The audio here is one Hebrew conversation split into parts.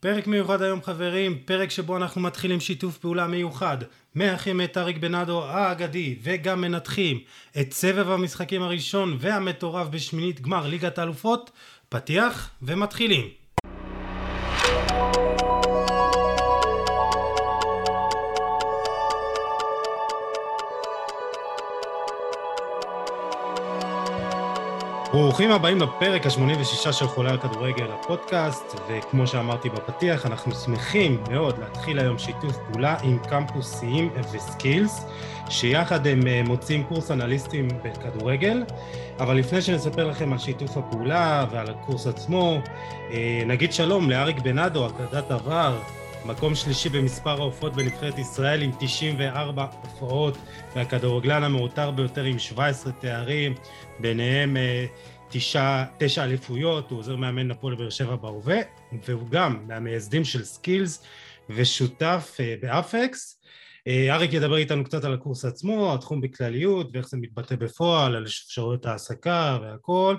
פרק מיוחד היום חברים, פרק שבו אנחנו מתחילים שיתוף פעולה מיוחד, מאחים את אריק בנאדו האגדי וגם מנתחים את סבב המשחקים הראשון והמטורף בשמינית גמר ליגת האלופות, פתיח ומתחילים. ברוכים הבאים לפרק ה-86 של חולה על כדורגל הפודקאסט, וכמו שאמרתי בפתיח, אנחנו שמחים מאוד להתחיל היום שיתוף פעולה עם קמפוס סיים וסקילס, שיחד הם אה, מוצאים קורס אנליסטים בכדורגל, אבל לפני שנספר לכם על שיתוף הפעולה ועל הקורס עצמו, אה, נגיד שלום לאריק בנאדו, אגדת עבר, מקום שלישי במספר ההופעות בנבחרת ישראל עם 94 הופעות והכדורגלן המעוטר ביותר עם 17 תארים ביניהם אה, תשע, תשע אליפויות, הוא עוזר מאמן הפועל באר שבע בהווה והוא גם מהמייסדים של סקילס ושותף אה, באפקס אה, אריק ידבר איתנו קצת על הקורס עצמו, התחום בכלליות ואיך זה מתבטא בפועל, על אפשרויות העסקה והכל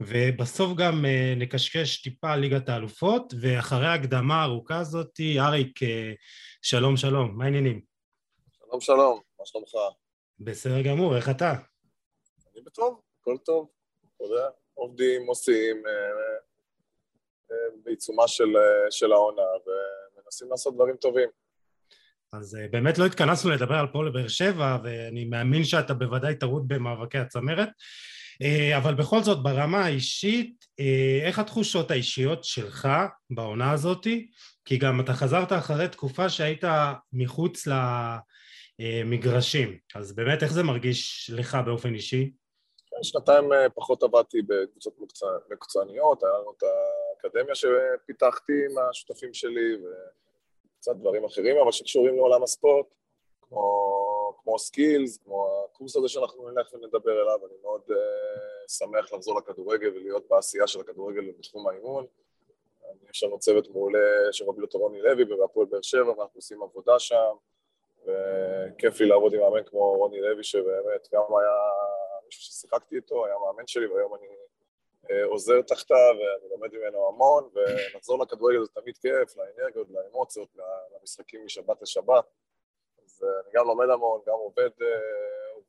ובסוף גם אה, נקשקש טיפה על ליגת האלופות, ואחרי ההקדמה הארוכה הזאת, אריק, שלום שלום, מה העניינים? שלום שלום, מה שלומך? בסדר גמור, איך אתה? אני בטוב, הכל טוב, אתה יודע, עובדים, עושים, אה, בעיצומה של, של העונה, ומנסים לעשות דברים טובים. אז באמת לא התכנסנו לדבר על פועל באר שבע, ואני מאמין שאתה בוודאי טרוד במאבקי הצמרת. אה, אבל בכל זאת ברמה האישית, אה, איך התחושות האישיות שלך בעונה הזאתי? כי גם אתה חזרת אחרי תקופה שהיית מחוץ למגרשים, אז באמת איך זה מרגיש לך באופן אישי? שנתיים אה, פחות עבדתי בקבוצות מקצועניות, היה לנו את האקדמיה שפיתחתי עם השותפים שלי וקצת דברים אחרים, אבל שקשורים לעולם הספורט, כמו כמו סקילס, כמו הקורס הזה שאנחנו נלך ונדבר עליו, אני מאוד uh, שמח לחזור לכדורגל ולהיות בעשייה של הכדורגל בתחום האימון. יש לנו צוות מעולה שמוביל אותו רוני לוי ובהפועל באר שבע, ואנחנו עושים עבודה שם, וכיף לי לעבוד עם מאמן כמו רוני לוי, שבאמת גם היה מישהו ששיחקתי איתו, היה מאמן שלי, והיום אני uh, עוזר תחתיו, ואני לומד ממנו המון, ולחזור לכדורגל זה תמיד כיף, לאנרגיות, לאמוציות, למשחקים משבת לשבת. אז אה, אני גם לומד המון, גם עובד, אה,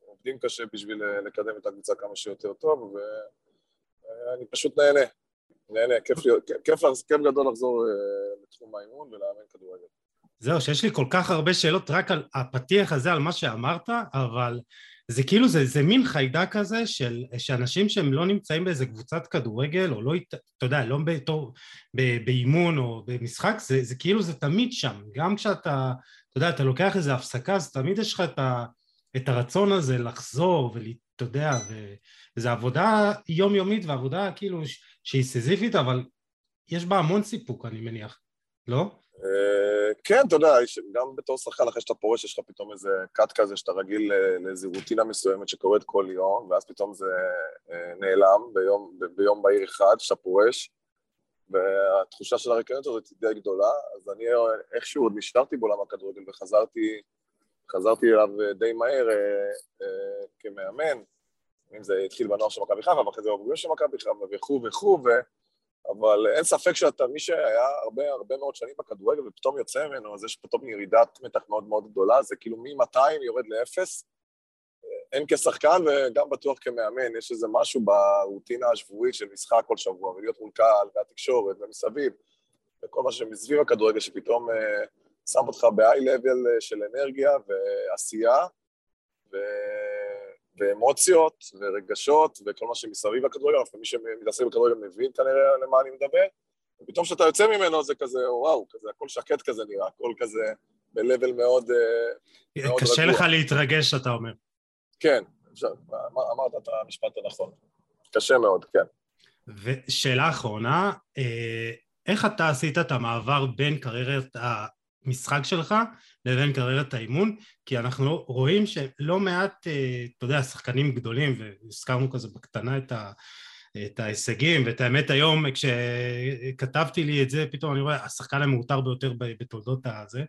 עובדים קשה בשביל אה, לקדם את הקבוצה כמה שיותר טוב, ואני פשוט נהנה, נהנה, כיף, כיף, כיף גדול לחזור לתחום האימון ולאמן כדורגל. זהו, שיש לי כל כך הרבה שאלות רק על הפתיח הזה, על מה שאמרת, אבל זה כאילו, זה, זה מין חיידק כזה של שאנשים שהם לא נמצאים באיזה קבוצת כדורגל, או לא, אתה יודע, לא בתור, באימון או במשחק, זה, זה כאילו זה תמיד שם, גם כשאתה אתה יודע, אתה לוקח איזה הפסקה, אז תמיד יש לך את, ה, את הרצון הזה לחזור, ואתה יודע, וזו עבודה יומיומית ועבודה כאילו שהיא סיזיפית, אבל יש בה המון סיפוק, אני מניח, לא? אה, כן, אתה יודע, גם בתור שחקן, אחרי שאתה פורש, יש לך פתאום איזה קאט כזה שאתה רגיל לאיזו רוטינה מסוימת שקורית כל יום, ואז פתאום זה אה, נעלם ביום, ביום בהיר אחד, שאתה פורש. והתחושה של הריקנות הזאת היא די גדולה, אז אני איכשהו עוד נשארתי בעולם הכדורגל וחזרתי חזרתי אליו די מהר אה, אה, כמאמן, אם זה התחיל בנוער של מכבי חיפה ואחרי זה בבוגרים של מכבי חיפה וכו' וכו'. אבל אין ספק שאתה, מי שהיה הרבה הרבה מאוד שנים בכדורגל ופתאום יוצא ממנו, אז יש פתאום ירידת מתח מאוד מאוד גדולה, זה כאילו מ-200 יורד לאפס, הן כשחקן וגם בטוח כמאמן, יש איזה משהו ברוטינה השבועית של משחק כל שבוע, ולהיות מול קהל, והתקשורת, ומסביב, וכל מה שמסביב הכדורגל, שפתאום uh, שם אותך ב-high level של אנרגיה ועשייה, ו... ואמוציות, ורגשות, וכל מה שמסביב הכדורגל, מי שמתעסק בכדורגל מבין כנראה למה אני מדבר, ופתאום כשאתה יוצא ממנו זה כזה, וואו, כזה, הכל שקט כזה נראה, הכל כזה ב-level מאוד... Uh, מאוד קשה רגוע. לך להתרגש, אתה אומר. כן, אמרת את המשפט הנכון. קשה מאוד, כן. ושאלה אחרונה, אה, איך אתה עשית את המעבר בין קריירת המשחק שלך לבין קריירת האימון? כי אנחנו רואים שלא מעט, אה, אתה יודע, שחקנים גדולים, והזכרנו כזה בקטנה את ה... את ההישגים, ואת האמת היום כשכתבתי לי את זה, פתאום אני רואה, השחקן המעוטר ביותר בתולדות הזה,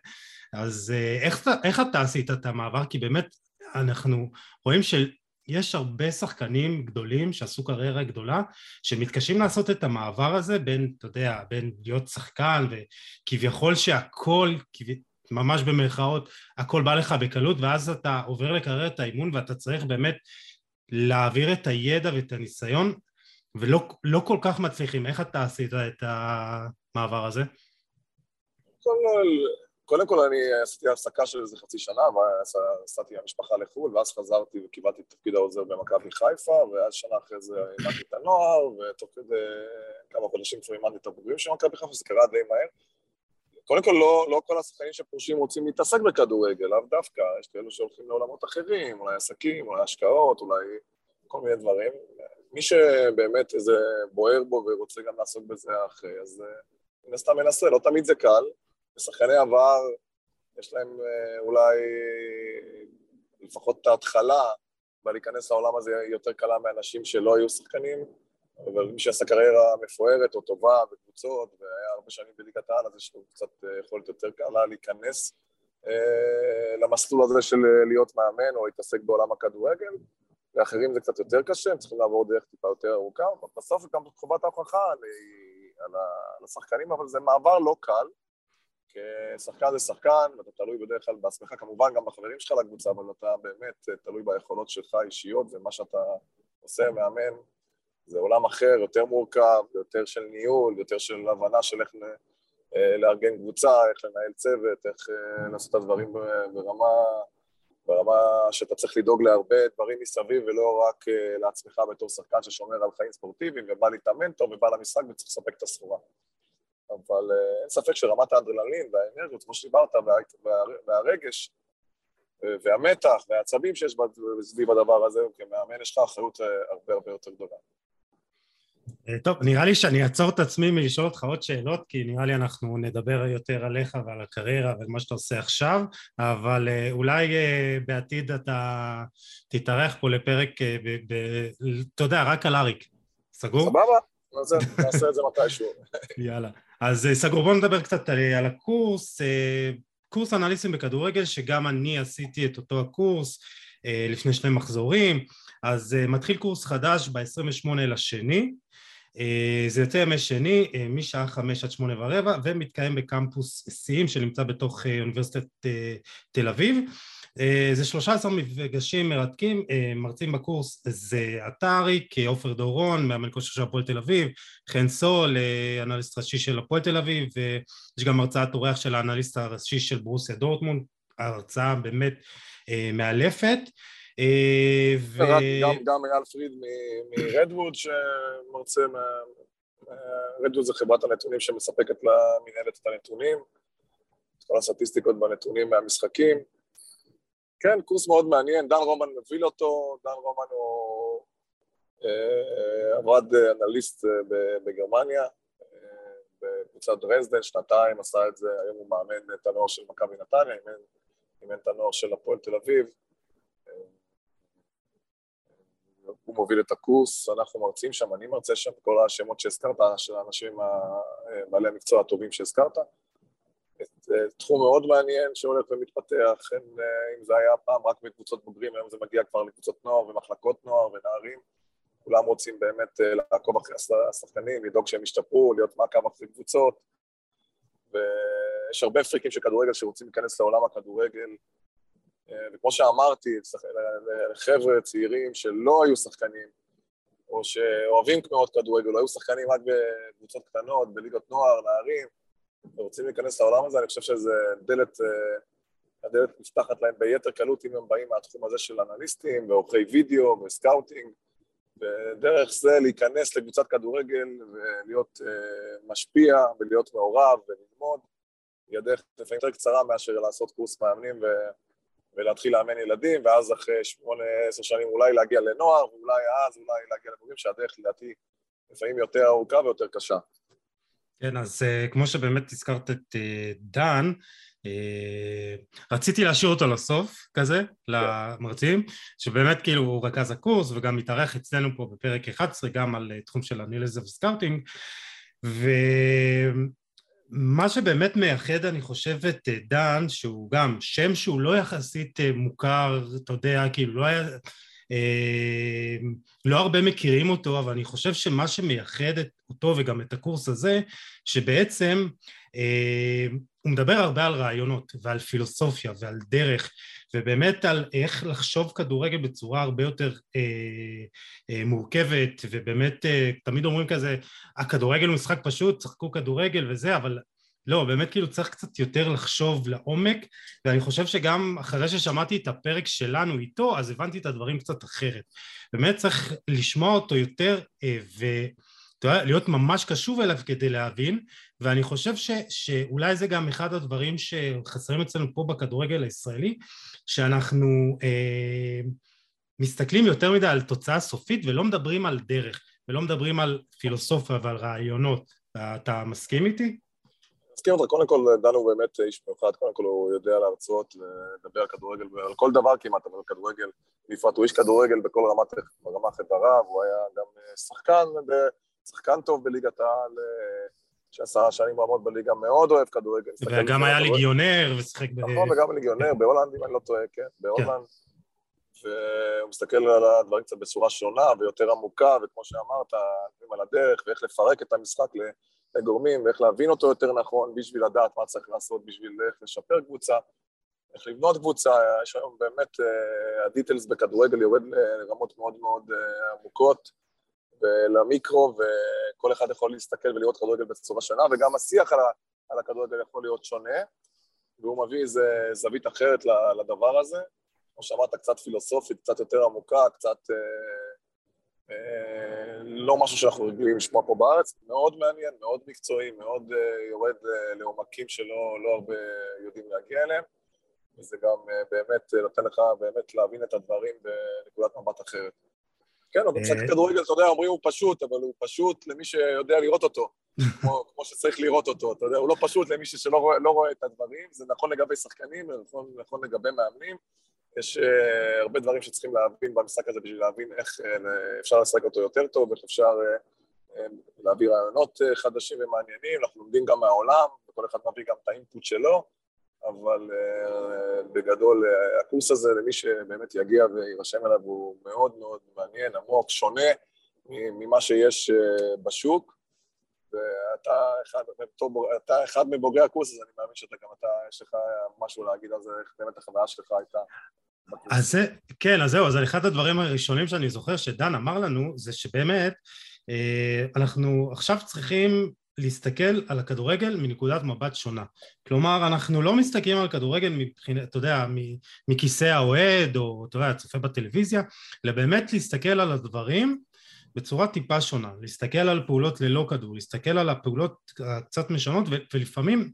אז אה, איך, איך אתה עשית את המעבר? כי באמת אנחנו רואים יש הרבה שחקנים גדולים שעשו קריירה גדולה, שמתקשים לעשות את המעבר הזה בין, אתה יודע, בין להיות שחקן וכביכול שהכל, ממש במרכאות, הכל בא לך בקלות, ואז אתה עובר לקריירת האימון ואתה צריך באמת להעביר את הידע ואת הניסיון, ולא לא כל כך מצליחים. איך אתה עשית את המעבר הזה? קודם כל אני עשיתי הפסקה של איזה חצי שנה, ונסעתי עם המשפחה לחו"ל, ואז חזרתי וקיבלתי את תפקיד העוזר במכבי חיפה, ואז שנה אחרי זה אימנתי את הנוער, ותוך כדי כמה חודשים כבר אימנתי את הבוגרים של מכבי חיפה, זה קרה די מהר. קודם כל, לא, לא כל השחקנים שפורשים רוצים להתעסק בכדורגל, לאו דווקא, יש כאלו שהולכים לעולמות אחרים, אולי עסקים, אולי השקעות, אולי כל מיני דברים. מי שבאמת איזה בוער בו ורוצה גם לעסוק בזה אחרי, אז אה, מן הסתם מנסה, לא תמיד זה קל. ושחקני עבר, יש להם אה, אולי לפחות את ההתחלה, ולהיכנס לעולם הזה יותר קלה מאנשים שלא היו שחקנים, אבל מי שעשה קריירה מפוארת או טובה בקבוצות, והיה הרבה שנים בליגת העל, אז יש לו קצת אה, יכולת יותר קלה להיכנס אה, למסלול הזה של להיות מאמן או להתעסק בעולם הכדורגל. לאחרים זה קצת יותר קשה, הם צריכים לעבור דרך טיפה יותר ארוכה, בסוף גם חובת ההוכחה על השחקנים, אבל זה מעבר לא קל. כשחקן זה שחקן, ואתה תלוי בדרך כלל בעצמך, כמובן גם בחברים שלך לקבוצה, אבל אתה באמת תלוי ביכולות שלך האישיות, ומה שאתה עושה, מאמן, זה עולם אחר, יותר מורכב, יותר של ניהול, יותר של הבנה של איך אה, לארגן קבוצה, איך לנהל צוות, איך אה, לעשות את הדברים ברמה, ברמה שאתה צריך לדאוג להרבה דברים מסביב, ולא רק אה, לעצמך בתור שחקן ששומר על חיים ספורטיביים, ובא להתאמן טוב ובא למשחק וצריך לספק את הסחורה. אבל אין ספק שרמת האדרנלין והאנרגיות, כמו שדיברת, והרגש והמתח והעצבים שיש סביב הדבר הזה, כמאמן יש לך אחריות הרבה הרבה יותר גדולה. אה, טוב, נראה לי שאני אעצור את עצמי מלשאול אותך עוד שאלות, כי נראה לי אנחנו נדבר יותר עליך ועל הקריירה ועל מה שאתה עושה עכשיו, אבל אה, אולי אה, בעתיד אתה תתארח פה לפרק, אתה יודע, רק על אריק. סגור? סבבה, נעשה את זה מתישהו. יאללה. אז סגור, בוא נדבר קצת על הקורס. קורס אנליסטים בכדורגל, שגם אני עשיתי את אותו הקורס לפני שני מחזורים. אז מתחיל קורס חדש ב-28 לשני. אה, זה יוצא ימי שני אה, משעה חמש עד שמונה ורבע ומתקיים בקמפוס סיים שנמצא בתוך אה, אוניברסיטת תל אביב זה שלושה עשר מפגשים מרתקים, מרצים בקורס זה עטרי, עופר דורון, מאמן כושר של הפועל תל אביב, חן סול, אנליסט ראשי של הפועל תל אביב, ויש גם הרצאת אורח של האנליסט הראשי של ברוסיה דורטמונד, הרצאה באמת מאלפת. אה, ו... גם, אייל פריד מרדווד שמרצה, רדווד זה חברת הנתונים שמספקת למנהלת את הנתונים, כל הסטטיסטיקות בנתונים מהמשחקים. כן, קורס מאוד מעניין, דן רומן מוביל אותו, דן רומן הוא אה, עבד אנליסט אה, בגרמניה, בקבוצת דרזדן, שנתיים עשה את זה, היום הוא מאמן את הנוער של מכבי נתניה, אימן את הנוער של הפועל תל אביב. הוא מוביל את הקורס, אנחנו מרצים שם, אני מרצה שם, כל השמות שהזכרת, של האנשים בעלי המקצוע הטובים שהזכרת. תחום מאוד מעניין שהולך ומתפתח, אין, אם זה היה פעם רק בקבוצות בוגרים, היום זה מגיע כבר לקבוצות נוער ומחלקות נוער ונערים. כולם רוצים באמת אה, לעקוב אחרי השחקנים, לדאוג שהם ישתפרו, להיות מעקב אחרי קבוצות. ויש הרבה פריקים של כדורגל שרוצים להיכנס לעולם הכדורגל, וכמו שאמרתי, חבר'ה צעירים שלא היו שחקנים, או שאוהבים מאוד כדורגל, לא היו שחקנים רק בקבוצות קטנות, בליגות נוער, נערים, ורוצים להיכנס לעולם הזה, אני חושב שזה דלת, אה, הדלת נפתחת להם ביתר קלות אם הם באים מהתחום הזה של אנליסטים, ועורכי וידאו, וסקאוטינג, ודרך זה להיכנס לקבוצת כדורגל ולהיות אה, משפיע ולהיות מעורב וללמוד, היא הדרך לפעמים יותר קצרה מאשר לעשות קורס מאמנים ו... ולהתחיל לאמן ילדים, ואז אחרי שמונה, עשר שנים אולי להגיע לנוער, ואולי אז אולי להגיע לבוגרים, שהדרך לדעתי לפעמים יותר ארוכה ויותר קשה. כן, אז אה, כמו שבאמת הזכרת את אה, דן, אה, רציתי להשאיר אותו לסוף, כזה, למרצים, שבאמת כאילו הוא רכז הקורס וגם מתארח אצלנו פה בפרק 11 גם על תחום של האנליזה וסקאוטינג, ו... מה שבאמת מייחד, אני חושב, את אה, דן, שהוא גם שם שהוא לא יחסית אה, מוכר, אתה יודע, כאילו לא היה... לא הרבה מכירים אותו, אבל אני חושב שמה שמייחד אותו וגם את הקורס הזה, שבעצם הוא מדבר הרבה על רעיונות ועל פילוסופיה ועל דרך ובאמת על איך לחשוב כדורגל בצורה הרבה יותר אה, אה, מורכבת ובאמת אה, תמיד אומרים כזה הכדורגל הוא משחק פשוט, צחקו כדורגל וזה אבל לא, באמת כאילו צריך קצת יותר לחשוב לעומק ואני חושב שגם אחרי ששמעתי את הפרק שלנו איתו אז הבנתי את הדברים קצת אחרת באמת צריך לשמוע אותו יותר אה, ו... להיות ממש קשוב אליו כדי להבין ואני חושב ש, שאולי זה גם אחד הדברים שחסרים אצלנו פה בכדורגל הישראלי שאנחנו אה, מסתכלים יותר מדי על תוצאה סופית ולא מדברים על דרך ולא מדברים על פילוסופיה ועל רעיונות אתה מסכים איתי? מסכים אותך, קודם כל דנו באמת איש מיוחד, קודם כל הוא יודע להרצות, לדבר על כדורגל, על כל דבר כמעט, אבל כדורגל, בפרט הוא איש כדורגל בכל רמת, רמ"ח איבריו, הוא היה גם שחקן שחקן טוב בליגת העל, אה, שעשה שנים רמות בליגה, מאוד אוהב כדורגל. וגם היה ליגיונר ושיחק ב... נכון, וגם ליגיונר, בהולנד, אם אני לא טועה, כן, בהולנד. והוא מסתכל על הדברים קצת בצורה שונה ויותר עמוקה, וכמו שאמרת, על הדרך, ואיך לפרק את המשחק לגורמים, ואיך להבין אותו יותר נכון בשביל לדעת מה צריך לעשות, בשביל איך לשפר קבוצה, איך לבנות קבוצה, יש היום באמת, אה, הדיטלס בכדורגל יורד לרמות מאוד מאוד אה, עמוקות. ולמיקרו, וכל אחד יכול להסתכל ולראות כדורגל בצורה שונה, וגם השיח על, על הכדורגל יכול להיות שונה, והוא מביא איזה זווית אחרת לדבר הזה. כמו שאמרת, קצת פילוסופית, קצת יותר עמוקה, קצת... אה, לא משהו שאנחנו רגילים לשמוע פה בארץ, מאוד מעניין, מאוד מקצועי, מאוד אה, יורד אה, לעומקים שלא לא הרבה יודעים להגיע אליהם, וזה גם באמת נותן לך באמת להבין את הדברים בנקודת מבט אחרת. כן, אבל משחק כדורגל, אתה יודע, אומרים הוא פשוט, אבל הוא פשוט למי שיודע לראות אותו, כמו, כמו שצריך לראות אותו, אתה יודע, הוא לא פשוט למי שלא רואה, לא רואה את הדברים, זה נכון לגבי שחקנים, זה נכון, נכון לגבי מאמנים, יש uh, הרבה דברים שצריכים להבין במשחק הזה בשביל להבין איך uh, אפשר לשחק אותו יותר טוב, איך אפשר uh, להביא רעיונות חדשים ומעניינים, אנחנו לומדים גם מהעולם, וכל אחד מביא גם את האינפוט שלו, אבל בגדול הקורס הזה למי שבאמת יגיע ויירשם אליו הוא מאוד מאוד מעניין, עמוק, שונה ממה שיש בשוק ואתה אחד, אתה אחד מבוגרי הקורס הזה, אני מאמין שאתה גם אתה, יש לך משהו להגיד על זה, איך באמת החוויה שלך הייתה. אז זה, כן, אז זהו, אז אחד הדברים הראשונים שאני זוכר שדן אמר לנו זה שבאמת אנחנו עכשיו צריכים להסתכל על הכדורגל מנקודת מבט שונה. כלומר, אנחנו לא מסתכלים על כדורגל מבחינת, אתה יודע, מכיסא האוהד, או אתה יודע, צופה בטלוויזיה, אלא באמת להסתכל על הדברים בצורה טיפה שונה, להסתכל על פעולות ללא כדור, להסתכל על הפעולות קצת משונות, ולפעמים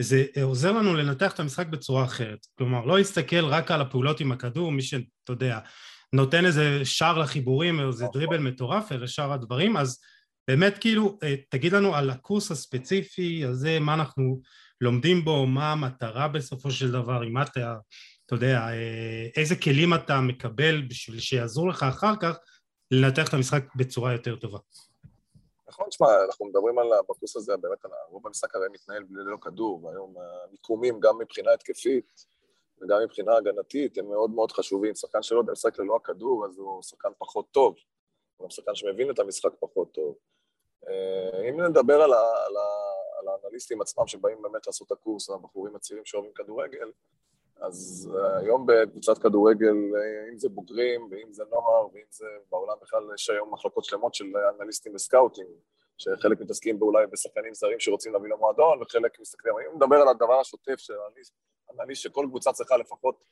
זה עוזר לנו לנתח את המשחק בצורה אחרת. כלומר, לא להסתכל רק על הפעולות עם הכדור, מי שאתה יודע, נותן איזה שער לחיבורים איזה נכון. דריבל מטורף, אלה שאר הדברים, אז באמת כאילו אה, תגיד לנו על הקורס הספציפי הזה, מה אנחנו לומדים בו, מה המטרה בסופו של דבר, אם אתה, אתה יודע, אה, איזה כלים אתה מקבל בשביל שיעזרו לך אחר כך לנתח את המשחק בצורה יותר טובה. נכון, תשמע, אנחנו מדברים על, בקורס הזה, באמת, על רוב המשחק הרי מתנהל ללא כדור, והיום המיקומים, גם מבחינה התקפית וגם מבחינה הגנתית, הם מאוד מאוד חשובים. שחקן שלא יודע לשחק ללא הכדור, אז הוא שחקן פחות טוב. הוא גם שחקן שמבין את המשחק פחות טוב. אה, אם נדבר על, ה, על, ה, על האנליסטים עצמם שבאים באמת לעשות את הקורס, הבחורים הצעירים שאוהבים כדורגל, אז אה, היום בקבוצת כדורגל, אה, אם זה בוגרים ואם זה נוער ואם זה בעולם בכלל, יש היום מחלקות שלמות של אנליסטים וסקאוטים, שחלק מתעסקים באולי בשחקנים זרים שרוצים להביא למועדון וחלק מסתכלים, אם נדבר על הדבר השוטף של אנליסט, אנליסט שכל קבוצה צריכה לפחות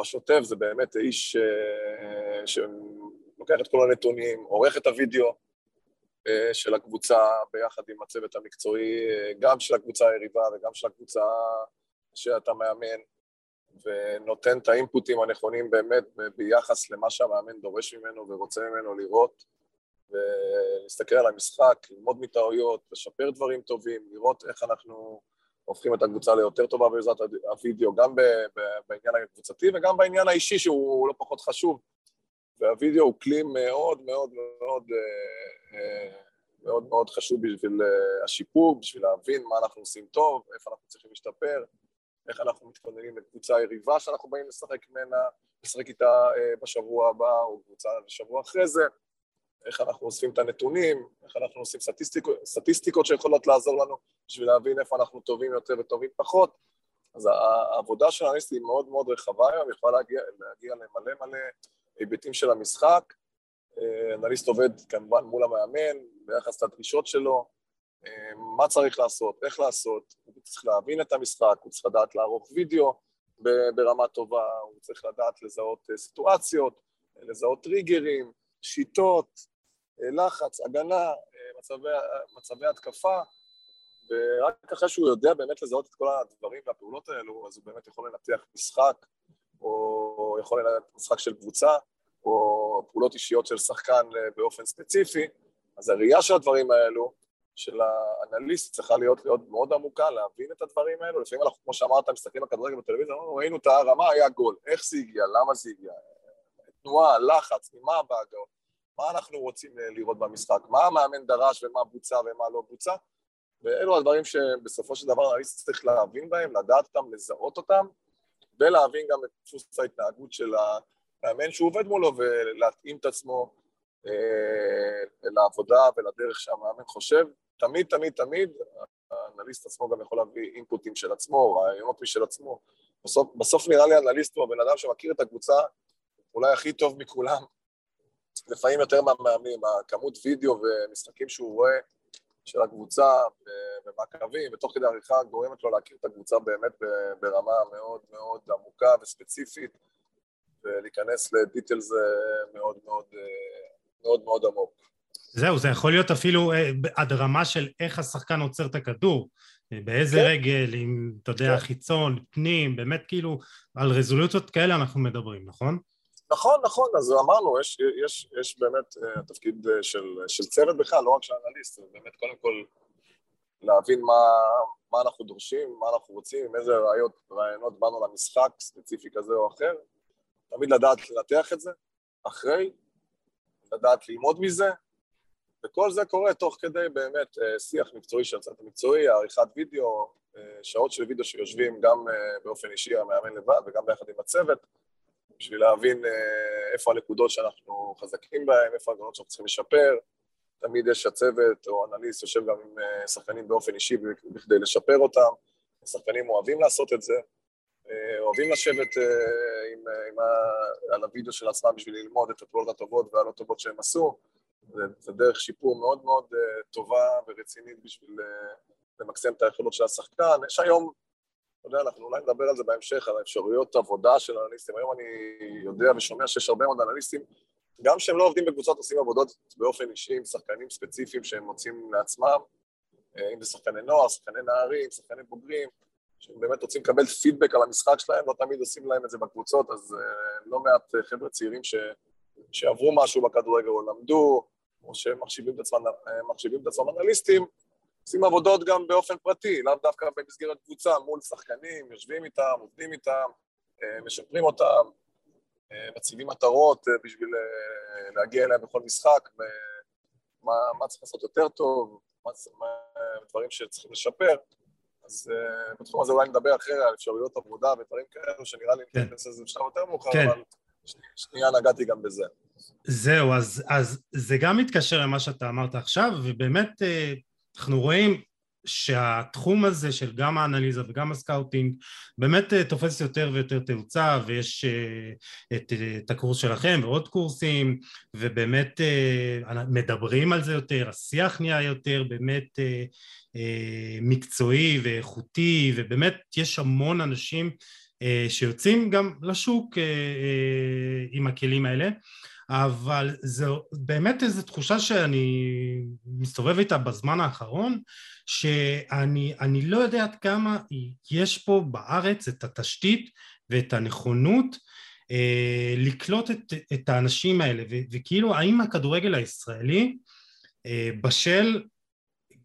בשוטף, זה באמת איש שלוקח את כל הנתונים, עורך את הוידאו, אה, של הקבוצה ביחד עם הצוות המקצועי, אה, גם של הקבוצה היריבה וגם של הקבוצה שאתה מאמן, ונותן את האינפוטים הנכונים באמת ביחס למה שהמאמן דורש ממנו ורוצה ממנו לראות, ולהסתכל על המשחק, ללמוד מטעויות, לשפר דברים טובים, לראות איך אנחנו הופכים את הקבוצה ליותר טובה בעזרת הווידאו, גם בעניין הקבוצתי וגם בעניין האישי שהוא לא פחות חשוב, והווידאו הוא כלי מאוד מאוד מאוד אה, אה, מאוד מאוד חשוב בשביל אה, השיפור, בשביל להבין מה אנחנו עושים טוב, איפה אנחנו צריכים להשתפר, איך אנחנו מתכוננים לקבוצה יריבה שאנחנו באים לשחק ממנה, לשחק איתה אה, בשבוע הבא או קבוצה בשבוע אחרי זה, איך אנחנו אוספים את הנתונים, איך אנחנו עושים סטטיסטיקות, סטטיסטיקות שיכולות לעזור לנו בשביל להבין איפה אנחנו טובים יותר וטובים פחות. אז העבודה של האנליסט היא מאוד מאוד רחבה היום, יכולה להגיע, להגיע למלא מלא היבטים של המשחק. אה, אנליסט עובד כמובן מול המאמן, ביחס לדרישות שלו, מה צריך לעשות, איך לעשות, הוא צריך להבין את המשחק, הוא צריך לדעת לערוך וידאו ברמה טובה, הוא צריך לדעת לזהות אה, סיטואציות, לזהות טריגרים, שיטות, לחץ, הגנה, מצבי, מצבי התקפה, ורק אחרי שהוא יודע באמת לזהות את כל הדברים והפעולות האלו, אז הוא באמת יכול לנתח משחק, או יכול לנתח משחק של קבוצה, או פעולות אישיות של שחקן באופן ספציפי, אז הראייה של הדברים האלו, של האנליסט צריכה להיות, להיות מאוד עמוקה, להבין את הדברים האלו. לפעמים אנחנו, כמו שאמרת, מסתכלים על כדורגל בטלוויזיה, ראינו את הרמה, היה גול, איך זה הגיע, למה זה הגיע, תנועה, לחץ, ממה בא הגול, מה אנחנו רוצים לראות במשחק, מה המאמן דרש ומה בוצע ומה לא בוצע, ואלו הדברים שבסופו של דבר האנליסט צריך להבין בהם, לדעת אותם, לזהות אותם, ולהבין גם את דפוס ההתנהגות של המאמן שהוא עובד מולו ולהתאים את עצמו אה, לעבודה ולדרך שהמאמן חושב. תמיד, תמיד, תמיד, האנליסט עצמו גם יכול להביא אינפוטים של עצמו, רעיונות משל עצמו. בסוף, בסוף נראה לי אנליסט הוא הבן אדם שמכיר את הקבוצה אולי הכי טוב מכולם, לפעמים יותר מהמאמנים, הכמות וידאו ומשחקים שהוא רואה של הקבוצה ומעקבים, ותוך כדי עריכה גורמת לו להכיר את הקבוצה באמת ברמה מאוד מאוד עמוקה וספציפית, ולהיכנס לדיטלס מאוד מאוד מאוד מאוד עמוק. זהו, זה יכול להיות אפילו אה, עד רמה של איך השחקן עוצר את הכדור, אה, באיזה כן. רגל, אם אתה יודע, כן. חיצון, פנים, באמת כאילו, על רזולוציות כאלה אנחנו מדברים, נכון? נכון, נכון, אז אמרנו, יש, יש, יש באמת uh, תפקיד uh, של, של צוות בכלל, לא רק של אנליסט, באמת קודם כל להבין מה, מה אנחנו דורשים, מה אנחנו רוצים, איזה רעיונות, רעיונות באנו למשחק ספציפי כזה או אחר, תמיד לדעת לנתח את זה, אחרי, לדעת ללמוד מזה, וכל זה קורה תוך כדי באמת אה, שיח מקצועי של הצד המקצועי, עריכת וידאו, אה, שעות של וידאו שיושבים גם אה, באופן אישי המאמן לבד וגם ביחד עם הצוות, בשביל להבין איפה הנקודות שאנחנו חזקים בהן, איפה הנקודות שאנחנו צריכים לשפר. תמיד יש הצוות או אנליסט יושב גם עם שחקנים באופן אישי בכדי לשפר אותם. השחקנים אוהבים לעשות את זה, אוהבים לשבת עם, עם ה, על הוידאו של עצמם בשביל ללמוד את הפעולות הטובות והלא טובות שהם עשו. זה דרך שיפור מאוד מאוד טובה ורצינית בשביל למקסם את היכולות של השחקן. יש היום, אתה יודע, אנחנו אולי נדבר על זה בהמשך, על האפשרויות עבודה של אנליסטים. היום אני יודע ושומע שיש הרבה מאוד אנליסטים, גם שהם לא עובדים בקבוצות, עושים עבודות באופן אישי עם שחקנים ספציפיים שהם מוצאים לעצמם, אם זה שחקני נוער, שחקני נערים, שחקני בוגרים, שהם באמת רוצים לקבל פידבק על המשחק שלהם, לא תמיד עושים להם את זה בקבוצות, אז uh, לא מעט חבר'ה צעירים ש... שעברו משהו בכדורגל או למדו, או שהם מחשיבים את עצמם, מחשיבים את עצמם אנליסטים, עושים עבודות גם באופן פרטי, לאו דווקא במסגרת קבוצה, מול שחקנים, יושבים איתם, עובדים איתם, אה, משפרים אותם, אה, מציבים מטרות אה, בשביל להגיע אליהם בכל משחק, ומה מה צריך לעשות יותר טוב, מה, מה דברים שצריכים לשפר. אז אה, בתחום הזה אולי נדבר אחרי על אפשרויות עבודה ודברים כאלו, שנראה לי כן. נכנס לזה בשלב יותר מאוחר, כן. אבל שנייה נגעתי גם בזה. זהו, אז, אז זה גם מתקשר למה שאתה אמרת עכשיו, ובאמת אה, אנחנו רואים שהתחום הזה של גם האנליזה וגם הסקאוטינג באמת אה, תופס יותר ויותר תאוצה ויש אה, את, את הקורס שלכם ועוד קורסים ובאמת מדברים על זה יותר, השיח נהיה יותר באמת מקצועי ואיכותי ובאמת יש המון אנשים שיוצאים גם לשוק עם הכלים האלה. אבל זו באמת איזו תחושה שאני מסתובב איתה בזמן האחרון, שאני לא יודע עד כמה יש פה בארץ את התשתית ואת הנכונות אה, לקלוט את, את האנשים האלה, ו, וכאילו האם הכדורגל הישראלי אה, בשל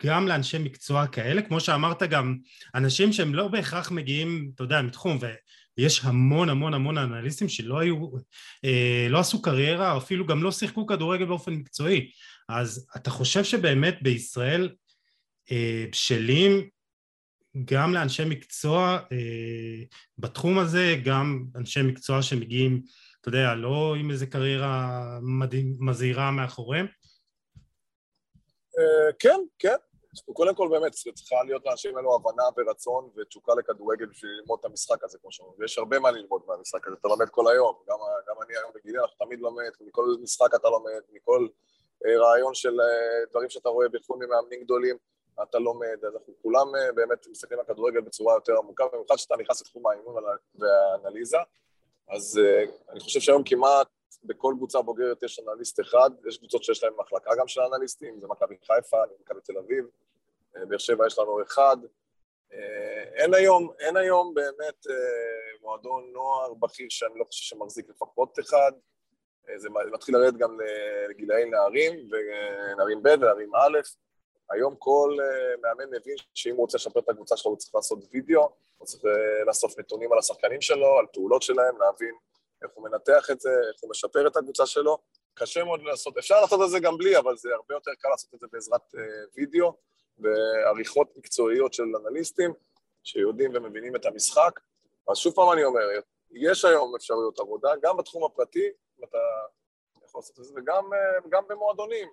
גם לאנשי מקצוע כאלה, כמו שאמרת גם, אנשים שהם לא בהכרח מגיעים, אתה יודע, מתחום, יש המון המון המון אנליסטים שלא היו, אה, לא עשו קריירה, אפילו גם לא שיחקו כדורגל באופן מקצועי. אז אתה חושב שבאמת בישראל בשלים גם לאנשי מקצוע אה, בתחום הזה, גם אנשי מקצוע שמגיעים, אתה יודע, לא עם איזה קריירה מזהירה מאחוריהם? אה, כן, כן. קודם כל באמת צריכה להיות לאנשים האלו הבנה ורצון ותשוקה לכדורגל בשביל ללמוד את המשחק הזה, כמו שאומרים, ויש הרבה מה ללמוד מהמשחק הזה, אתה לומד כל היום, גם, גם אני היום בגילי, אנחנו תמיד לומד, מכל משחק אתה לומד, מכל אה, רעיון של אה, דברים שאתה רואה בחו"ל ממאמנים גדולים, אתה לומד, אנחנו כולם אה, באמת מסתכלים על כדורגל בצורה יותר עמוקה, במיוחד כשאתה נכנס לתחום האימון והאנליזה, אז אני חושב שהיום כמעט בכל קבוצה בוגרת יש אנליסט אחד, יש קבוצות שיש להן מחלקה גם של אנליסטים, זה מכבי חיפה, מכבי תל אביב, באר שבע יש לנו אחד. אין היום, אין היום באמת מועדון נוער בכיר שאני לא חושב שמחזיק לפחות אחד, זה מתחיל לרדת גם לגילאי נערים, ונערים ב' ונערים א'. היום כל אה, מאמן מבין שאם הוא רוצה לשפר את הקבוצה שלו הוא צריך לעשות וידאו, הוא צריך אה, לאסוף נתונים על השחקנים שלו, על פעולות שלהם, להבין איך הוא מנתח את זה, איך הוא משפר את הקבוצה שלו. קשה מאוד לעשות, אפשר לעשות את זה גם בלי, אבל זה הרבה יותר קל לעשות את זה בעזרת אה, וידאו ועריכות מקצועיות של אנליסטים שיודעים ומבינים את המשחק. אז שוב פעם אני אומר, יש היום אפשרויות עבודה, גם בתחום הפרטי, אם אתה יכול לעשות את זה, וגם במועדונים.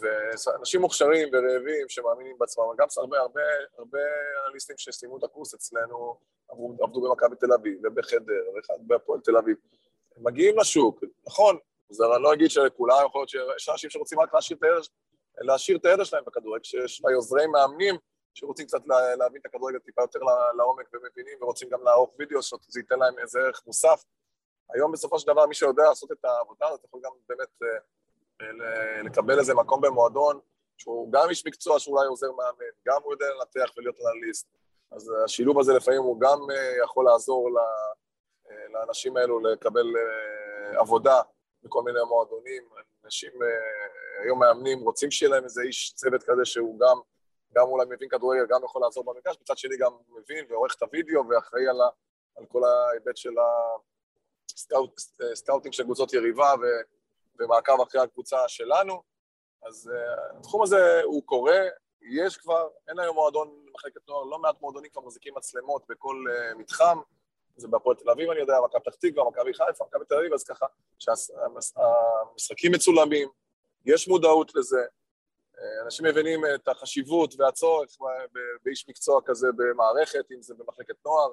ואנשים מוכשרים ורעבים שמאמינים בעצמם, גם הרבה, הרבה, הרבה אנליסטים שסיימו את הקורס אצלנו עבדו, עבדו במכבי תל אביב ובחדר בהפועל תל אביב. הם מגיעים לשוק, נכון, אז אני לא אגיד שכולם, יכול להיות שיש אנשים שרוצים רק להשאיר את הידע, להשאיר את הידע שלהם בכדורגל, שיש עוזרי מאמנים שרוצים קצת להבין את הכדורגל טיפה יותר לעומק ומבינים ורוצים גם לערוך וידאו, שזה ייתן להם איזה ערך מוסף. היום בסופו של דבר מי שיודע לעשות את העבודה הזאת יכול גם באמת אה, לקבל איזה מקום במועדון שהוא גם איש מקצוע שאולי עוזר מאמן, גם הוא יודע לנתח ולהיות אנליסט. אז השילוב הזה לפעמים הוא גם אה, יכול לעזור אה, לאנשים האלו לקבל אה, עבודה בכל מיני מועדונים. אנשים היום מאמנים רוצים שיהיה להם איזה איש צוות כזה שהוא גם, גם אולי מבין כדורגל, גם יכול לעזור במגרש, מצד שני גם מבין ועורך את הוידאו ואחראי על, על כל ההיבט של הסקאוטינג של קבוצות יריבה ו... ומעקב אחרי הקבוצה שלנו, אז אה, התחום הזה הוא קורה, יש כבר, אין היום מועדון במחלקת נוער, לא מעט מועדונים כבר מחזיקים מצלמות בכל אה, מתחם, זה בהפועל תל אביב אני יודע, מכבי פתח תקווה, מכבי חיפה, מכבי תל אביב, אז ככה שהמשחקים מצולמים, יש מודעות לזה, אה, אנשים מבינים את החשיבות והצורך באיש מקצוע כזה במערכת, אם זה במחלקת נוער,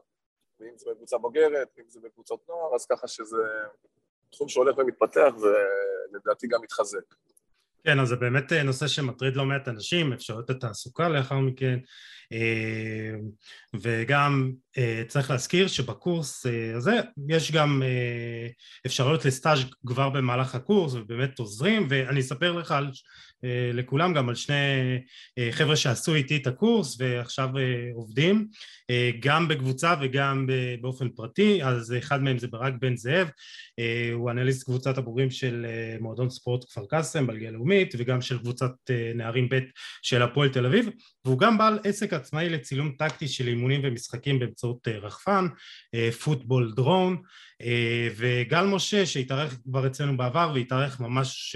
ואם זה בקבוצה בוגרת, אם זה בקבוצות נוער, אז ככה שזה תחום שהולך ומתפתח ולדעתי גם מתחזק. כן, אז זה באמת אה, נושא שמטריד לא מעט אנשים, אפשרויות התעסוקה לאחר מכן, אה, וגם אה, צריך להזכיר שבקורס הזה יש גם אפשרויות לסטאז' כבר במהלך הקורס ובאמת עוזרים, ואני אספר לך על לכולם, גם על שני אה, חבר'ה שעשו איתי את הקורס ועכשיו אה, עובדים, גם בקבוצה וגם באופן פרטי, אז אחד מהם זה ברק בן זאב, הוא אנליסט קבוצת הבוגרים של מועדון ספורט כפר קאסם בליגה הלאומית וגם של קבוצת נערים ב' של הפועל תל אביב, והוא גם בעל עסק עצמאי לצילום טקטי של אימונים ומשחקים באמצעות רחפן, Football Drone, וגל משה שהתארח כבר אצלנו בעבר והתארח ממש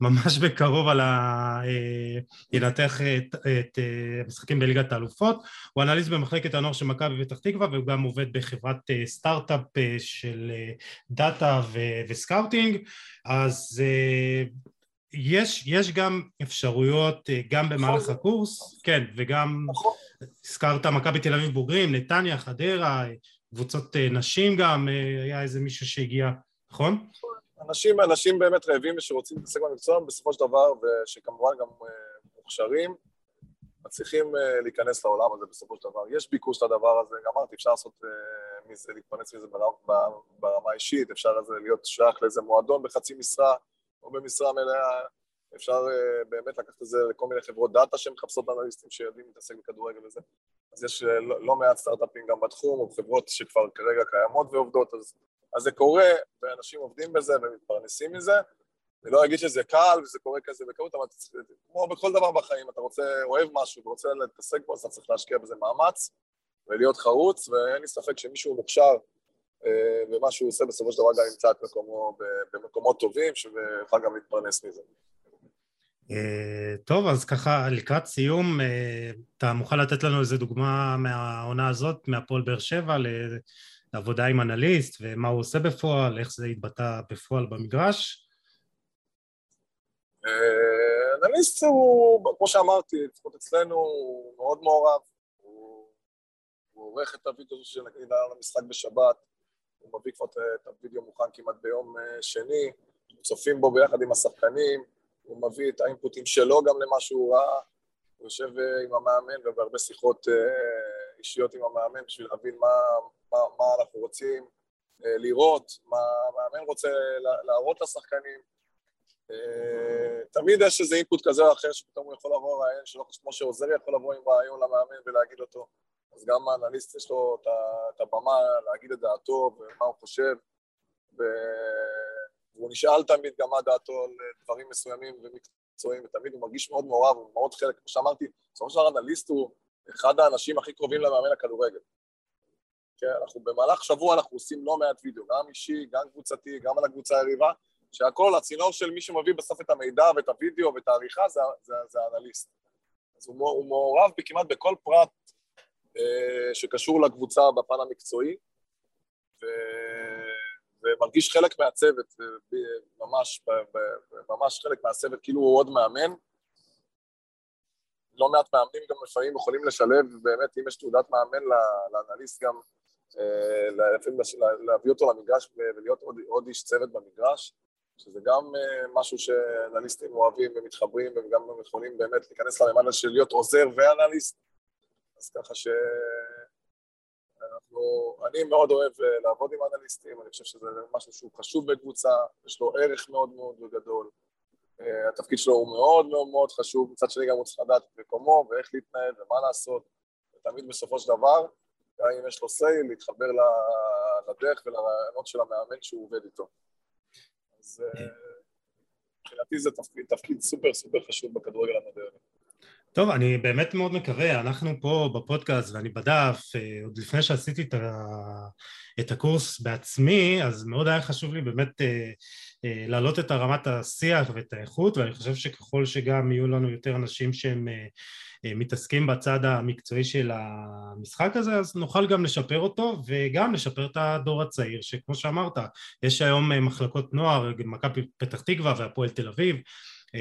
ממש בקרוב על ה... אה, ינתח את, את אה, המשחקים בליגת האלופות. הוא אנליסט במחלקת הנוער של מכבי פתח תקווה והוא גם עובד בחברת אה, סטארט-אפ של דאטה ו- וסקאוטינג. אז יש, יש גם אפשרויות גם במהלך נכון. הקורס, כן, וגם נכון. הזכרת מכבי תל אביב בוגרים, נתניה, חדרה, קבוצות נשים גם, היה איזה מישהו שהגיע, נכון? אנשים, אנשים באמת רעבים ושרוצים להתעסק במקצוע בסופו של דבר, ושכמובן גם אה, מוכשרים, מצליחים אה, להיכנס לעולם הזה בסופו של דבר. יש ביקוש לדבר הזה, גם אמרתי, אפשר לעשות אה, מזה, להתפרנס מזה ברמה האישית, אפשר להיות שייך לאיזה מועדון בחצי משרה או במשרה מלאה, אפשר באמת לקחת את זה לכל מיני חברות דאטה שמחפשות אנליסטים שיודעים להתעסק בכדורגל וזה. אז יש לא, לא מעט סטארט-אפים גם בתחום, או חברות שכבר כרגע קיימות ועובדות, אז אז זה קורה, ואנשים עובדים בזה ומתפרנסים מזה. אני לא אגיד שזה קל וזה קורה כזה בקלות, אבל כמו בכל דבר בחיים, אתה רוצה, אוהב משהו ורוצה להתעסק בו, אז אתה צריך להשקיע בזה מאמץ ולהיות חרוץ, ואין לי ספק שמישהו מוכשר אה, ומה שהוא עושה בסופו של דבר גם ימצא את מקומו במקומות טובים, ויוכל גם להתפרנס מזה. טוב, אז ככה לקראת סיום, אתה מוכן לתת לנו איזה דוגמה מהעונה הזאת, מהפועל באר שבע, לעבודה עם אנליסט, ומה הוא עושה בפועל, איך זה התבטא בפועל במגרש? אנליסט הוא, כמו שאמרתי, לפחות אצלנו, הוא מאוד מעורב, הוא עורך את הוידאו של נגיד על המשחק בשבת, הוא מביא כבר את הוידאו מוכן כמעט ביום אה, שני, צופים בו ביחד עם השחקנים, הוא מביא את האינפוטים שלו גם למה שהוא ראה, הוא יושב אה, עם המאמן ובהרבה שיחות אה, אישיות עם המאמן בשביל להבין מה, מה, מה אנחנו רוצים לראות, מה המאמן רוצה להראות לשחקנים. תמיד יש איזה אינפוט כזה או אחר שפתאום הוא יכול לבוא רעיון שלא כמו שעוזר יכול לבוא עם רעיון למאמן ולהגיד אותו. אז גם האנליסט יש לו את הבמה להגיד את דעתו ומה הוא חושב, והוא נשאל תמיד גם מה דעתו על דברים מסוימים ומקצועיים, ותמיד הוא מרגיש מאוד מעורב, הוא מאוד חלק, כמו שאמרתי, בסופו של דבר אנליסט הוא אחד האנשים הכי קרובים למאמן הכדורגל. כן, אנחנו במהלך שבוע אנחנו עושים לא מעט וידאו, גם אישי, גם קבוצתי, גם על הקבוצה היריבה, שהכל, הצינור של מי שמביא בסוף את המידע ואת הוידאו ואת העריכה זה, זה, זה האנליסט. אז הוא, הוא מעורב כמעט בכל פרט שקשור לקבוצה בפן המקצועי, ו... ומרגיש חלק מהצוות, ממש, ממש חלק מהצוות, כאילו הוא עוד מאמן. לא מעט מאמנים גם לפעמים יכולים לשלב, באמת, אם יש תעודת מאמן לאנליסט גם, אה, להביא אותו למגרש ולהיות עוד, עוד איש צוות במגרש, שזה גם אה, משהו שאנליסטים אוהבים ומתחברים, וגם יכולים באמת להיכנס לממד של להיות עוזר ואנליסט. אז ככה ש... אנחנו, אני מאוד אוהב אה, לעבוד עם אנליסטים, אני חושב שזה משהו שהוא חשוב בקבוצה, יש לו ערך מאוד מאוד גדול. אה, התפקיד שלו הוא מאוד מאוד מאוד חשוב, מצד שני גם הוא צריך לדעת את מקומו ואיך להתנהל ומה לעשות, ותמיד בסופו של דבר, גם אם יש לו סיי, להתחבר לדרך ולרעיונות של המאמן שהוא עובד איתו. אז אה, מבחינתי זה תפקיד, תפקיד סופר סופר חשוב בכדורגל המודרני. טוב, אני באמת מאוד מקווה, אנחנו פה בפודקאסט ואני בדף, אה, עוד לפני שעשיתי את, ה... את הקורס בעצמי, אז מאוד היה חשוב לי באמת אה, אה, להעלות את הרמת השיח ואת האיכות, ואני חושב שככל שגם יהיו לנו יותר אנשים שהם מתעסקים בצד המקצועי של המשחק הזה, אז נוכל גם לשפר אותו וגם לשפר את הדור הצעיר, שכמו שאמרת, יש היום מחלקות נוער, מכבי פתח תקווה והפועל תל אביב, אה,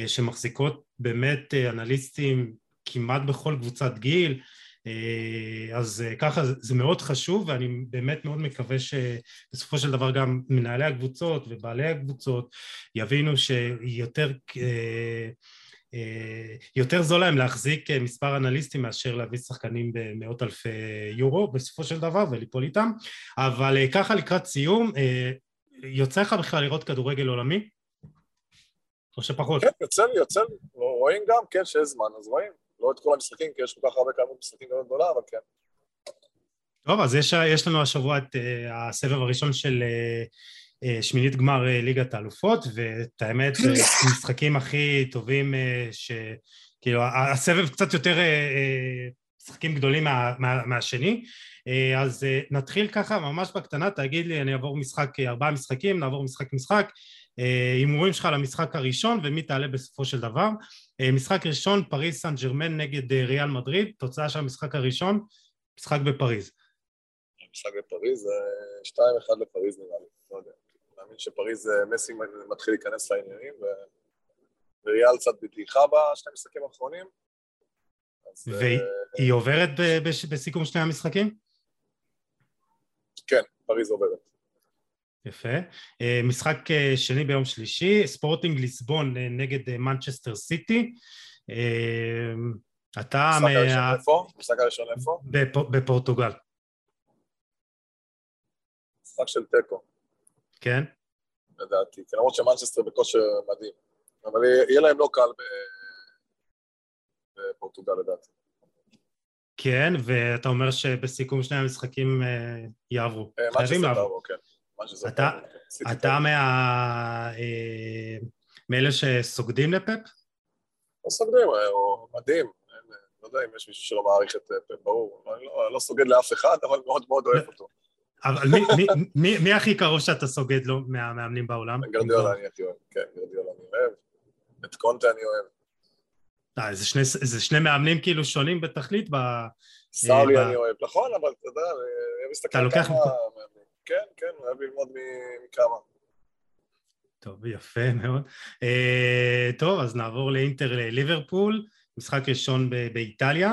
שמחזיקות באמת אה, אנליסטים כמעט בכל קבוצת גיל אה, אז ככה זה מאוד חשוב ואני באמת מאוד מקווה שבסופו של דבר גם מנהלי הקבוצות ובעלי הקבוצות יבינו שיותר יותר זול להם להחזיק מספר אנליסטים מאשר להביא שחקנים במאות אלפי יורו בסופו של דבר וליפול איתם אבל ככה לקראת סיום יוצא לך בכלל לראות כדורגל עולמי? או שפחות. כן, יוצא לי, יוצא לי. רואים גם, כן, שיש זמן, אז רואים. לא את כל המשחקים, כי יש כל כך הרבה כמות משחקים מאוד גדולה, אבל כן. טוב, אז יש, יש לנו השבוע את uh, הסבב הראשון של uh, uh, שמינית גמר uh, ליגת האלופות, ואת האמת, זה המשחקים הכי טובים, uh, שכאילו, הסבב קצת יותר uh, משחקים גדולים מה, מה, מהשני. Uh, אז uh, נתחיל ככה, ממש בקטנה, תגיד לי, אני אעבור משחק, ארבעה משחקים, נעבור משחק משחק. אה, הימורים שלך למשחק הראשון ומי תעלה בסופו של דבר. אה, משחק ראשון, פריז סן ג'רמן נגד אה, ריאל מדריד, תוצאה של המשחק הראשון, משחק בפריז. משחק בפריז, 2-1 לפריז נראה לי, לא יודע. אני מאמין שפריז, מסי מתחיל להיכנס לעניינים, וריאל קצת בדעיכה בשני המשחקים האחרונים. והיא עוברת בסיכום שני המשחקים? כן, פריז עוברת. יפה. אה, משחק אה, שני ביום שלישי, ספורטינג ליסבון אה, נגד מנצ'סטר סיטי. אתה... משחק הראשון איפה? משחק הראשון איפה? בפורטוגל. משחק של תיקו. כן? לדעתי, כי למרות שמנצ'סטר בכושר מדהים. אבל יהיה להם לא קל בפורטוגל לדעתי. כן, ואתה אומר שבסיכום שני המשחקים יעברו. חייבים לעבור. כן. אתה, אתה מה... אה, מאלה שסוגדים לפפ? לא סוגדים, הוא מדהים. לא יודע אם יש מישהו שלא מעריך את פפ, ברור. אני לא, לא סוגד לאף אחד, אבל מאוד מאוד אוהב אותו. אבל מי, מי, מי, מי הכי קרוב שאתה סוגד לו מהמאמנים בעולם? גרדיולה אני הכי אוהב, כן, גרדיולה אני אוהב. את קונטה אני אוהב. אה, זה שני, זה שני מאמנים כאילו שונים בתכלית ב... סארי אה, ב- אני אוהב, נכון, אבל אתה יודע, אני מסתכל כמה... כן, כן, אוהב ללמוד מכמה. טוב, יפה מאוד. אה, טוב, אז נעבור לאינטר לליברפול, משחק ראשון ב- באיטליה.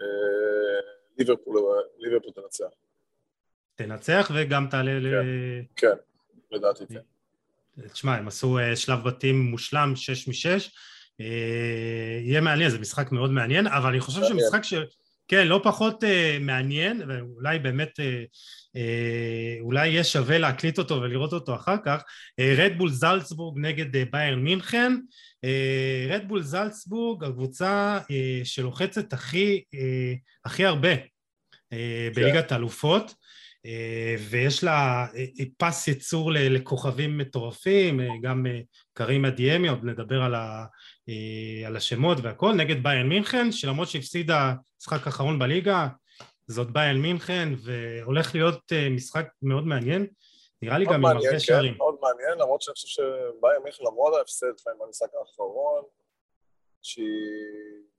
אה, ליברפול, ליברפול תנצח, תנצח וגם תעלה ל... כן, לדעתי כן. תשמע, הם עשו אה, שלב בתים מושלם, שש משש. אה, יהיה מעניין, זה משחק מאוד מעניין, אבל אני חושב. שמשחק ש... כן, לא פחות אה, מעניין, ואולי באמת, אה, אה, אולי יהיה שווה להקליט אותו ולראות אותו אחר כך, רדבול זלצבורג נגד אה, ביירן מינכן. רדבול זלצבורג, הקבוצה אה, שלוחצת הכי, אה, הכי הרבה אה, בליגת האלופות. אה, ויש לה אה, אה, פס ייצור לכוכבים מטורפים, אה, גם אה, קרים אדיאמי, עוד נדבר על, ה, אה, על השמות והכל, נגד ביין מינכן, שלמרות שהפסידה משחק אחרון בליגה, זאת ביין מינכן, והולך להיות אה, משחק מאוד מעניין, נראה לי גם עם מעניין, הרבה כן, שערים. מאוד מעניין, למרות שאני חושב שבאיירן מינכן למרות ההפסד שלהם במשחק האחרון, שהיא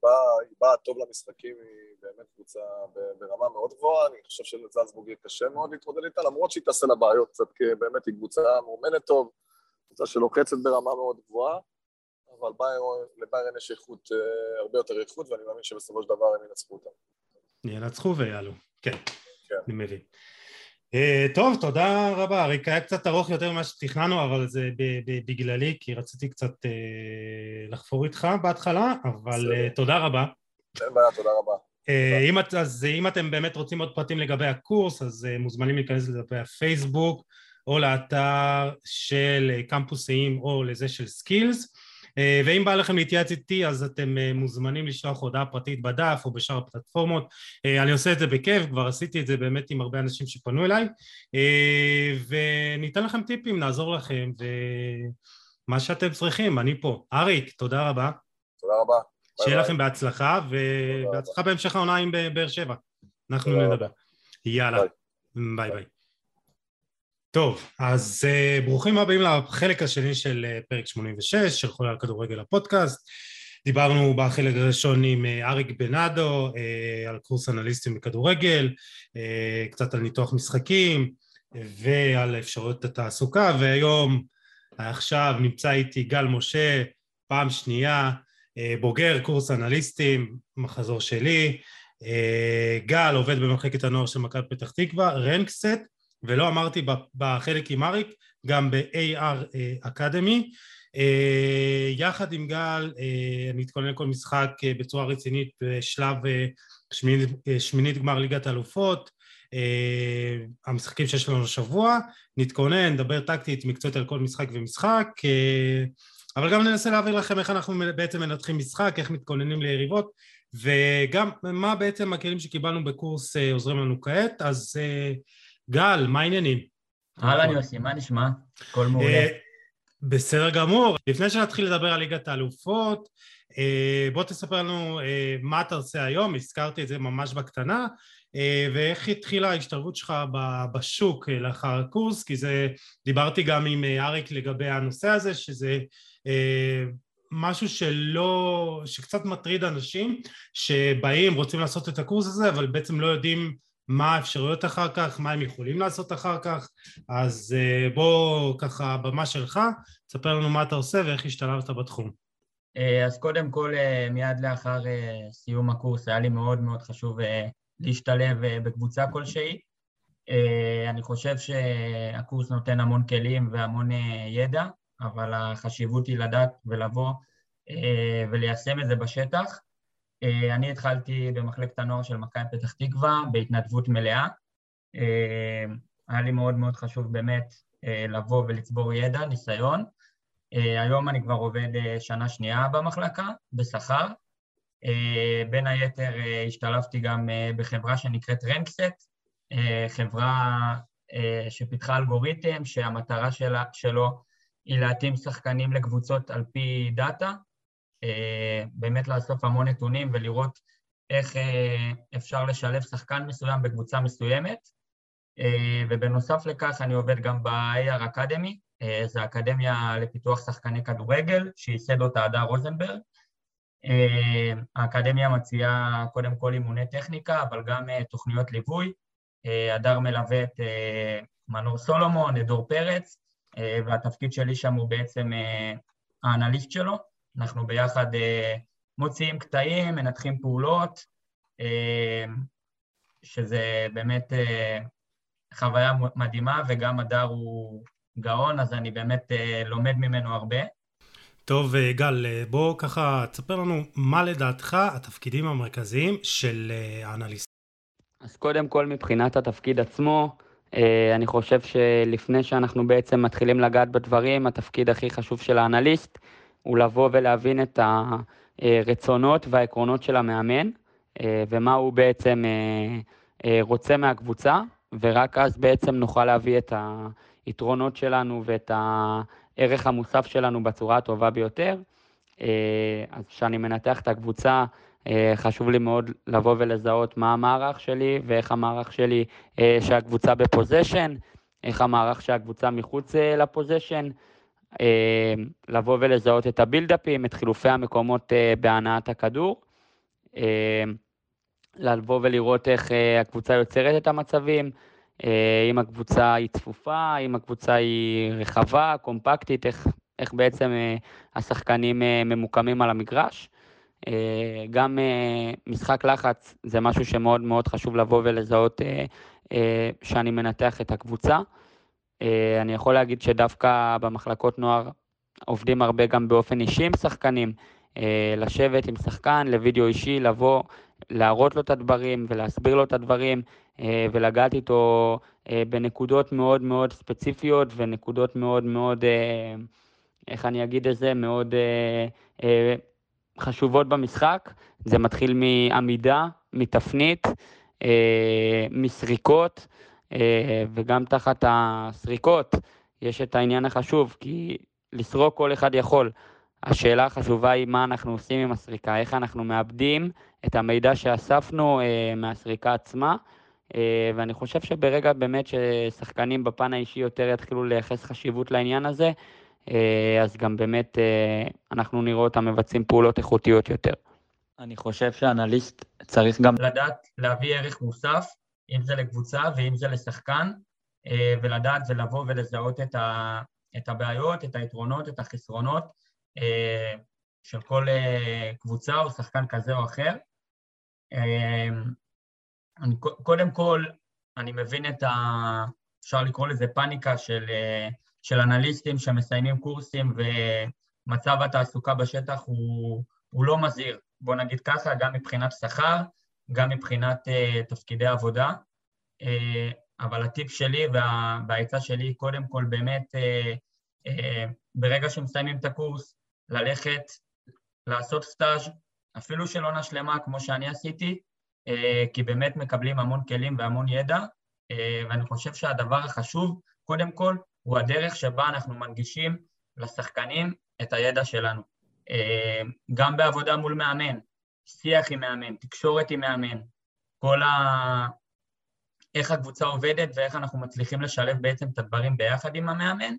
באה, באה טוב למשחקים, היא באמת קבוצה ברמה מאוד גבוהה, אני חושב שלזלצבורג יהיה קשה מאוד להתמודד איתה, למרות שהיא תעשה לה בעיות קצת, כי באמת היא קבוצה מאומנת טוב, קבוצה שלוחצת ברמה מאוד גבוהה, אבל ביירן- לביירן יש איכות, אה, הרבה יותר איכות, ואני מאמין שבסופו של דבר הם ינצחו אותה. ינצחו ויעלו, כן, כן. אני מבין. אה, טוב, תודה רבה, אריק, היה קצת ארוך יותר ממה שתכננו, אבל זה בגללי, כי רציתי קצת אה, לחפור איתך בהתחלה, אבל תודה רבה. אין בעיה, תודה רבה. אם, את, אז אם אתם באמת רוצים עוד פרטים לגבי הקורס, אז מוזמנים להיכנס לדפי הפייסבוק, או לאתר של קמפוסים, או לזה של סקילס. אה, ואם בא לכם להתייעץ איתי, אז אתם אה, מוזמנים לשלוח הודעה פרטית בדף או בשאר הפלטפורמות. אה, אני עושה את זה בכיף, כבר עשיתי את זה באמת עם הרבה אנשים שפנו אליי, וניתן לכם טיפים, נעזור לכם, ומה שאתם צריכים, אני פה. אריק, תודה רבה. תודה רבה. ביי שיהיה ביי. לכם בהצלחה, ובהצלחה בהמשך העונה עם באר שבע. אנחנו נדבר. יאללה, ביי ביי. טוב, אז אה, ברוכים הבאים לחלק השני של אה, פרק 86 של חולה על כדורגל הפודקאסט. דיברנו בחלק הראשון עם אה, אריק בנאדו אה, על קורס אנליסטים בכדורגל, אה, קצת על ניתוח משחקים ועל אפשרויות התעסוקה, והיום, עכשיו, נמצא איתי גל משה, פעם שנייה, אה, בוגר קורס אנליסטים, מחזור שלי, אה, גל עובד במחלקת הנוער של מכבי פתח תקווה, רנקסט, ולא אמרתי בחלק עם אריק, גם ב-AR אקדמי. אה, יחד עם גל אה, אני אתכונן לכל משחק אה, בצורה רצינית בשלב אה, שמינית, אה, שמינית גמר ליגת האלופות, אה, המשחקים שיש לנו השבוע, נתכונן, נדבר טקטית, מקצועית על כל משחק ומשחק, אה, אבל גם ננסה להעביר לכם איך אנחנו בעצם מנתחים משחק, איך מתכוננים ליריבות, וגם מה בעצם הכלים שקיבלנו בקורס אה, עוזרים לנו כעת. אז אה, גל, מה העניינים? אהלן יוסי, מה נשמע? הכל מעולה. אה, בסדר גמור. לפני שנתחיל לדבר על ליגת האלופות, אה, בוא תספר לנו אה, מה אתה עושה היום, הזכרתי את זה ממש בקטנה, ואיך התחילה ההשתלבות שלך ב- בשוק לאחר הקורס, כי זה, דיברתי גם עם אריק לגבי הנושא הזה, שזה משהו שלא, שקצת מטריד אנשים שבאים, רוצים לעשות את הקורס הזה, אבל בעצם לא יודעים מה האפשרויות אחר כך, מה הם יכולים לעשות אחר כך, אז אה, בוא ככה, במה שלך, תספר לנו מה אתה עושה ואיך השתלבת בתחום. אה, אז קודם כל, אה, מיד לאחר סיום הקורס, היה לי מאוד מאוד חשוב להשתלב בקבוצה כלשהי. אני חושב שהקורס נותן המון כלים והמון ידע, אבל החשיבות היא לדעת ולבוא וליישם את זה בשטח. אה, אני התחלתי במחלקת הנוער של מכבי פתח תקווה בהתנדבות מלאה. אה, היה לי מאוד מאוד חשוב באמת אה, לבוא ולצבור ידע, ניסיון. היום אני כבר עובד שנה שנייה במחלקה, בשכר. בין היתר השתלבתי גם בחברה שנקראת רנקסט, חברה שפיתחה אלגוריתם שהמטרה שלה, שלו היא להתאים שחקנים לקבוצות על פי דאטה, באמת לאסוף המון נתונים ולראות איך אה, אפשר לשלב שחקן מסוים בקבוצה מסוימת. ובנוסף לכך אני עובד גם ב-AR Academy, זו אקדמיה לפיתוח שחקני כדורגל, שייסד אותה הדר רוזנברג. האקדמיה מציעה קודם כל אימוני טכניקה, אבל גם תוכניות ליווי. הדר מלווה את מנור סולומון, את דור פרץ, והתפקיד שלי שם הוא בעצם האנליסט שלו. אנחנו ביחד מוציאים קטעים, מנתחים פעולות, שזה באמת חוויה מדהימה, וגם הדר הוא גאון, אז אני באמת לומד ממנו הרבה. טוב, גל, בוא ככה תספר לנו מה לדעתך התפקידים המרכזיים של האנליסט. אז קודם כל מבחינת התפקיד עצמו, אני חושב שלפני שאנחנו בעצם מתחילים לגעת בדברים, התפקיד הכי חשוב של האנליסט הוא לבוא ולהבין את הרצונות והעקרונות של המאמן, ומה הוא בעצם רוצה מהקבוצה, ורק אז בעצם נוכל להביא את היתרונות שלנו ואת הערך המוסף שלנו בצורה הטובה ביותר. אז כשאני מנתח את הקבוצה, חשוב לי מאוד לבוא ולזהות מה המערך שלי ואיך המערך שלי שהקבוצה בפוזיישן, איך המערך שהקבוצה מחוץ לפוזיישן, לבוא ולזהות את הבילדאפים, את חילופי המקומות בהנעת הכדור, לבוא ולראות איך הקבוצה יוצרת את המצבים, אם הקבוצה היא צפופה, אם הקבוצה היא רחבה, קומפקטית, איך, איך בעצם השחקנים ממוקמים על המגרש. גם משחק לחץ זה משהו שמאוד מאוד חשוב לבוא ולזהות שאני מנתח את הקבוצה. אני יכול להגיד שדווקא במחלקות נוער עובדים הרבה גם באופן אישי עם שחקנים, לשבת עם שחקן לוידאו אישי, לבוא, להראות לו את הדברים ולהסביר לו את הדברים ולגעת איתו בנקודות מאוד מאוד ספציפיות ונקודות מאוד מאוד, איך אני אגיד את זה, מאוד חשובות במשחק. זה מתחיל מעמידה, מתפנית, מסריקות, וגם תחת הסריקות יש את העניין החשוב, כי לסרוק כל אחד יכול. השאלה החשובה היא מה אנחנו עושים עם הסריקה, איך אנחנו מאבדים את המידע שאספנו מהסריקה עצמה, ואני חושב שברגע באמת ששחקנים בפן האישי יותר יתחילו לייחס חשיבות לעניין הזה, אז גם באמת אנחנו נראה אותם מבצעים פעולות איכותיות יותר. אני חושב שאנליסט צריך גם לדעת להביא ערך מוסף, אם זה לקבוצה ואם זה לשחקן, ולדעת ולבוא ולזהות את, ה, את הבעיות, את היתרונות, את החסרונות של כל קבוצה או שחקן כזה או אחר. אני, קודם כל, אני מבין את ה... אפשר לקרוא לזה פאניקה של, של אנליסטים שמסיימים קורסים ומצב התעסוקה בשטח הוא, הוא לא מזהיר, בוא נגיד ככה, גם מבחינת שכר, גם מבחינת uh, תפקידי עבודה, uh, אבל הטיפ שלי והעצה שלי, קודם כל באמת, uh, ברגע שמסיימים את הקורס, ללכת, לעשות סטאז', אפילו של עונה שלמה, כמו שאני עשיתי, כי באמת מקבלים המון כלים והמון ידע, ואני חושב שהדבר החשוב, קודם כל, הוא הדרך שבה אנחנו מנגישים לשחקנים את הידע שלנו. גם בעבודה מול מאמן, שיח עם מאמן, תקשורת עם מאמן, כל ה... איך הקבוצה עובדת ואיך אנחנו מצליחים לשלב בעצם את הדברים ביחד עם המאמן,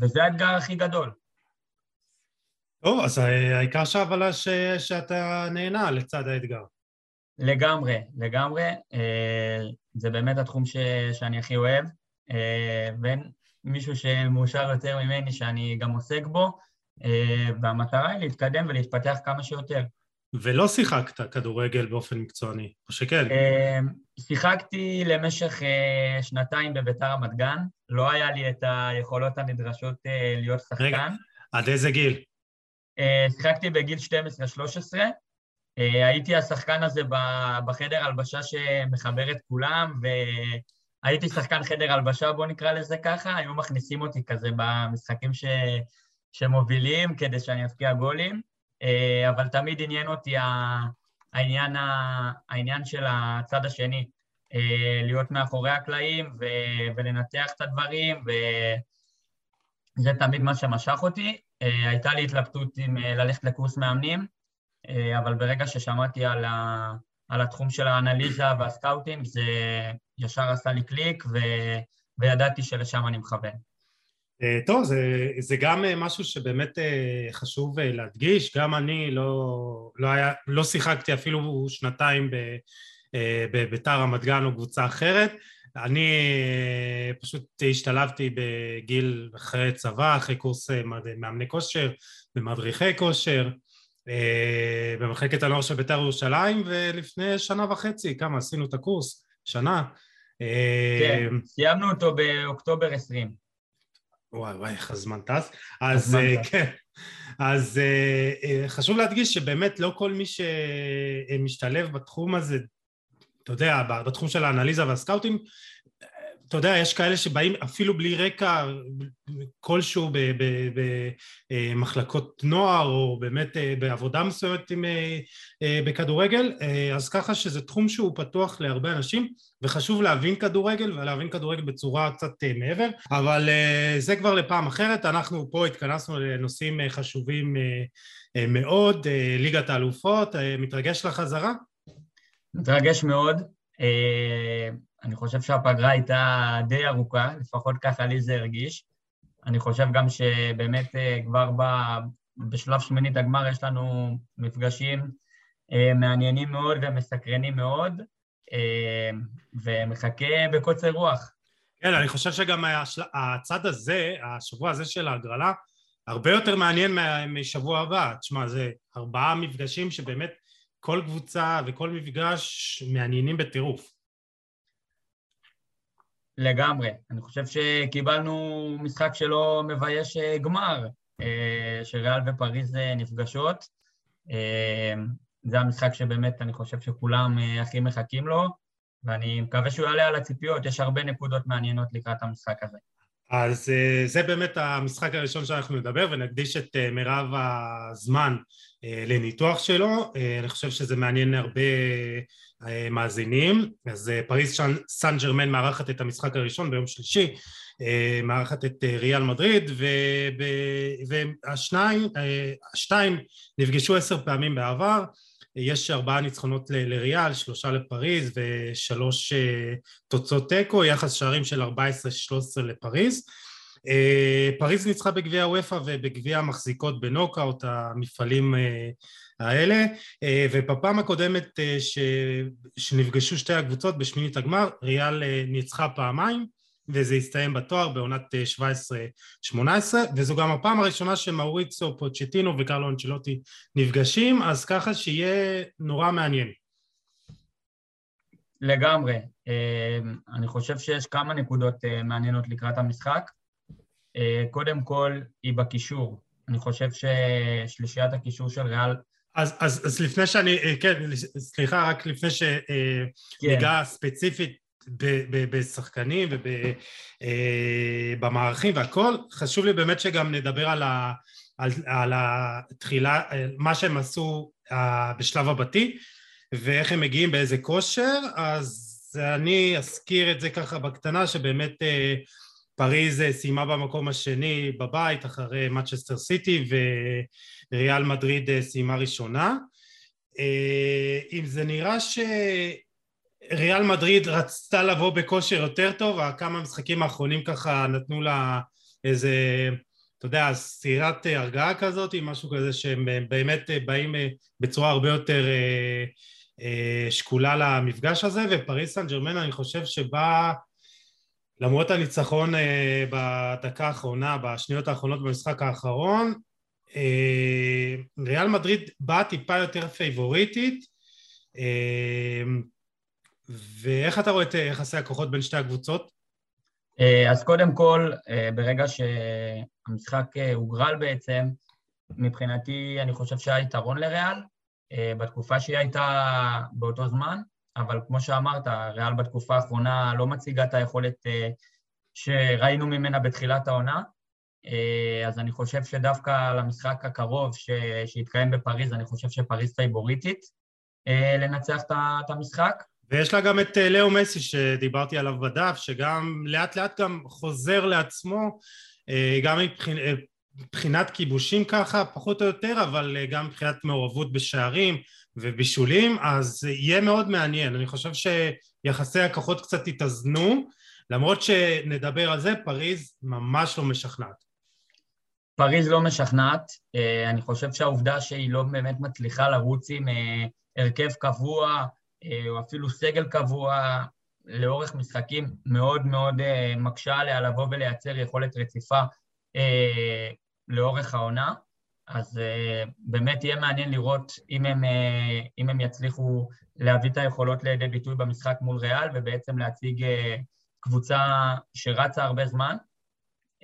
וזה האתגר הכי גדול. טוב, אז העיקר שהבלה ש... שאתה נהנה לצד האתגר. לגמרי, לגמרי. זה באמת התחום ש... שאני הכי אוהב. ואין מישהו שמאושר יותר ממני שאני גם עוסק בו, והמטרה היא להתקדם ולהתפתח כמה שיותר. ולא שיחקת כדורגל באופן מקצועני, או שכן? שיחקתי למשך שנתיים בביתר רמת גן, לא היה לי את היכולות הנדרשות להיות שחקן. רגע, עד איזה גיל? שיחקתי בגיל 12-13, הייתי השחקן הזה בחדר הלבשה שמחבר את כולם, והייתי שחקן חדר הלבשה, בוא נקרא לזה ככה, היו מכניסים אותי כזה במשחקים ש... שמובילים כדי שאני אבקיע גולים. אבל תמיד עניין אותי העניין, העניין של הצד השני, להיות מאחורי הקלעים ולנתח את הדברים, וזה תמיד מה שמשך אותי. הייתה לי התלבטות עם ללכת לקורס מאמנים, אבל ברגע ששמעתי על, ה... על התחום של האנליזה והסקאוטינג, זה ישר עשה לי קליק ו... וידעתי שלשם אני מכוון. אה, טוב, זה, זה גם אה, משהו שבאמת אה, חשוב להדגיש, גם אני לא, לא, היה, לא שיחקתי אפילו שנתיים בביתר רמת גן או קבוצה אחרת, אני פשוט השתלבתי בגיל אחרי צבא, אחרי קורס מאמני כושר, במדריכי כושר, במחלקת הנוער של בית"ר ירושלים, ולפני שנה וחצי, כמה עשינו את הקורס? שנה. כן, סיימנו אותו באוקטובר 20. וואי וואי, איך הזמן טס. אז uh, כן, אז uh, uh, חשוב להדגיש שבאמת לא כל מי שמשתלב בתחום הזה, אתה יודע, בתחום של האנליזה והסקאוטים, אתה יודע, יש כאלה שבאים אפילו בלי רקע כלשהו במחלקות נוער, או באמת אה, בעבודה מסוימת עם, אה, אה, בכדורגל, אז ככה שזה תחום שהוא פתוח להרבה אנשים, וחשוב להבין כדורגל, ולהבין כדורגל בצורה קצת מעבר, אבל זה כבר לפעם אחרת, אנחנו פה התכנסנו לנושאים חשובים מאוד, ליגת האלופות, מתרגש לחזרה? מתרגש מאוד. אני חושב שהפגרה הייתה די ארוכה, לפחות ככה לי זה הרגיש. אני חושב גם שבאמת אה, כבר ב, בשלב שמינית הגמר יש לנו מפגשים אה, מעניינים מאוד ומסקרנים מאוד, אה, ומחכה בקוצר רוח. כן, אני חושב שגם הצד הזה, השבוע הזה של ההגרלה, הרבה יותר מעניין משבוע הבא. תשמע, זה ארבעה מפגשים שבאמת כל קבוצה וכל מפגש מעניינים בטירוף. לגמרי. אני חושב שקיבלנו משחק שלא מבייש אה, גמר, אה, שריאל ופריז אה, נפגשות. זה המשחק שבאמת אני חושב שכולם הכי מחכים לו, ואני מקווה שהוא יעלה על הציפיות, יש הרבה נקודות מעניינות לקראת המשחק הזה. אז זה באמת המשחק הראשון שאנחנו נדבר ונקדיש את מירב הזמן לניתוח שלו, אני חושב שזה מעניין הרבה מאזינים, אז אה, פריז סן ג'רמן מארחת את המשחק הראשון ביום שלישי, אה, מארחת את אה, ריאל מדריד והשתיים נפגשו עשר פעמים בעבר, יש ארבעה ניצחונות לריאל, שלושה לפריז ושלוש תוצאות תיקו, יחס שערים של 14-13 לפריז. פריז ניצחה בגביע הוופא ובגביע המחזיקות בנוקאוט, המפעלים האלה, אה, ובפעם הקודמת אה, ש... שנפגשו שתי הקבוצות בשמינית הגמר, ריאל אה, ניצחה פעמיים, וזה הסתיים בתואר בעונת 17-18, וזו גם הפעם הראשונה שמאוריצו פוצ'טינו וקרלו אנצ'לוטי נפגשים, אז ככה שיהיה נורא מעניין. לגמרי. אני חושב שיש כמה נקודות מעניינות לקראת המשחק. קודם כל, היא בקישור. אני חושב ששלישיית הקישור של ריאל אז, אז, אז לפני שאני, אה, כן, סליחה, רק לפני שניגע כן. ספציפית ב, ב, בשחקנים ובמערכים אה, והכל, חשוב לי באמת שגם נדבר על, ה, על, על התחילה, מה שהם עשו אה, בשלב הבתי ואיך הם מגיעים באיזה כושר, אז אני אזכיר את זה ככה בקטנה, שבאמת פריז סיימה במקום השני בבית אחרי מצ'סטר סיטי וריאל מדריד סיימה ראשונה. אה, אם זה נראה שריאל מדריד רצתה לבוא בכושר יותר טוב, כמה משחקים האחרונים ככה נתנו לה איזה, אתה יודע, סירת הרגעה כזאת, משהו כזה שהם באמת באים בצורה הרבה יותר אה, אה, שקולה למפגש הזה, ופריס סן ג'רמן אני חושב שבא למרות הניצחון אה, בדקה האחרונה, בשניות האחרונות במשחק האחרון, אה, ריאל מדריד באה טיפה יותר פייבוריטית, אה, ואיך אתה רואה את יחסי הכוחות בין שתי הקבוצות? אז קודם כל, ברגע שהמשחק הוגרל בעצם, מבחינתי אני חושב שהיה יתרון לריאל, בתקופה שהיא הייתה באותו זמן, אבל כמו שאמרת, ריאל בתקופה האחרונה לא מציגה את היכולת אה, שראינו ממנה בתחילת העונה, אה, אז אני חושב שדווקא למשחק הקרוב שיתקיים בפריז, אני חושב שפריז פייבוריטית אה, לנצח את המשחק. ויש לה גם את לאו מסי שדיברתי עליו בדף, שגם לאט לאט גם חוזר לעצמו, גם מבחינת כיבושים ככה, פחות או יותר, אבל גם מבחינת מעורבות בשערים, ובישולים, אז יהיה מאוד מעניין. אני חושב שיחסי הכוחות קצת יתאזנו, למרות שנדבר על זה, פריז ממש לא משכנעת. פריז לא משכנעת, אה, אני חושב שהעובדה שהיא לא באמת מצליחה לרוץ עם אה, הרכב קבוע, אה, או אפילו סגל קבוע, לאורך משחקים מאוד מאוד מקשה עליה לבוא ולייצר יכולת רציפה לאורך העונה. אז באמת יהיה מעניין לראות אם הם, אם הם יצליחו להביא את היכולות לידי ביטוי במשחק מול ריאל, ובעצם להציג קבוצה שרצה הרבה זמן.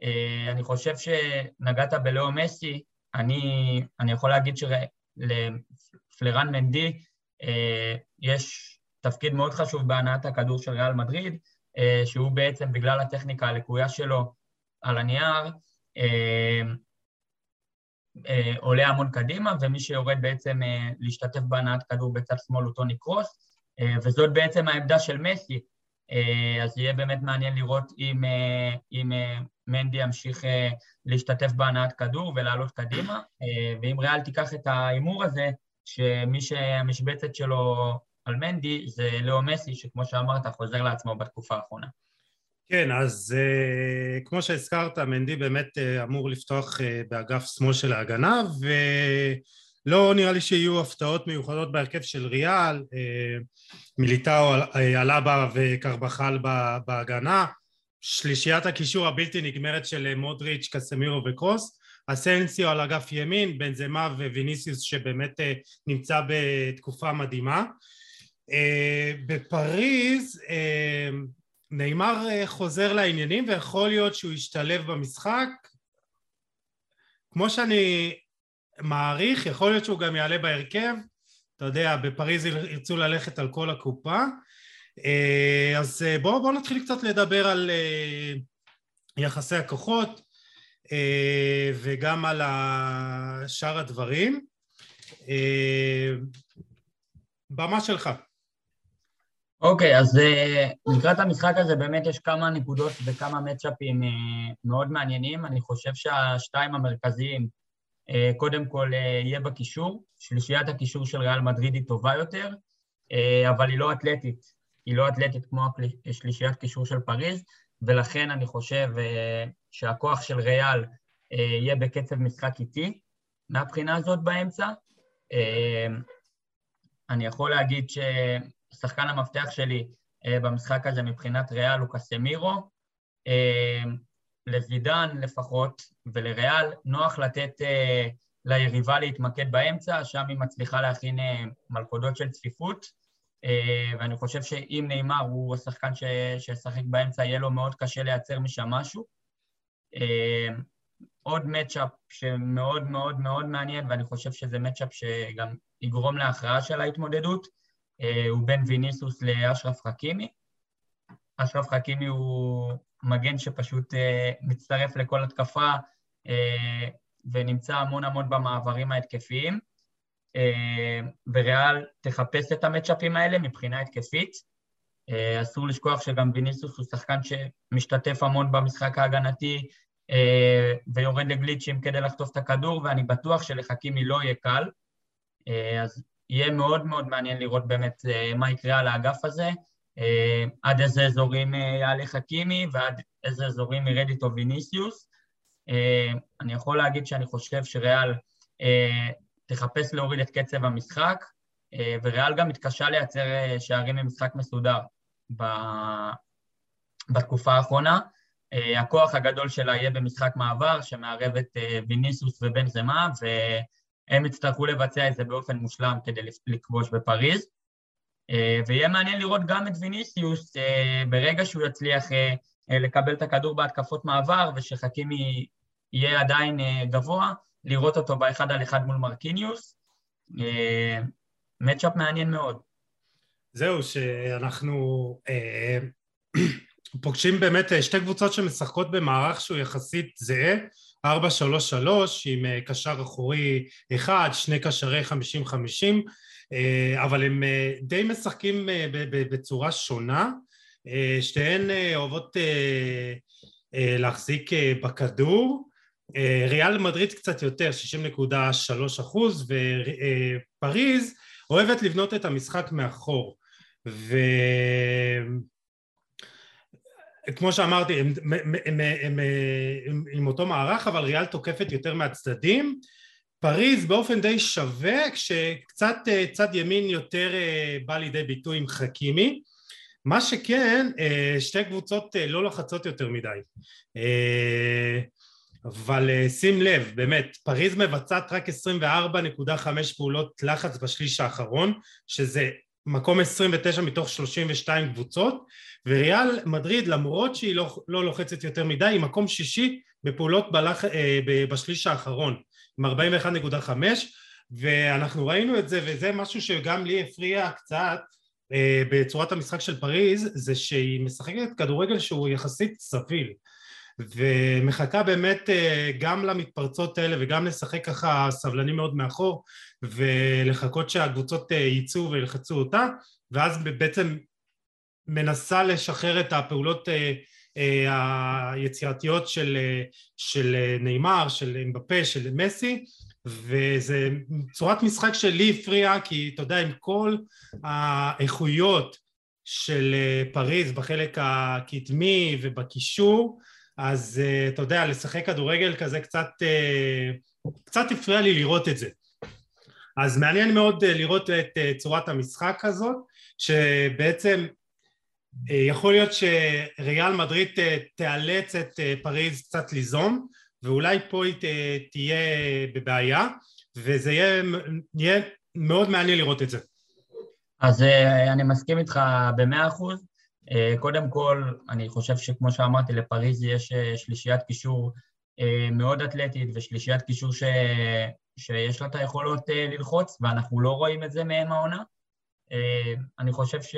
אה, אני חושב שנגעת בלאו מסי, אני, אני יכול להגיד שלפלרן מנדי אה, יש תפקיד מאוד חשוב בהנעת הכדור של ריאל מדריד, אה, שהוא בעצם בגלל הטכניקה הלקויה שלו על הנייר, עולה המון קדימה, ומי שיורד בעצם להשתתף בהנעת כדור בצד שמאל הוא טוני קרוס, וזאת בעצם העמדה של מסי, אז יהיה באמת מעניין לראות אם, אם מנדי ימשיך אה, להשתתף בהנעת כדור ולעלות קדימה, אה, ואם ריאל תיקח את ההימור הזה, שמי שהמשבצת שלו על מנדי זה לאו מסי, שכמו שאמרת, חוזר לעצמו בתקופה האחרונה. כן, אז uh, כמו שהזכרת, מנדי באמת uh, אמור לפתוח uh, באגף שמאל של ההגנה, ולא נראה לי שיהיו הפתעות מיוחדות בהרכב של ריאל, מיליטאו, אלבה וקרבחל בהגנה, שלישיית הקישור הבלתי נגמרת של מודריץ', קסמירו וקרוס, אסנסיו על אגף ימין, בנזמה וויניסיוס שבאמת אה, נמצא בתקופה מדהימה. אה, בפריז אה, נאמר חוזר לעניינים ויכול להיות שהוא ישתלב במשחק כמו שאני מעריך, יכול להיות שהוא גם יעלה בהרכב, אתה יודע, בפריז ירצו ללכת על כל הקופה, אה, אז אה, בואו בוא נתחיל קצת לדבר על אה, יחסי הכוחות וגם על שאר הדברים. במה שלך. אוקיי, okay, אז לקראת המשחק הזה באמת יש כמה נקודות וכמה מצ'אפים מאוד מעניינים. אני חושב שהשתיים המרכזיים, קודם כל יהיה בקישור. שלישיית הקישור של ריאל מדריד היא טובה יותר, אבל היא לא אתלטית. היא לא אתלטית כמו שלישיית קישור של פריז, ולכן אני חושב אה, שהכוח של ריאל אה, יהיה בקצב משחק איטי מהבחינה הזאת באמצע. אה, אני יכול להגיד ששחקן המפתח שלי במשחק הזה מבחינת ריאל הוא קסמירו. לזידן לפחות ולריאל נוח לתת ליריבה להתמקד באמצע, שם היא מצליחה להכין מלכודות של צפיפות. אה, ואני חושב שאם נאמר הוא השחקן שישחק באמצע, יהיה לו מאוד קשה לייצר משם משהו. אה, עוד מצ'אפ שמאוד מאוד מאוד מעניין, ואני חושב שזה מצ'אפ שגם יגרום להכרעה של ההתמודדות, אה, הוא בין ויניסוס לאשרף חכימי. אשרף חכימי הוא מגן שפשוט מצטרף לכל התקפה ונמצא המון המון במעברים ההתקפיים. אה, וריאל תחפש את המצ'אפים האלה מבחינה התקפית. אה, אסור לשכוח שגם ויניסוס הוא שחקן שמשתתף המון במשחק ההגנתי אה, ויורד לגליצ'ים כדי לחטוף את הכדור, ואני בטוח שלחכימי לא יהיה קל. אז יהיה מאוד מאוד מעניין לראות באמת מה יקרה על האגף הזה, עד איזה אזורים יעלה חכימי ועד איזה אזורים ירד איתו ויניסיוס. אני יכול להגיד שאני חושב שריאל תחפש להוריד את קצב המשחק, אה, וריאל גם מתקשה לייצר אה, שערים למשחק מסודר בתקופה האחרונה. אה, הכוח הגדול שלה יהיה במשחק מעבר, שמערב את ויניסוס ובן זמה, והם יצטרכו לבצע את זה באופן מושלם כדי לכבוש בפריז. ויהיה מעניין לראות גם את ויניסיוס ברגע שהוא יצליח לקבל את הכדור בהתקפות מעבר, ושחכימי יהיה עדיין גבוה, לראות אותו באחד על אחד מול מרקיניוס. מצ'אפ מעניין מאוד. זהו, שאנחנו אה, פוגשים באמת אה, שתי קבוצות שמשחקות במערך שהוא יחסית זהה, 4-3-3 עם אה, קשר אחורי אחד, שני קשרי 50-50, אה, אבל הם אה, די משחקים בצורה שונה, שתיהן אוהבות להחזיק בכדור, ריאל מדריד קצת יותר, 60.3 אחוז, ופריז אוהבת לבנות את המשחק מאחור. ו... כמו שאמרתי, הם, הם, הם, הם, הם עם אותו מערך, אבל ריאל תוקפת יותר מהצדדים. פריז באופן די שווה, כשקצת צד ימין יותר בא לידי ביטוי עם חכימי. מה שכן, שתי קבוצות לא לחצות יותר מדי. אבל שים לב, באמת, פריז מבצעת רק 24.5 פעולות לחץ בשליש האחרון, שזה מקום 29 מתוך 32 קבוצות, וריאל מדריד למרות שהיא לא, לא לוחצת יותר מדי היא מקום שישי בפעולות בלח, אה, בשליש האחרון עם 41.5 ואנחנו ראינו את זה וזה משהו שגם לי הפריע קצת אה, בצורת המשחק של פריז זה שהיא משחקת כדורגל שהוא יחסית סביל ומחכה באמת אה, גם למתפרצות האלה וגם לשחק ככה סבלני מאוד מאחור ולחכות שהקבוצות ייצאו וילחצו אותה ואז בעצם מנסה לשחרר את הפעולות אה, אה, היצירתיות של, אה, של נאמר, של אמבפה, של מסי וזה צורת משחק שלי הפריעה כי אתה יודע עם כל האיכויות של פריז בחלק הקדמי ובקישור אז אתה יודע לשחק כדורגל כזה קצת קצת הפריע לי לראות את זה. אז מעניין מאוד לראות את צורת המשחק הזאת שבעצם יכול להיות שריאל מדריד תיאלץ את אה, פריז קצת ליזום ואולי פה היא תהיה בבעיה וזה יהיה, יהיה מאוד מעניין לראות את זה. אז אה, אני מסכים איתך במאה אחוז. קודם כל, אני חושב שכמו שאמרתי, לפריז יש שלישיית קישור מאוד אתלטית ושלישיית קישור ש... שיש לה את היכולות ללחוץ, ואנחנו לא רואים את זה מהם העונה. אני חושב ש...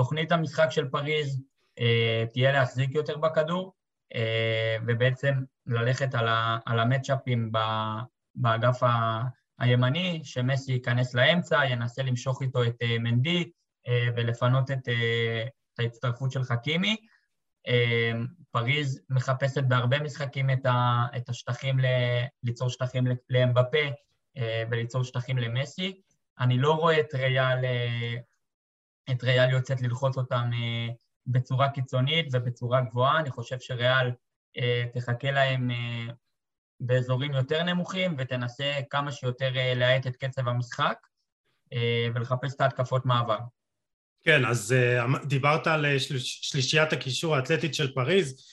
תוכנית המשחק של פריז אה, תהיה להחזיק יותר בכדור, אה, ובעצם ללכת על, ה, על המצ'אפים באגף ה, הימני, שמסי ייכנס לאמצע, ינסה למשוך איתו את אה, מנדי אה, ולפנות את, אה, את ההצטרפות של חכימי. פריז מחפשת בהרבה משחקים את, ה, את השטחים, ל, ליצור שטחים לאמבפה וליצור שטחים למסי. אני לא רואה את ריאל את ריאל יוצאת ללחוץ אותם אה, בצורה קיצונית ובצורה גבוהה, אני חושב שריאל אה, תחכה להם אה, באזורים יותר נמוכים ותנסה כמה שיותר להאט את קצב המשחק ולחפש את ההתקפות מעבר. כן, אז דיברת על שלישיית הקישור האתלטית של פריז,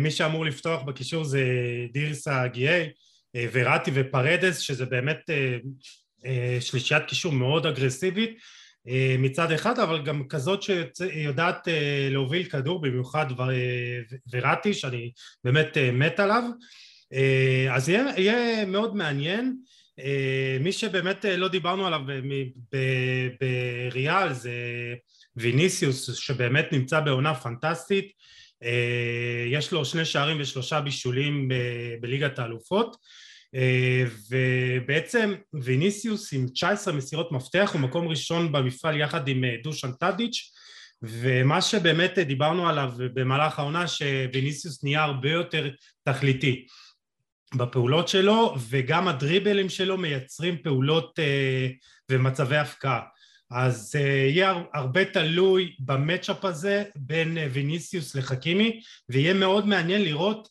מי שאמור לפתוח בקישור זה דירסה גיי, וראטי ופרדס, שזה באמת שלישיית קישור מאוד אגרסיבית, מצד אחד, אבל גם כזאת שיודעת אה, להוביל כדור, במיוחד וראטי, שאני באמת אה, מת עליו. אז יהיה, יהיה מאוד מעניין. מי שבאמת לא דיברנו עליו בריאל זה ויניסיוס, שבאמת נמצא בעונה פנטסטית. יש לו שני שערים ושלושה בישולים בליגת האלופות. אה, ובעצם ויניסיוס עם 19 מסירות מפתח הוא מקום ראשון במפעל יחד עם אה, דושן טאדיץ' ומה שבאמת דיברנו עליו במהלך העונה שוויניסיוס נהיה הרבה יותר תכליתי בפעולות שלו וגם הדריבלים שלו מייצרים פעולות אה, ומצבי הפקעה. אז יהיה הרבה תלוי במצ'אפ הזה בין ויניסיוס לחכימי ויהיה מאוד מעניין לראות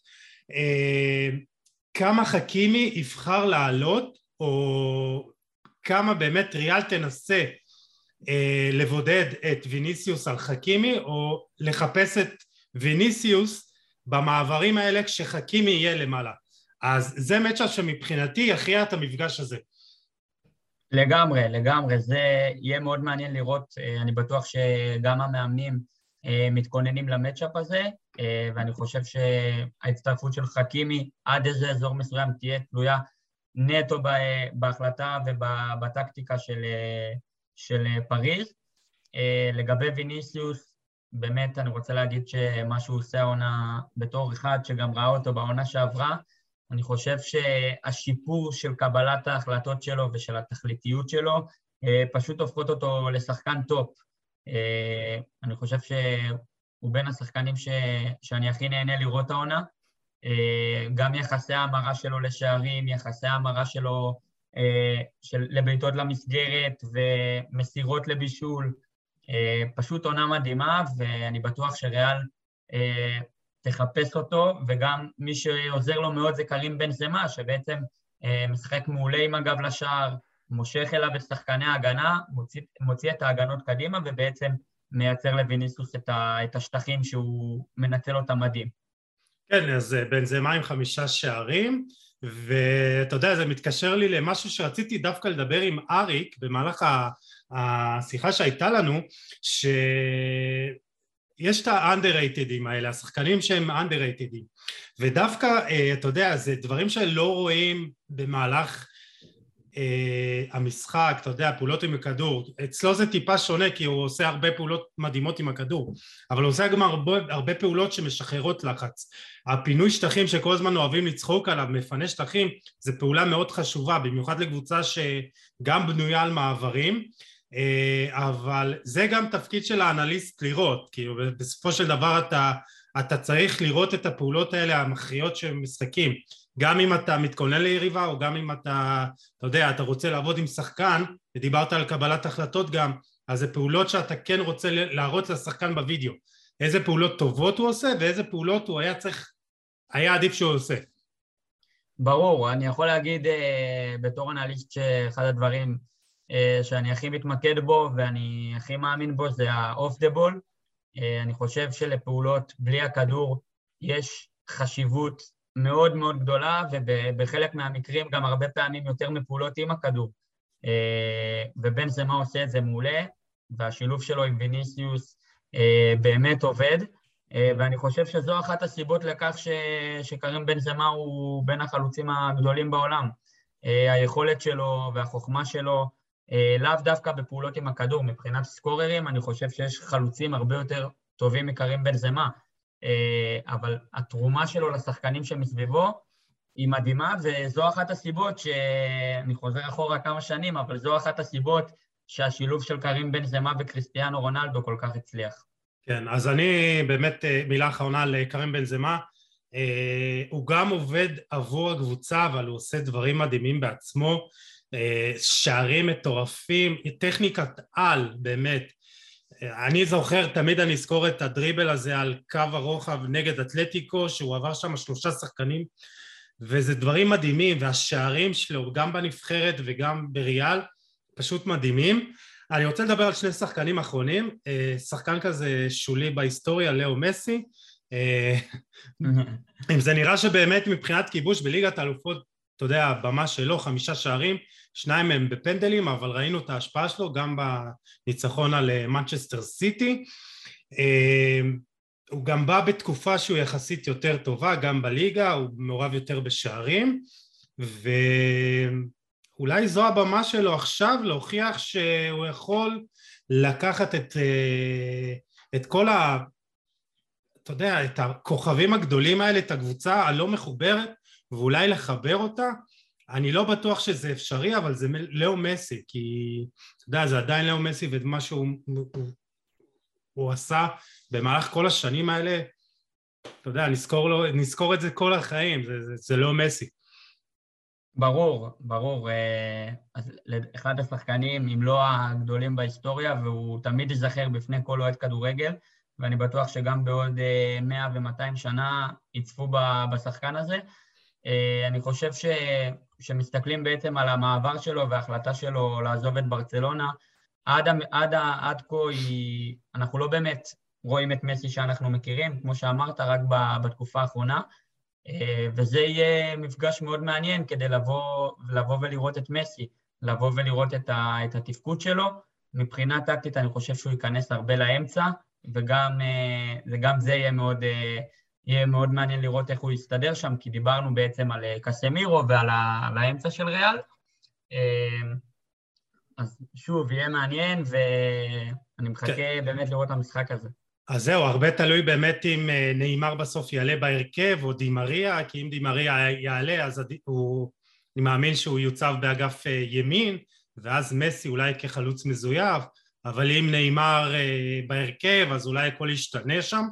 כמה חכימי יבחר לעלות, או כמה באמת ריאל תנסה אה, לבודד את ויניסיוס על חכימי, או לחפש את ויניסיוס במעברים האלה כשחכימי יהיה למעלה. אז זה מצ'ה שמבחינתי יכריע את המפגש הזה. לגמרי, לגמרי. זה יהיה מאוד מעניין לראות, אה, אני בטוח שגם המאמנים מתכוננים למצ'אפ הזה, אה, ואני חושב שההצטרפות של חכימי עד איזה אזור מסוים תהיה תלויה נטו בהחלטה ובטקטיקה של, אה, של פריז. לגבי ויניסיוס, באמת אני רוצה להגיד שמה שהוא עושה העונה בתור אחד שגם ראה אותו בעונה שעברה, אני חושב שהשיפור של קבלת ההחלטות שלו ושל התכליתיות שלו פשוט הופכות אותו לשחקן טופ. אה, אני חושב שהוא בין השחקנים ש... שאני הכי נהנה לראות העונה. אה, גם יחסי ההמרה שלו לשערים, יחסי ההמרה שלו של לבעיטות למסגרת ומסירות לבישול. פשוט עונה מדהימה, ואני בטוח שריאל תחפש אותו, וגם מי שעוזר לו מאוד זה קרים בן זמה, שבעצם משחק מעולה עם הגב לשער, מושך אליו את שחקני ההגנה, מוציא, מוציא את ההגנות קדימה, ובעצם מייצר לוויניסוס את, ה, את השטחים שהוא מנצל אותם מדהים. כן, אז אה, בן זמה עם חמישה שערים, ואתה יודע, זה מתקשר לי למשהו שרציתי דווקא לדבר עם אריק במהלך השיחה שהייתה לנו, שיש את ה-underratedים האלה, השחקנים שהם underratedים, ודווקא, אה, אתה יודע, זה דברים שלא רואים במהלך המשחק, אתה יודע, פעולות עם הכדור, אצלו זה טיפה שונה כי הוא עושה הרבה פעולות מדהימות עם הכדור, אבל הוא עושה גם הרבה, הרבה פעולות שמשחררות לחץ. הפינוי שטחים שכל הזמן אוהבים לצחוק עליו, מפנה שטחים, זה פעולה מאוד חשובה, במיוחד לקבוצה שגם בנויה על מעברים, אה, אבל זה גם תפקיד של האנליסט לראות, כאילו בסופו של דבר אתה, אתה צריך לראות את הפעולות האלה המכריעות של משחקים גם אם אתה מתכונן ליריבה או גם אם אתה, אתה יודע, אתה רוצה לעבוד עם שחקן, ודיברת על קבלת החלטות גם, אז זה פעולות שאתה כן רוצה להראות לשחקן בווידאו. איזה פעולות טובות הוא עושה ואיזה פעולות הוא היה צריך, היה עדיף שהוא עושה. ברור, אני יכול להגיד אה, בתור אנליסט שאחד הדברים אה, שאני הכי מתמקד בו ואני הכי מאמין בו זה the ball. אה, אני חושב שלפעולות בלי הכדור יש חשיבות מאוד מאוד גדולה, ובחלק מהמקרים גם הרבה פעמים יותר מפעולות עם הכדור. אה, ובן זמה עושה את זה מעולה, והשילוב שלו עם ויניסיוס אה, באמת עובד, אה, ואני חושב שזו אחת הסיבות לכך ש... שקרים בן זמה הוא בין החלוצים הגדולים בעולם. היכולת שלו והחוכמה שלו, לאו דווקא בפעולות עם הכדור, מבחינת סקוררים, אני חושב שיש חלוצים הרבה יותר טובים מקרים בן זמה. אה, אבל התרומה שלו לשחקנים שמסביבו היא מדהימה, וזו אחת הסיבות שאני חוזר אחורה כמה שנים, אבל זו אחת הסיבות שהשילוב של קרים בן זמה וקריסטיאנו רונלדו כל כך הצליח. כן, אז אני באמת אה, מילה אחרונה לקרים בן זמה. אה, הוא גם עובד עבור הקבוצה, אבל הוא עושה דברים מדהימים בעצמו. שערים מטורפים, טכניקת על, באמת. אני זוכר, תמיד אני אזכור את הדריבל הזה על קו הרוחב נגד אתלטיקו, שהוא עבר שם שלושה שחקנים, וזה דברים מדהימים, והשערים שלו, גם בנבחרת וגם בריאל, פשוט מדהימים. אני רוצה לדבר על שני שחקנים אחרונים, אה, שחקן כזה שולי בהיסטוריה, לאו מסי. אה, אם זה נראה שבאמת מבחינת כיבוש בליגת האלופות, אתה יודע, הבמה שלו, חמישה שערים, שניים מהם בפנדלים, אבל ראינו את ההשפעה שלו גם בניצחון על מנצ'סטר אה, סיטי. אה, הוא גם בא בתקופה שהוא יחסית יותר טובה, גם בליגה, הוא מעורב יותר בשערים, ואולי זו הבמה שלו עכשיו להוכיח שהוא יכול לקחת את, אה, את כל ה... אתה יודע, את הכוכבים הגדולים האלה, את הקבוצה הלא מחוברת, ואולי לחבר אותה אני לא בטוח שזה אפשרי, אבל זה לאו מסי, כי אתה יודע, זה עדיין לאו מסי ומה שהוא הוא, הוא עשה במהלך כל השנים האלה, אתה יודע, נזכור, לו, נזכור את זה כל החיים, זה, זה, זה לאו מסי. ברור, ברור. אה, אחד השחקנים, אם לא הגדולים בהיסטוריה, והוא תמיד ייזכר בפני כל אוהד כדורגל, ואני בטוח שגם בעוד 100 אה, ו-200 שנה יצפו בשחקן הזה. אה, אני חושב ש... שמסתכלים בעצם על המעבר שלו וההחלטה שלו לעזוב את ברצלונה, עד, עד, עד כה היא, אנחנו לא באמת רואים את מסי שאנחנו מכירים, כמו שאמרת, רק בתקופה האחרונה, אה, וזה יהיה מפגש מאוד מעניין כדי לבוא, לבוא ולראות את מסי, לבוא ולראות את, ה, את התפקוד שלו. מבחינה טקטית אני חושב שהוא ייכנס הרבה לאמצע, וגם אה, זה יהיה מאוד יהיה מאוד מעניין לראות איך הוא יסתדר שם, כי דיברנו בעצם על אה, קסמירו ועל האמצע של ריאל. אה, אז שוב, יהיה מעניין, ואני מחכה כן. באמת לראות את המשחק הזה. אז זהו, הרבה תלוי באמת אם אה, נאמר בסוף יעלה בהרכב, או דימריה, כי אם דימריה יעלה, אז הוא, אני מאמין שהוא יוצב באגף ימין, ואז מסי אולי כחלוץ מזויף, אבל אם נאמר בהרכב, אז אולי הכל ישתנה שם.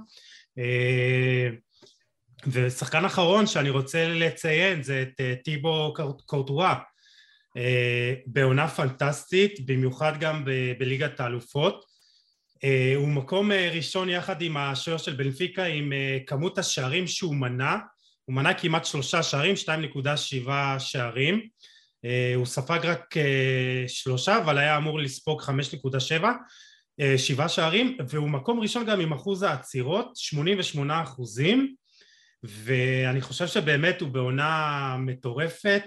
ושחקן אחרון שאני רוצה לציין זה את אה, טיבו קורטואה בעונה פנטסטית, במיוחד גם בליגת האלופות. הוא מקום ראשון יחד עם השוער של בנפיקה עם כמות השערים שהוא מנה, הוא מנה כמעט שלושה שערים, 2.7 שערים, הוא ספג רק שלושה אבל היה אמור לספוג 5.7 שבעה שערים. והוא מקום ראשון גם עם אחוז העצירות, 88 אחוזים ואני חושב שבאמת הוא בעונה מטורפת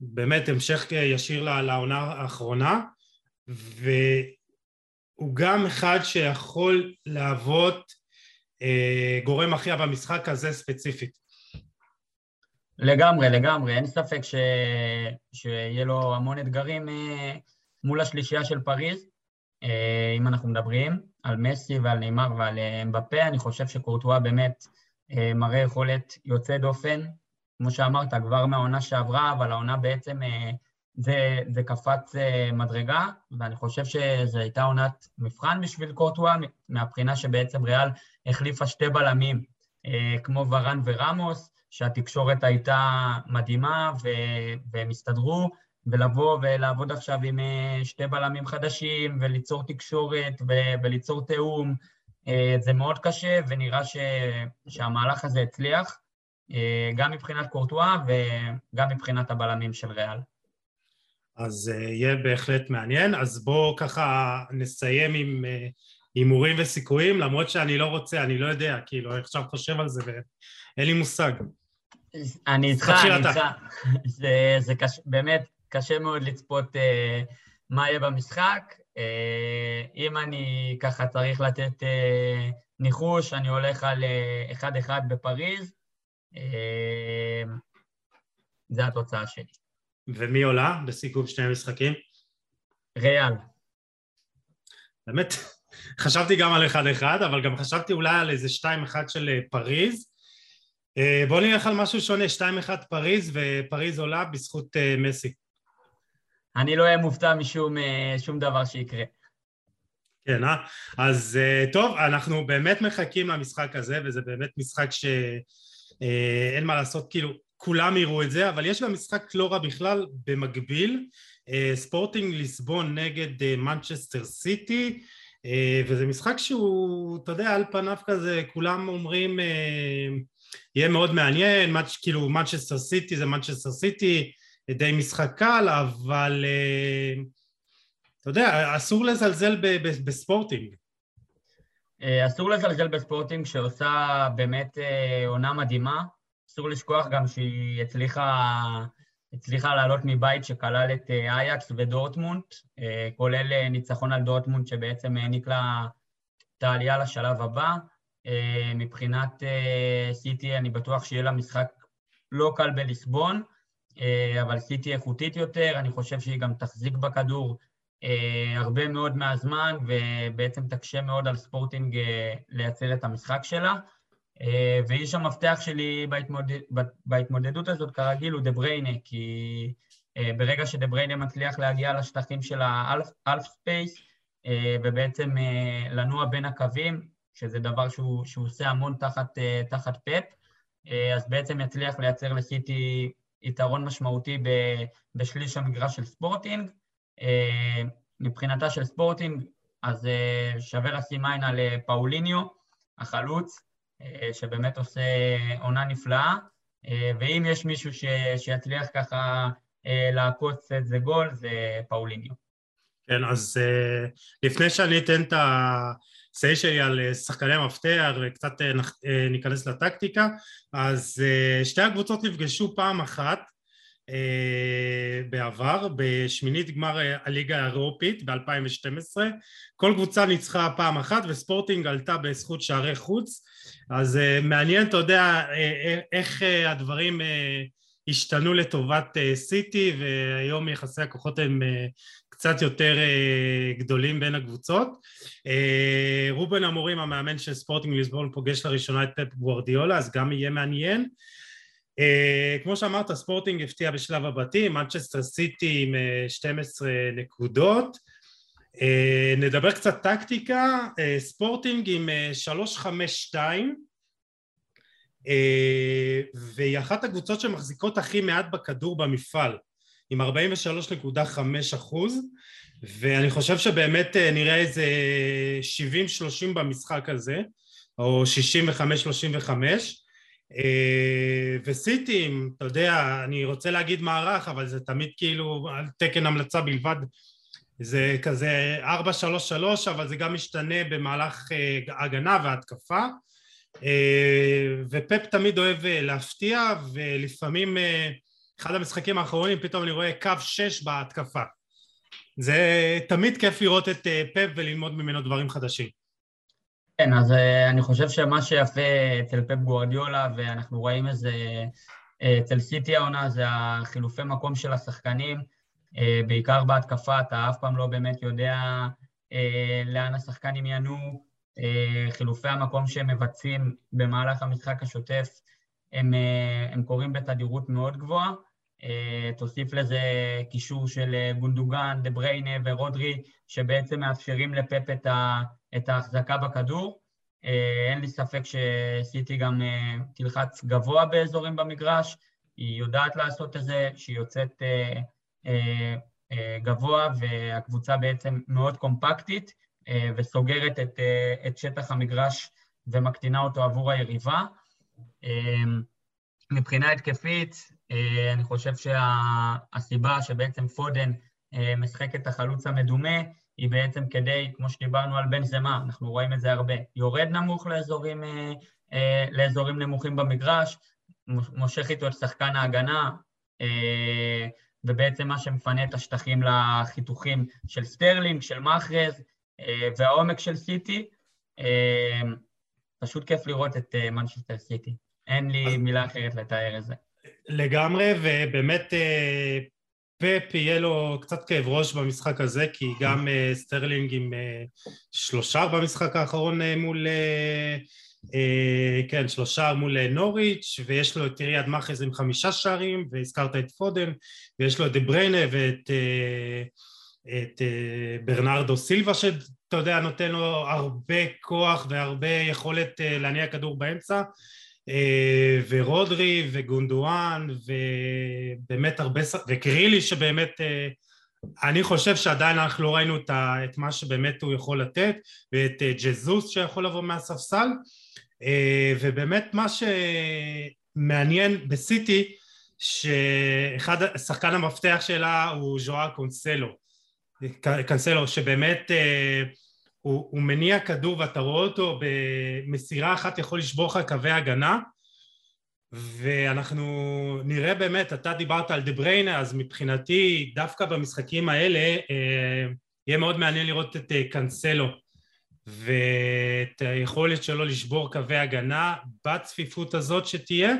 ובאמת המשך ישיר לעונה האחרונה. והוא גם אחד שיכול להוות אה, גורם מכריע במשחק הזה ספציפית. לגמרי, לגמרי, אין ספק ש... שיהיה לו המון אתגרים אה, מול השלישייה של פריז, אה, אם אנחנו מדברים על מסי ועל נאמר ועל אמבפה, אני חושב שקורטואה באמת מראה יכולת יוצא דופן, כמו שאמרת, כבר מהעונה שעברה, אבל העונה בעצם זה, זה קפץ מדרגה, ואני חושב שזו הייתה עונת מבחן בשביל קורטואה, מהבחינה שבעצם ריאל החליפה שתי בלמים, כמו ורן ורמוס, שהתקשורת הייתה מדהימה והם הסתדרו, ולבוא ולעבוד עכשיו עם שתי בלמים חדשים וליצור תקשורת וליצור תיאום, זה מאוד קשה ונראה ש... שהמהלך הזה הצליח, גם מבחינת קורטואה וגם מבחינת הבלמים של ריאל. אז יהיה בהחלט מעניין. אז בואו ככה נסיים עם הימורים וסיכויים, למרות שאני לא רוצה, אני לא יודע, כאילו, אני עכשיו חושב על זה ואין לי מושג. אני איתך, אני איתך. זה, זה קש... באמת קשה מאוד לצפות uh, מה יהיה במשחק. Uh, אם אני ככה צריך לתת uh, ניחוש, אני הולך על 1-1 uh, בפריז. Uh, זה התוצאה שלי. ומי עולה בסיכום שני המשחקים? ריאל. באמת, חשבתי גם על 1-1, אבל גם חשבתי אולי על איזה 2-1 של פריז. אה, בואו נלך על משהו שונה, 2-1 פריז, ופריז עולה בזכות אה, מסי. אני לא אהיה מופתע משום אה, שום דבר שיקרה. כן, אה? אז טוב, אנחנו באמת מחכים למשחק הזה, וזה באמת משחק שאין מה לעשות, כאילו, כולם יראו את זה, אבל יש גם משחק לא רע בכלל במקביל, ספורטינג ליסבון נגד מנצ'סטר סיטי, וזה משחק שהוא, אתה יודע, על פניו כזה, כולם אומרים... יהיה מאוד מעניין, כאילו מנצ'סטר סיטי זה מנצ'סטר סיטי, די משחק קל, אבל uh, אתה יודע, אסור לזלזל בספורטינג. אה, אסור לזלזל בספורטינג שעושה באמת uh, עונה מדהימה, אסור לשכוח גם שהיא הצליחה, הצליחה לעלות מבית שכלל את אייקס ודורטמונד, uh, כולל ניצחון על דורטמונד שבעצם העניק לה את העלייה לשלב הבא. אה, מבחינת אה, סיטי אני בטוח שיהיה לה משחק לא קל בליסבון, אה, אבל סיטי איכותית יותר, אני חושב שהיא גם תחזיק בכדור הרבה מאוד מהזמן, ובעצם תקשה מאוד על ספורטינג לייצר את המשחק שלה. ואיש המפתח שלי בהתמודד... בהתמודדות הזאת כרגיל הוא דה כי ברגע שדה מצליח להגיע לשטחים של ה half space, ובעצם לנוע בין הקווים, שזה דבר שהוא, שהוא עושה המון תחת, אה, תחת פפ, אה, אז בעצם יצליח לייצר לסיטי יתרון משמעותי בשליש המגרש של ספורטינג. אה, מבחינתה של ספורטינג, אז שווה לשים עין על פאוליניו, החלוץ, שבאמת עושה עונה נפלאה, ואם יש מישהו ש, שיצליח ככה לעקוץ את זה גול, זה פאוליניו. כן, אז לפני שאני אתן את ה... say שלי על אה, שחקני המפתח וקצת אה, אה, ניכנס לטקטיקה. אז שתי הקבוצות נפגשו פעם אחת בעבר בשמינית גמר הליגה האירופית ב-2012 כל קבוצה ניצחה פעם אחת וספורטינג עלתה בזכות שערי חוץ. אז מעניין אתה יודע איך הדברים השתנו לטובת סיטי והיום יחסי הכוחות הם קצת יותר uh, גדולים בין הקבוצות. Uh, רובן אמורים, המאמן של ספורטינג ליסבון, פוגש לראשונה את פפ גוורדיולה, אז גם יהיה מעניין. Uh, כמו שאמרת, ספורטינג הפתיע בשלב הבתים, מנצ'סטר סיטי עם uh, 12 נקודות. Uh, נדבר קצת טקטיקה, uh, ספורטינג עם uh, 3-5-2, uh, והיא אחת הקבוצות שמחזיקות הכי מעט בכדור במפעל, עם 43.5 אחוז, ואני חושב שבאמת נראה איזה 70-30 במשחק הזה, או 65-35, וסיטים, אתה יודע, אני רוצה להגיד מערך, אבל זה תמיד כאילו על תקן המלצה בלבד, זה כזה 4-3-3, אבל זה גם משתנה במהלך הגנה והתקפה, ופפ תמיד אוהב להפתיע, ולפעמים אחד המשחקים האחרונים פתאום אני רואה קו 6 בהתקפה. זה תמיד כיף לראות את פפ וללמוד ממנו דברים חדשים. כן, אז uh, אני חושב שמה שיפה אצל פפ גוורדיולה, ואנחנו רואים את זה uh, אצל סיטי העונה, זה החילופי מקום של השחקנים, בעיקר בהתקפה, אתה אף פעם לא באמת יודע לאן השחקנים uh, חילופי המקום שהם מבצעים במהלך המשחק השוטף, הם, הם קורים בתדירות מאוד גבוהה. Uh, תוסיף לזה קישור של גונדוגן, דה בריינה ורודרי, שבעצם מאפשרים לפפ את. את ההחזקה בכדור. אה, אין לי ספק שסיטי גם אה, תלחץ גבוה באזורים במגרש, היא יודעת לעשות את זה, שהיא יוצאת אה, גבוה והקבוצה בעצם מאוד קומפקטית וסוגרת את, את שטח המגרש ומקטינה אותו עבור היריבה. מבחינה התקפית, אני חושב שהסיבה שבעצם פודן משחק את החלוץ המדומה היא בעצם כדי, כמו שדיברנו על בן זמה, אנחנו רואים את זה הרבה, יורד נמוך לאזורים, אה, אה, לאזורים נמוכים במגרש, מושך איתו את שחקן ההגנה, אה, ובעצם מה שמפנה את השטחים לחיתוכים של סטרלינג, של מאחרז, אה, והעומק של סיטי. אה, פשוט כיף לראות את אה, מנצ'סטר סיטי. אין לי מילה אחרת לתאר את זה. לגמרי, ובאמת אה, פפ יהיה לו קצת כאב ראש במשחק הזה, כי גם uh, סטרלינג עם uh, שלושה במשחק האחרון מול, כן, שלושה מול נוריץ', ויש לו את ריאד מאחז עם חמישה שערים, והזכרת את פודן, ויש לו את דה בריינה ואת את, ברנרדו סילבה, שאתה יודע, נותן לו הרבה כוח והרבה יכולת להניע כדור באמצע. אה, ורודרי וגונדואן ובאמת הרבה, וקרילי שבאמת אה, אני חושב שעדיין אנחנו לא ראינו את מה שבאמת הוא יכול לתת ואת אה, ג'זוס שיכול לבוא מהספסל. ובאמת מה שמעניין בסיטי שאחד, שחקן המפתח שלה הוא ז'ואר קונסלו קונסלו שבאמת הוא, הוא מניע כדור ואתה רואה אותו במסירה אחת יכול לשבור לך קווי הגנה. ואנחנו נראה באמת, אתה דיברת על דה בריינה אז מבחינתי דווקא במשחקים האלה אה, יהיה מאוד מעניין לראות את אה, קאנסלו ואת היכולת שלו לשבור קווי הגנה בצפיפות הזאת שתהיה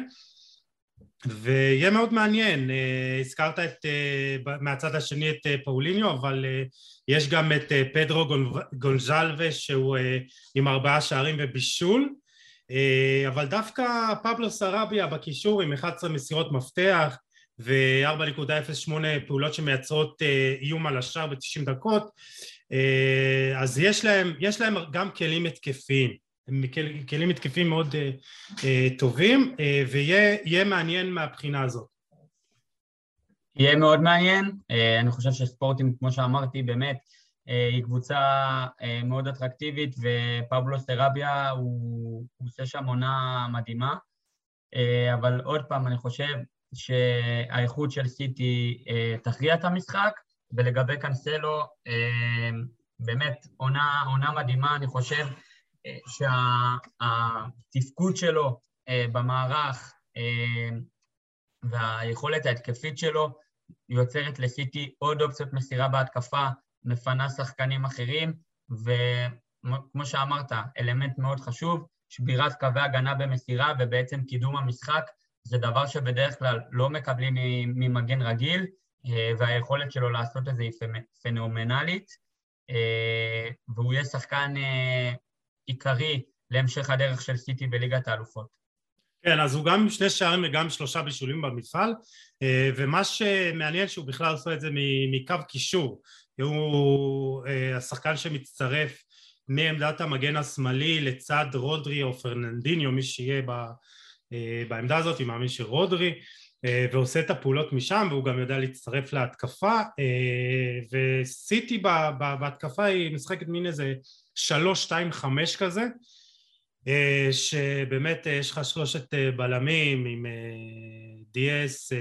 ויהיה מאוד מעניין, אה, הזכרת את, אה, מהצד השני את אה, פאוליניו, אבל יש גם את פדרו גונזלווה שהוא עם ארבעה שערים ובישול, אבל דווקא פבלו סרביה בקישור עם 11 מסירות מפתח ו-4.08 פעולות שמייצרות איום על השער ב-90 דקות, אז יש להם, יש להם גם כלים התקפיים. הם כלים התקפים מאוד uh, uh, טובים, uh, ויהיה מעניין מהבחינה הזאת. יהיה מאוד מעניין, אני חושב שספורטים, כמו שאמרתי, באמת, היא קבוצה מאוד אטרקטיבית, ופבלו סטרביה הוא, הוא עושה שם עונה מדהימה, אבל עוד פעם, אני חושב שהאיכות של סיטי תכריע את המשחק, ולגבי קאנסלו, באמת עונה, עונה מדהימה, אני חושב, שהתפקוד שלו אה, במערך אה, והיכולת ההתקפית שלו יוצרת לסיטי עוד אופציות מסירה בהתקפה, מפנה שחקנים אחרים, וכמו שאמרת, אלמנט מאוד חשוב, שבירת קווי הגנה במסירה ובעצם קידום המשחק, זה דבר שבדרך כלל לא מקבלים ממגן רגיל, אה, והיכולת שלו לעשות את זה היא פנומנלית, והוא יהיה שחקן עיקרי להמשך הדרך של סיטי בליגת האלופות. כן, אז הוא גם שני שערים וגם שלושה בישולים במפעל, אה, ומה שמעניין שהוא בכלל עושה את זה מקו קישור, הוא אה, השחקן שמצטרף מעמדת המגן השמאלי לצד רודרי או פרננדיניו, מי שיהיה בעמדה הזאת, אני מאמין שרודרי, ועושה את הפעולות משם, והוא גם יודע להצטרף להתקפה, וסיטי בהתקפה היא משחקת מין איזה שלוש, שתיים, חמש כזה, שבאמת יש לך שלושת בלמים עם דיאס,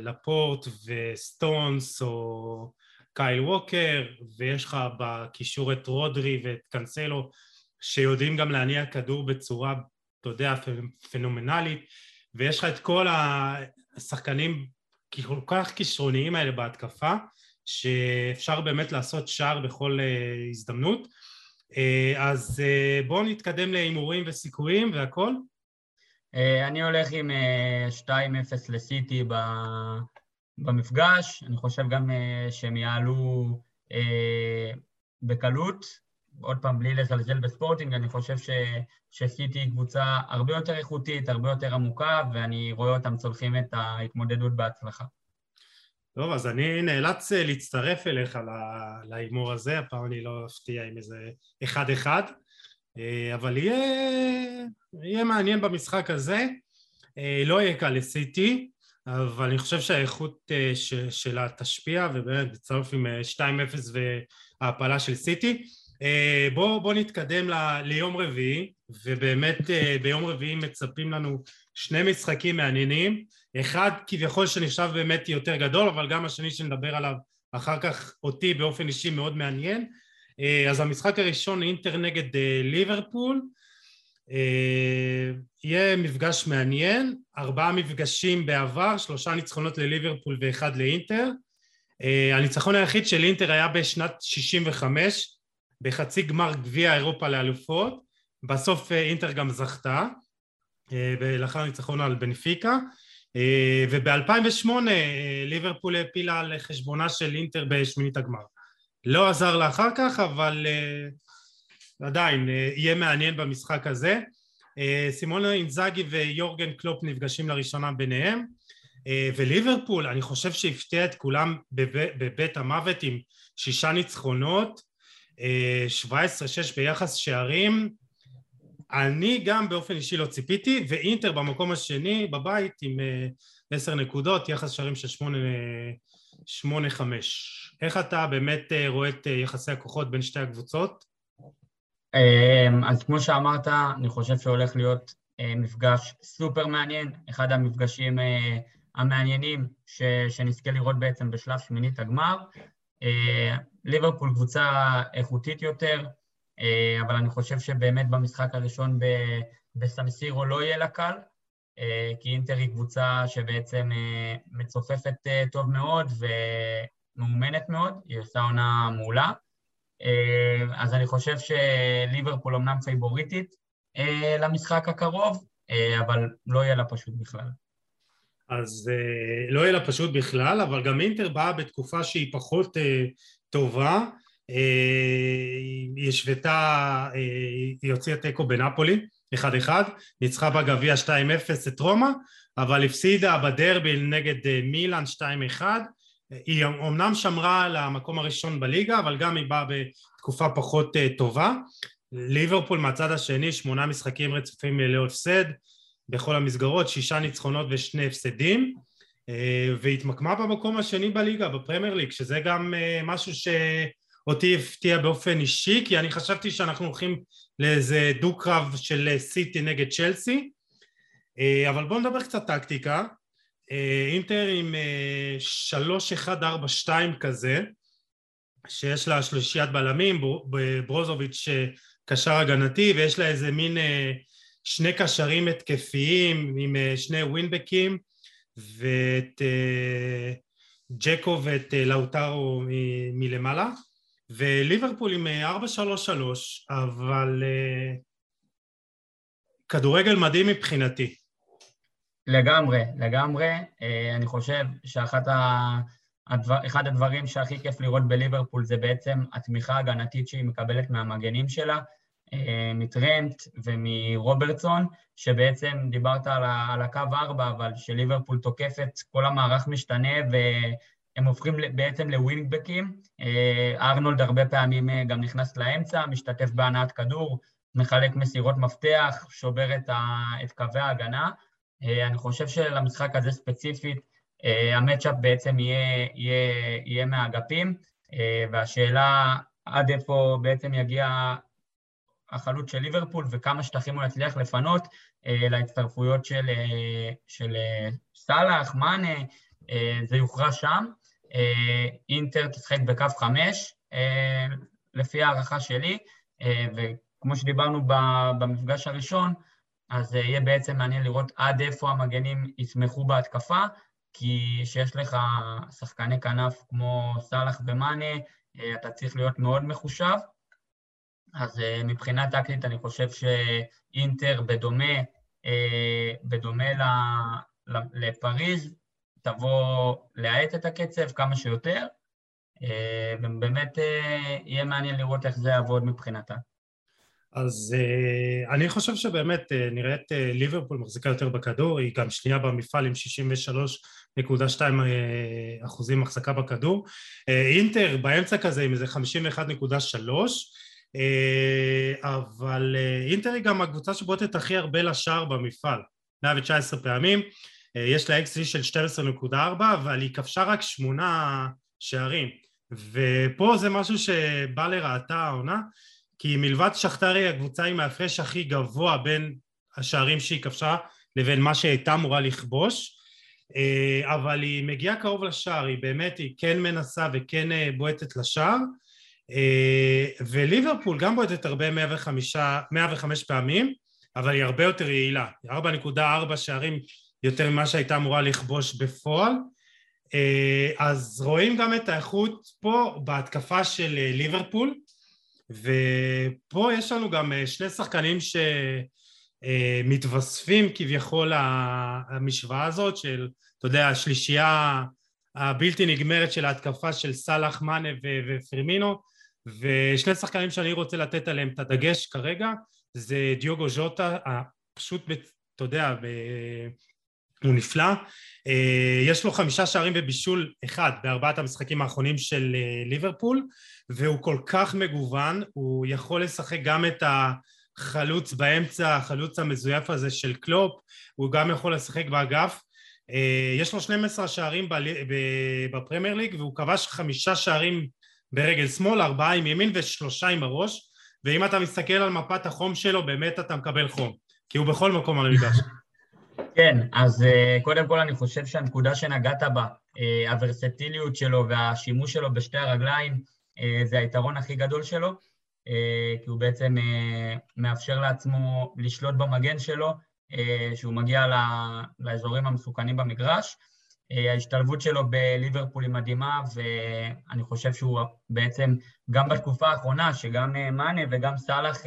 לפורט וסטונס או קייל ווקר, ויש לך בקישור את רודרי ואת קנסלו, שיודעים גם להניע כדור בצורה, אתה יודע, פנומנלית, ויש לך את כל השחקנים כל כך כישרוניים האלה בהתקפה, שאפשר באמת לעשות שער בכל הזדמנות. אז בואו נתקדם להימורים וסיכויים והכל. אני הולך עם 2-0 לסיטי במפגש, אני חושב גם שהם יעלו בקלות, עוד פעם בלי לזלזל בספורטינג, אני חושב ש, שסיטי היא קבוצה הרבה יותר איכותית, הרבה יותר עמוקה, ואני רואה אותם צולחים את ההתמודדות בהצלחה. טוב, אז אני נאלץ להצטרף אליך להימור הזה, הפעם אני לא אפתיע עם איזה אחד-אחד, אבל יהיה, יהיה מעניין במשחק הזה, לא יהיה קל לסיטי, אבל אני חושב שהאיכות שלה תשפיע, ובאמת בצרוף עם 2-0 וההפלה של סיטי. בואו בוא נתקדם ל, ליום רביעי, ובאמת ביום רביעי מצפים לנו שני משחקים מעניינים, אחד כביכול שנחשב באמת יותר גדול, אבל גם השני שנדבר עליו אחר כך אותי באופן אישי מאוד מעניין. אז המשחק הראשון אינטר נגד ליברפול, יהיה מפגש מעניין, ארבעה מפגשים בעבר, שלושה ניצחונות לליברפול ואחד לאינטר. הניצחון היחיד של אינטר היה בשנת 65, בחצי גמר גביע אירופה לאלופות, בסוף אינטר גם זכתה, ולאחר ניצחון על בנפיקה, וב-2008 ליברפול העפילה על חשבונה של אינטר בשמינית הגמר. לא עזר לה אחר כך, אבל עדיין יהיה מעניין במשחק הזה. סימונה אינזאגי ויורגן קלופ נפגשים לראשונה ביניהם, וליברפול, אני חושב שהפתיע את כולם בבית המוות עם שישה ניצחונות, 17-6 ביחס שערים, אני גם באופן אישי לא ציפיתי, ואינטר במקום השני בבית עם עשר נקודות, יחס שערים של שמונה חמש. איך אתה באמת רואה את יחסי הכוחות בין שתי הקבוצות? אז כמו שאמרת, אני חושב שהולך להיות מפגש סופר מעניין, אחד המפגשים המעניינים ש, שנזכה לראות בעצם בשלב שמינית הגמר. ליברפול קבוצה איכותית יותר, אבל אני חושב שבאמת במשחק הראשון בסמסירו לא יהיה לה קל, כי אינטר היא קבוצה שבעצם מצופפת טוב מאוד ומאומנת מאוד, היא עושה עונה מעולה. אז אני חושב שליברפול אמנם פייבוריטית למשחק הקרוב, אבל לא יהיה לה פשוט בכלל. אז לא יהיה לה פשוט בכלל, אבל גם אינטר באה בתקופה שהיא פחות טובה, היא השוותה, היא הוציאה תיקו בנפולי, 1-1, ניצחה בגביע 2-0 את רומא, אבל הפסידה בדרבי נגד מילאן 2-1, היא אומנם שמרה על המקום הראשון בליגה, אבל גם היא באה בתקופה פחות טובה. ליברפול מהצד השני, שמונה משחקים רצופים ללא הפסד, בכל המסגרות, שישה ניצחונות ושני הפסדים, והתמקמה במקום השני בליגה, בפרמייר ליג, שזה גם משהו שאותי הפתיע באופן אישי, כי אני חשבתי שאנחנו הולכים לאיזה דו-קרב של סיטי נגד צ'לסי, אבל בואו נדבר קצת טקטיקה. אינטר עם 3-1-4-2 כזה, שיש לה שלישיית בלמים, ברוזוביץ' קשר הגנתי, ויש לה איזה מין שני קשרים התקפיים עם שני ווינבקים, ואת ג'קו ואת לאוטרו מלמעלה, וליברפול עם 4-3-3, אבל כדורגל מדהים מבחינתי. לגמרי, לגמרי. אני חושב שאחד הדבר, הדברים שהכי כיף לראות בליברפול זה בעצם התמיכה ההגנתית שהיא מקבלת מהמגנים שלה, מטרנט ומרוברטסון, שבעצם דיברת על הקו 4, אבל שליברפול תוקפת, כל המערך משתנה והם הופכים בעצם לווינגבקים. ארנולד הרבה פעמים גם נכנס לאמצע, משתתף בהנעת כדור, מחלק מסירות מפתח, שובר את, ה, את קווי ההגנה, אני חושב שלמשחק הזה ספציפית, המצ'אפ בעצם יהיה, יהיה, יהיה מהאגפים, והשאלה עד איפה בעצם יגיע החלוץ של ליברפול וכמה שטחים הוא יצליח לפנות להצטרפויות של, של סאלח, מאנה, זה יוכרע שם. אינטר תשחק בקו חמש, לפי הערכה שלי, וכמו שדיברנו במפגש הראשון, אז יהיה בעצם מעניין לראות עד איפה המגנים יתמכו בהתקפה, כי כשיש לך שחקני כנף כמו סאלח ומאנה, אתה צריך להיות מאוד מחושב. אז מבחינה טקטית אני חושב שאינטר בדומה, בדומה לפריז, תבוא להאט את הקצב כמה שיותר, ובאמת יהיה מעניין לראות איך זה יעבוד מבחינתה. אז uh, אני חושב שבאמת נראית ליברפול מחזיקה יותר בכדור, היא גם שנייה במפעל עם 63.2 אחוזים החזקה בכדור. אינטר באמצע כזה עם איזה 51.3, uh, אבל אינטר היא גם הקבוצה שבועטת הכי הרבה לשער במפעל, 119 פעמים, יש לה XG של 12.4, אבל היא כבשה רק שמונה שערים, ופה זה משהו שבא לרעתה העונה. כי מלבד שכתרי הקבוצה עם ההפרש הכי גבוה בין השערים שהיא כבשה לבין מה שהייתה אמורה לכבוש אה, אבל היא מגיעה קרוב לשער, היא באמת, היא כן מנסה וכן אה, בועטת לשער אה, וליברפול גם בועטת הרבה 105, 105 פעמים אבל היא הרבה יותר יעילה, 4.4 שערים יותר ממה שהייתה אמורה לכבוש בפועל. אז רואים גם את האיכות פה בהתקפה של ליברפול. ופה יש לנו גם אה, שני שחקנים שמתווספים אה, כביכול למשוואה הזאת של, אתה יודע, השלישייה הבלתי נגמרת של ההתקפה של סאלח, מאנה ופרמינו ושני שחקנים שאני רוצה לתת עליהם את הדגש כרגע זה דיוגו ז'וטה, פשוט, אתה יודע, הוא נפלא. אה, יש לו חמישה שערים ובישול אחד בארבעת המשחקים האחרונים של אה, ליברפול, והוא כל כך מגוון, הוא יכול לשחק גם את החלוץ באמצע, החלוץ המזויף הזה של קלופ, הוא גם יכול לשחק באגף. אה, יש לו 12 שערים בפרמייר ליג, והוא כבש חמישה שערים ברגל שמאל, ארבעה עם ימין ושלושה עם הראש, ואם אתה מסתכל על מפת החום שלו, באמת אתה מקבל חום, כי הוא בכל מקום על המגרש. כן, אז uh, קודם כל אני חושב שהנקודה שנגעת בה, uh, הוורסטיליות שלו והשימוש שלו בשתי הרגליים, uh, זה היתרון הכי גדול שלו, כי הוא בעצם מאפשר לעצמו לשלוט במגן שלו, שהוא מגיע לאזורים המסוכנים במגרש. ההשתלבות שלו בליברפול היא מדהימה, ואני חושב שהוא בעצם, גם בתקופה האחרונה, שגם מאנה וגם סאלח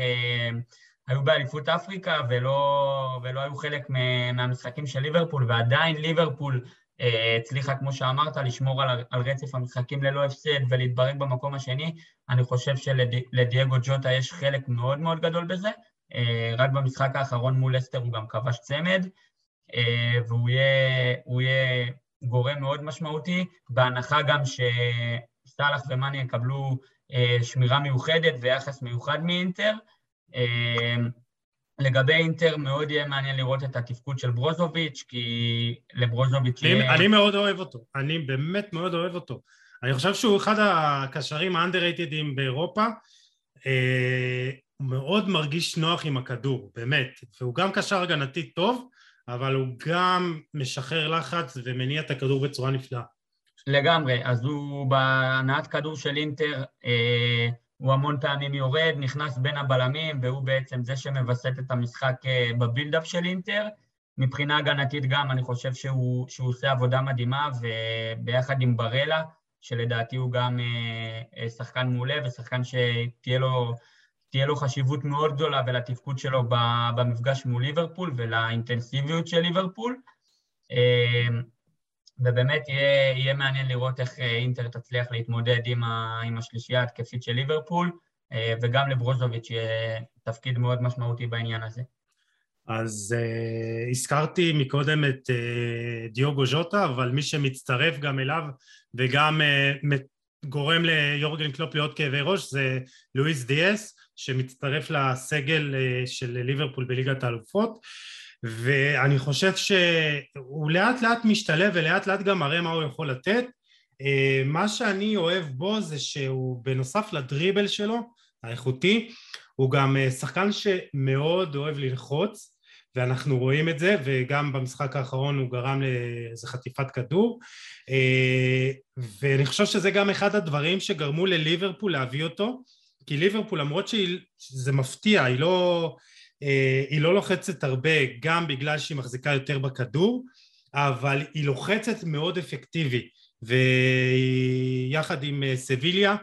היו באליפות אפריקה ולא, ולא היו חלק מהמשחקים של ליברפול, ועדיין ליברפול אה, הצליחה, כמו שאמרת, לשמור על, על רצף המשחקים ללא הפסד ולהתברג במקום השני. אני חושב שלדייגו ג'וטה יש חלק מאוד מאוד גדול בזה. אה, רק במשחק האחרון מול אסטר הוא גם כבש צמד, אה, והוא יהיה, יהיה גורם מאוד משמעותי, בהנחה גם שסאלח ומאני יקבלו שמירה מיוחדת ויחס מיוחד מאינטר. אמ, לגבי אינטר מאוד יהיה מעניין לראות את התפקוד של ברוזוביץ', כי לברוזוביץ' יהיה... אני מאוד אוהב אותו, אני באמת מאוד אוהב אותו. אני חושב שהוא אחד הקשרים האנדררייטדים באירופה. אה, הוא מאוד מרגיש נוח עם הכדור, באמת. והוא גם קשר הגנתי טוב, אבל הוא גם משחרר לחץ ומניע את הכדור בצורה נפלאה. לגמרי, אז הוא בהנעת כדור של אינטר, אה, הוא המון פעמים יורד, נכנס בין הבלמים, והוא בעצם זה שמווסת את המשחק אה, בבילדאפ של אינטר. מבחינה הגנתית גם, אני חושב שהוא, שהוא עושה עבודה מדהימה, וביחד עם ברלה, שלדעתי הוא גם אה, אה, שחקן מעולה, ושחקן שתהיה לו, לו חשיבות מאוד גדולה ולתפקוד שלו במפגש מול ליברפול ולאינטנסיביות של ליברפול. ובאמת יהיה, יהיה מעניין לראות איך אה, אינטר תצליח להתמודד עם, ה, עם השלישייה התקפית של ליברפול, אה, וגם לברוזוביץ' יהיה תפקיד מאוד משמעותי בעניין הזה. אז uh, הזכרתי מקודם את uh, דיוגו ז'וטה, אבל מי שמצטרף גם אליו וגם uh, גורם ליורגן קלופ להיות כאבי ראש זה לואיס דיאס, שמצטרף לסגל uh, של ליברפול בליגת האלופות. ואני חושב שהוא לאט לאט משתלב ולאט לאט גם מראה מה הוא יכול לתת. אה, מה שאני אוהב בו זה שהוא בנוסף לדריבל שלו, האיכותי, הוא גם אה, שחקן שמאוד אוהב ללחוץ, ואנחנו רואים את זה, וגם במשחק האחרון הוא גרם לאיזה חטיפת כדור, אה, ואני חושב שזה גם אחד הדברים שגרמו לליברפול להביא אותו, כי ליברפול למרות שזה מפתיע, היא לא, היא לא לוחצת הרבה גם בגלל שהיא מחזיקה יותר בכדור, אבל היא לוחצת מאוד אפקטיבי, ויחד עם סביליה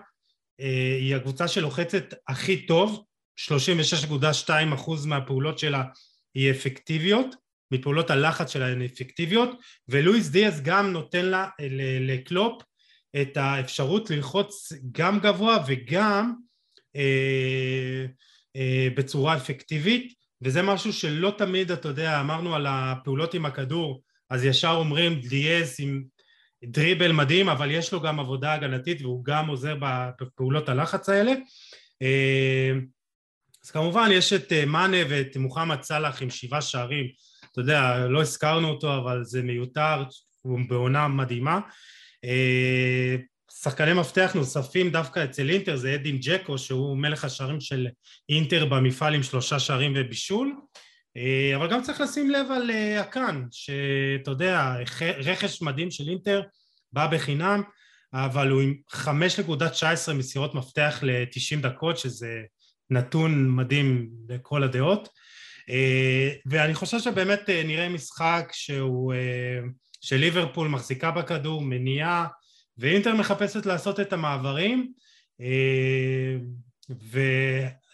היא הקבוצה שלוחצת הכי טוב, 36.2% מהפעולות שלה היא אפקטיביות, מפעולות הלחץ שלה הן אפקטיביות, ולואיס דיאז גם נותן לה, לקלופ, את האפשרות ללחוץ גם גבוה וגם אה, אה, בצורה אפקטיבית, וזה משהו שלא תמיד, אתה יודע, אמרנו על הפעולות עם הכדור, אז ישר אומרים דיאז עם דריבל מדהים, אבל יש לו גם עבודה הגנתית והוא גם עוזר בפעולות הלחץ האלה. אה, אז כמובן יש את אה, מאנה ואת מוחמד סאלח עם שבעה שערים, אתה יודע, לא הזכרנו אותו אבל זה מיותר, הוא בעונה מדהימה. אה, שחקני מפתח נוספים דווקא אצל אינטר זה אדין ג'קו שהוא מלך השערים של אינטר במפעל עם שלושה שערים ובישול. אה, אבל גם צריך לשים לב על הקאן שאתה יודע רכש מדהים של אינטר בא בחינם אבל הוא עם 5.19 מסירות מפתח ל-90 דקות שזה נתון מדהים לכל הדעות. אה, ואני חושב שבאמת אה, נראה משחק שהוא אה, שליברפול מחזיקה בכדור, מניעה ואינטר מחפשת לעשות את המעברים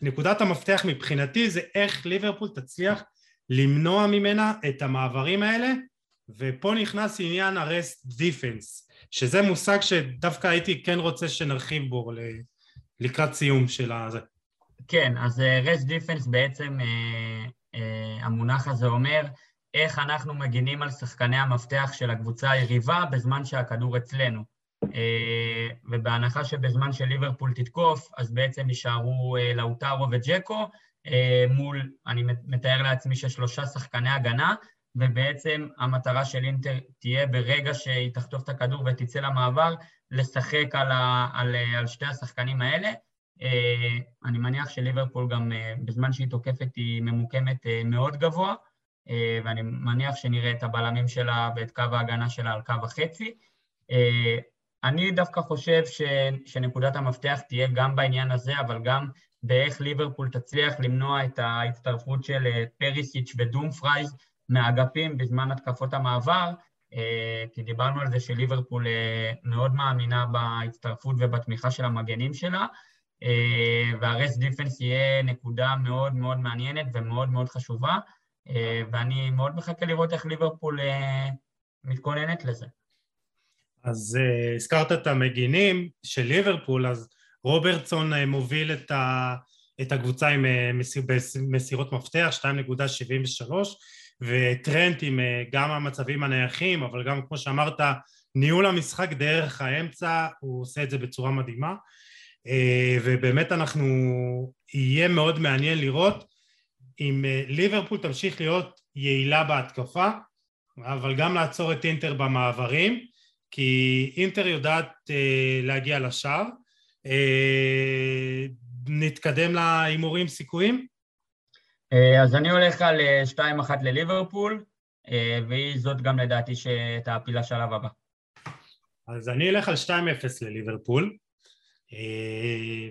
ונקודת המפתח מבחינתי זה איך ליברפול תצליח למנוע ממנה את המעברים האלה ופה נכנס עניין הרסט דיפנס שזה מושג שדווקא הייתי כן רוצה שנרחיב בו לקראת סיום של הזה כן, אז רסט uh, דיפנס בעצם, uh, המונח הזה אומר איך אנחנו מגינים על שחקני המפתח של הקבוצה היריבה בזמן שהכדור אצלנו. Uh, ובהנחה שבזמן שליברפול תתקוף, אז בעצם יישארו uh, לאוטרו וג'קו uh, מול, אני מתאר לעצמי ששלושה שחקני הגנה, ובעצם המטרה של אינטר תהיה ברגע שהיא תחטוף את הכדור ותצא למעבר, לשחק על, ה, על, על שתי השחקנים האלה. אה, אני מניח שליברפול גם אה, בזמן שהיא תוקפת היא ממוקמת אה, מאוד גבוה, ואני מניח שנראה את הבלמים שלה ואת קו ההגנה שלה על קו החצי. אני דווקא חושב ש, שנקודת המפתח תהיה גם בעניין הזה, אבל גם באיך ליברפול תצליח למנוע את ההצטרפות של פרישיץ' ודומפרייז מהאגפים בזמן התקפות המעבר, כי דיברנו על זה שליברפול מאוד מאמינה בהצטרפות ובתמיכה של המגנים שלה, אה, וה rest defence יהיה נקודה מאוד מאוד מעניינת ומאוד מאוד חשובה, אה, ואני מאוד מחכה לראות איך ליברפול אה, מתכוננת לזה. אז הזכרת את המגינים של ליברפול, אז רוברטסון מוביל את, ה, את הקבוצה עם מסיר, מסירות מפתח, 2.73, וטרנט עם גם המצבים הנייחים, אבל גם כמו שאמרת, ניהול המשחק דרך האמצע, הוא עושה את זה בצורה מדהימה. אה, ובאמת אנחנו, יהיה מאוד מעניין לראות אם אה, ליברפול תמשיך להיות יעילה בהתקפה, אבל גם לעצור את אינטר במעברים, כי אינטר יודעת אה, להגיע לשער. נתקדם להימורים סיכויים? אז אני הולך על 2-1 לליברפול, והיא זאת גם לדעתי שתעפיל לשלב הבא. אז אני אלך על 2-0 לליברפול. אה,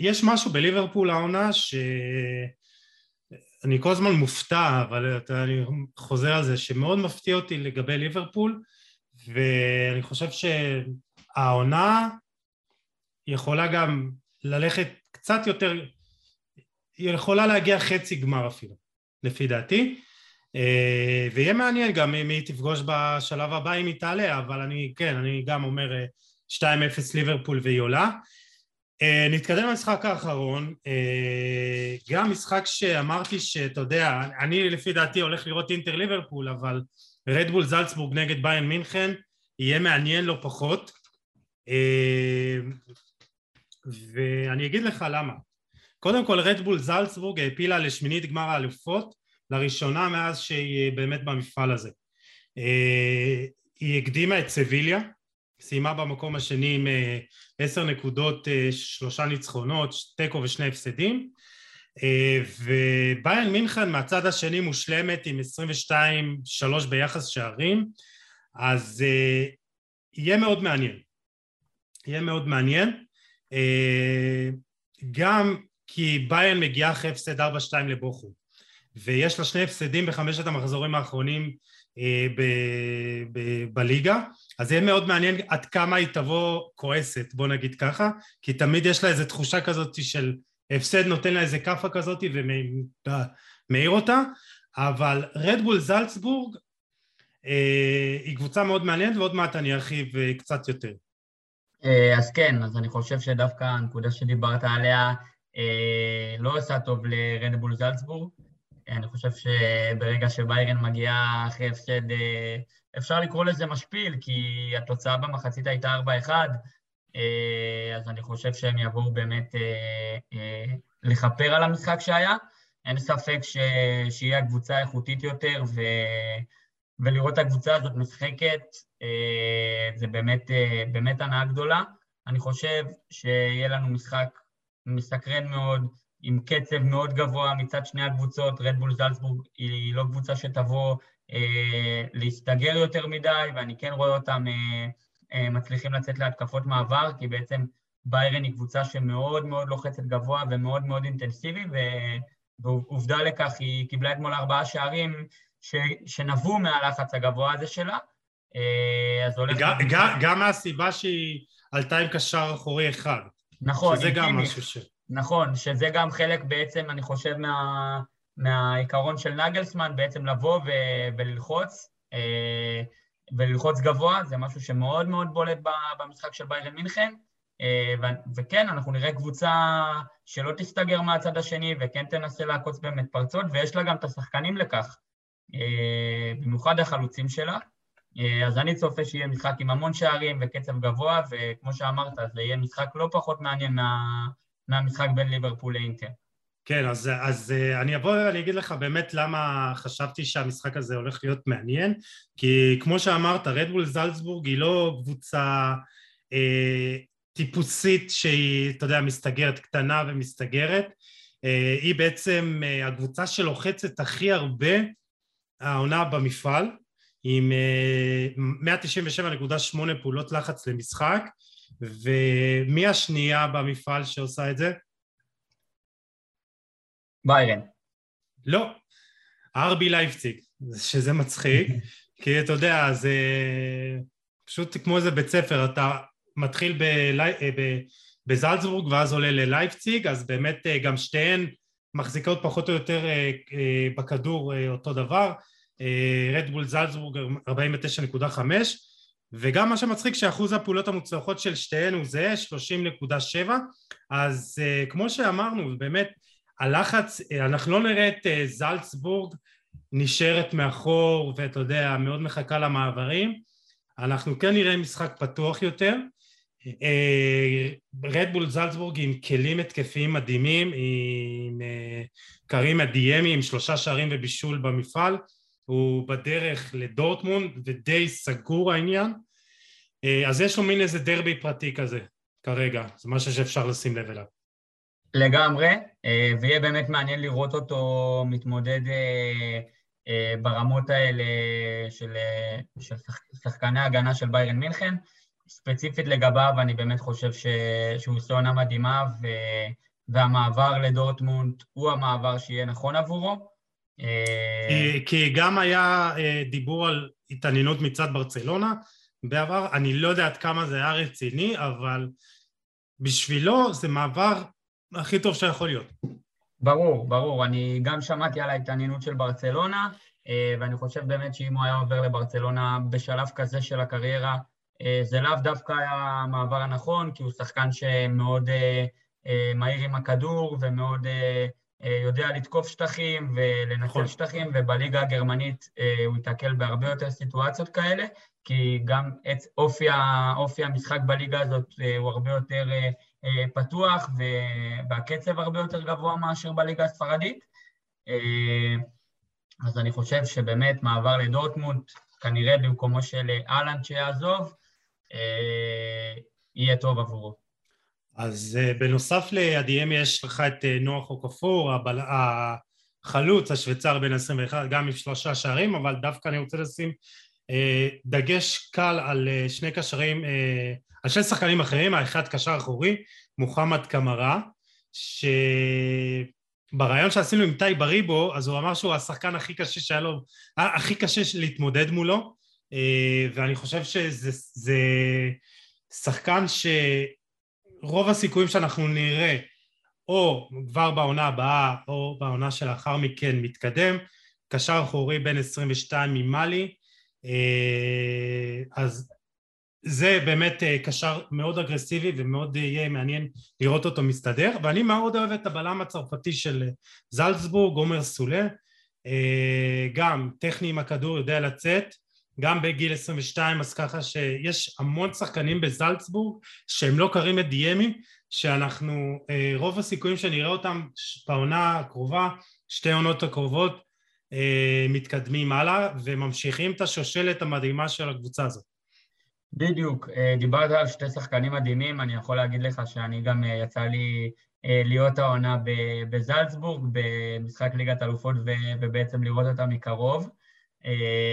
יש משהו בליברפול העונה שאני כל הזמן מופתע, אבל אני חוזר על זה, שמאוד מפתיע אותי לגבי ליברפול, ואני חושב שהעונה יכולה גם ללכת קצת יותר, היא יכולה להגיע חצי גמר אפילו, לפי דעתי, אה, ויהיה מעניין גם אם היא תפגוש בשלב הבא אם היא תעלה, אבל אני, כן, אני גם אומר 2-0 ליברפול והיא עולה. Uh, נתקדם למשחק האחרון, גם משחק שאמרתי שאתה יודע, אני לפי דעתי הולך לראות אינטר ליברפול, אבל רדבול זלצבורג נגד ביין מינכן יהיה מעניין לא פחות, uh, ואני אגיד לך למה. קודם כל רדבול זלצבורג העפילה לשמינית גמר האלופות לראשונה מאז שהיא באמת במפעל הזה. היא הקדימה את סביליה, סיימה במקום השני עם עשר נקודות, שלושה ניצחונות, תיקו ושני הפסדים, וביין מינכן מהצד השני מושלמת עם 22-3 ביחס שערים, אז יהיה מאוד מעניין. יהיה מאוד מעניין. גם כי ביין מגיעה אחרי הפסד 4-2 לבוכו ויש לה שני הפסדים בחמשת המחזורים האחרונים אה, בליגה אז יהיה מאוד מעניין עד כמה היא תבוא כועסת בוא נגיד ככה כי תמיד יש לה איזו תחושה כזאת של הפסד נותן לה איזה כאפה כזאת ומאיר אותה אבל רדבול זלצבורג אה, היא קבוצה מאוד מעניינת ועוד מעט אני ארחיב אה, קצת יותר אה, אז כן, אז אני חושב שדווקא הנקודה שדיברת עליה אה, לא עושה טוב לרדבול זלצבורג. אני חושב שברגע שביירן מגיעה אחרי הפסד, אה, אפשר לקרוא לזה משפיל, כי התוצאה במחצית הייתה 4-1, אז אני חושב שהם יבואו באמת לכפר על המשחק שהיה. אין ספק ש... שהיא הקבוצה האיכותית יותר, ו... ולראות את הקבוצה הזאת משחקת אה, זה באמת, אה, באמת הנאה גדולה. אני חושב שיהיה לנו משחק מסקרן מאוד, עם קצב מאוד גבוה מצד שני הקבוצות. רדבול זלצבורג היא לא קבוצה שתבוא אה, להסתגר יותר מדי, ואני כן רואה אותם אה, אה, מצליחים לצאת להתקפות מעבר, כי בעצם ביירן היא קבוצה שמאוד מאוד לוחצת גבוה ומאוד מאוד אינטנסיבי, ועובדה לכך, היא קיבלה אתמול ארבעה שערים ש, שנבעו מהלחץ הגבוה הזה שלה. אה, אז הולך... גם, גם, גם מהסיבה שהיא עלתה עם קשר אחורי אחד. נכון, שזה גם משהו ש... נכון, שזה גם חלק בעצם, אני חושב, מה, מהעיקרון של נגלסמן, בעצם לבוא ו, וללחוץ, אה, וללחוץ גבוה, זה משהו שמאוד מאוד בולט במשחק של ביירן מינכן. אה, וכן, אנחנו נראה קבוצה שלא תסתגר מהצד השני וכן תנסה לעקוץ באמת פרצות, ויש לה גם את השחקנים לכך. אה, במיוחד החלוצים שלה. אה, אז אני צופה שיהיה משחק עם המון שערים וקצב גבוה, וכמו שאמרת, זה יהיה משחק לא פחות מעניין מה, מהמשחק בין ליברפול לאינטר. כן, אז, אז אה, אני אבוא ואני אגיד לך באמת למה חשבתי שהמשחק הזה הולך להיות מעניין, כי כמו שאמרת, רדבול זלצבורג היא לא קבוצה אה, טיפוסית שהיא, אתה יודע, מסתגרת, קטנה ומסתגרת, אה, היא בעצם אה, הקבוצה שלוחצת הכי הרבה העונה במפעל עם 197.8 אה, פעולות לחץ למשחק ומי השנייה במפעל שעושה את זה? ביירן. לא, ארבי לייפציג, שזה מצחיק, כי אתה יודע, זה פשוט כמו איזה בית ספר, אתה מתחיל בלי... אה, בזלצבורג ואז עולה ללייפציג, אז באמת אה, גם שתיהן מחזיקות פחות או יותר אה, בכדור אותו דבר, רדבול זלצבורג 49.5 וגם מה שמצחיק שאחוז הפעולות המוצלחות של שתיהן הוא זהה 30.7 אז כמו שאמרנו באמת הלחץ אנחנו לא נראה את זלצבורג נשארת מאחור ואתה יודע מאוד מחכה למעברים. אנחנו כן נראה משחק פתוח יותר. רדבול אה, זלצבורג עם כלים התקפיים מדהימים, עם אה, קרים אדיאמי עם שלושה שערים ובישול במפעל, הוא בדרך לדורטמונד ודי סגור העניין, אה, אז יש לו מין איזה דרבי פרטי כזה כרגע, זה משהו שאפשר לשים לב אליו. לגמרי, ויהיה באמת מעניין לראות אותו מתמודד ברמות האלה של, של שחקני ההגנה של ביירן מינכן. ספציפית לגביו, אני באמת חושב ש... שהוא עושה עונה מדהימה, ו... והמעבר לדורטמונד הוא המעבר שיהיה נכון עבורו. אה, כי, כי גם היה אה, דיבור על התעניינות מצד ברצלונה בעבר, אני לא יודע עד כמה זה היה רציני, אבל בשבילו זה מעבר הכי טוב שיכול להיות. ברור, ברור. אני גם שמעתי על ההתעניינות של ברצלונה, אה, ואני חושב באמת שאם הוא היה עובר לברצלונה בשלב כזה של הקריירה, אה, זה לאו דווקא היה המעבר הנכון, כי הוא שחקן שמאוד אה, מהיר עם הכדור ומאוד יודע לתקוף שטחים ולנצל נכון. שטחים, ובליגה הגרמנית הוא ייתקל בהרבה יותר סיטואציות כאלה, כי גם אופי, אופי המשחק בליגה הזאת הוא הרבה יותר פתוח והקצב הרבה יותר גבוה מאשר בליגה הספרדית. אז אני חושב שבאמת מעבר לדורטמונד, כנראה במקומו של אהלנד שיעזוב, יהיה טוב עבורו. אז בנוסף לידיהם יש לך את נוח אוקפור, החלוץ, השוויצר בן 21, גם עם שלושה שערים, אבל דווקא אני רוצה לשים אה, דגש קל על אה, שני קשרים, אה, על שני שחקנים אחרים, האחד קשר אחורי, מוחמד קמרה, שבריאיון שעשינו עם טי בריבו, אז הוא אמר שהוא השחקן הכי קשה שהיה לו, הכי קשה להתמודד מולו, ואני חושב שזה שחקן שרוב הסיכויים שאנחנו נראה או כבר בעונה הבאה או בעונה שלאחר מכן מתקדם, קשר אחורי בין 22 ממאלי, אה, אז זה באמת אה, קשר מאוד אגרסיבי ומאוד יהיה מעניין לראות אותו מסתדר. ואני מאוד אוהב את הבלם הצרפתי של זלצבורג, עומר סולה. אה, גם טכני עם הכדור יודע לצאת. גם בגיל 22 אז ככה שיש המון שחקנים בזלצבורג שהם לא קרים את דיאמי שאנחנו רוב הסיכויים שנראה אותם בעונה הקרובה שתי עונות הקרובות אה, מתקדמים הלאה וממשיכים את השושלת המדהימה של הקבוצה הזאת. בדיוק, אה, דיברת על שתי שחקנים מדהימים, אני יכול להגיד לך שאני גם אה, יצא לי להיות העונה בזלצבורג, במשחק ליגת אלופות ובעצם לראות אותה מקרוב.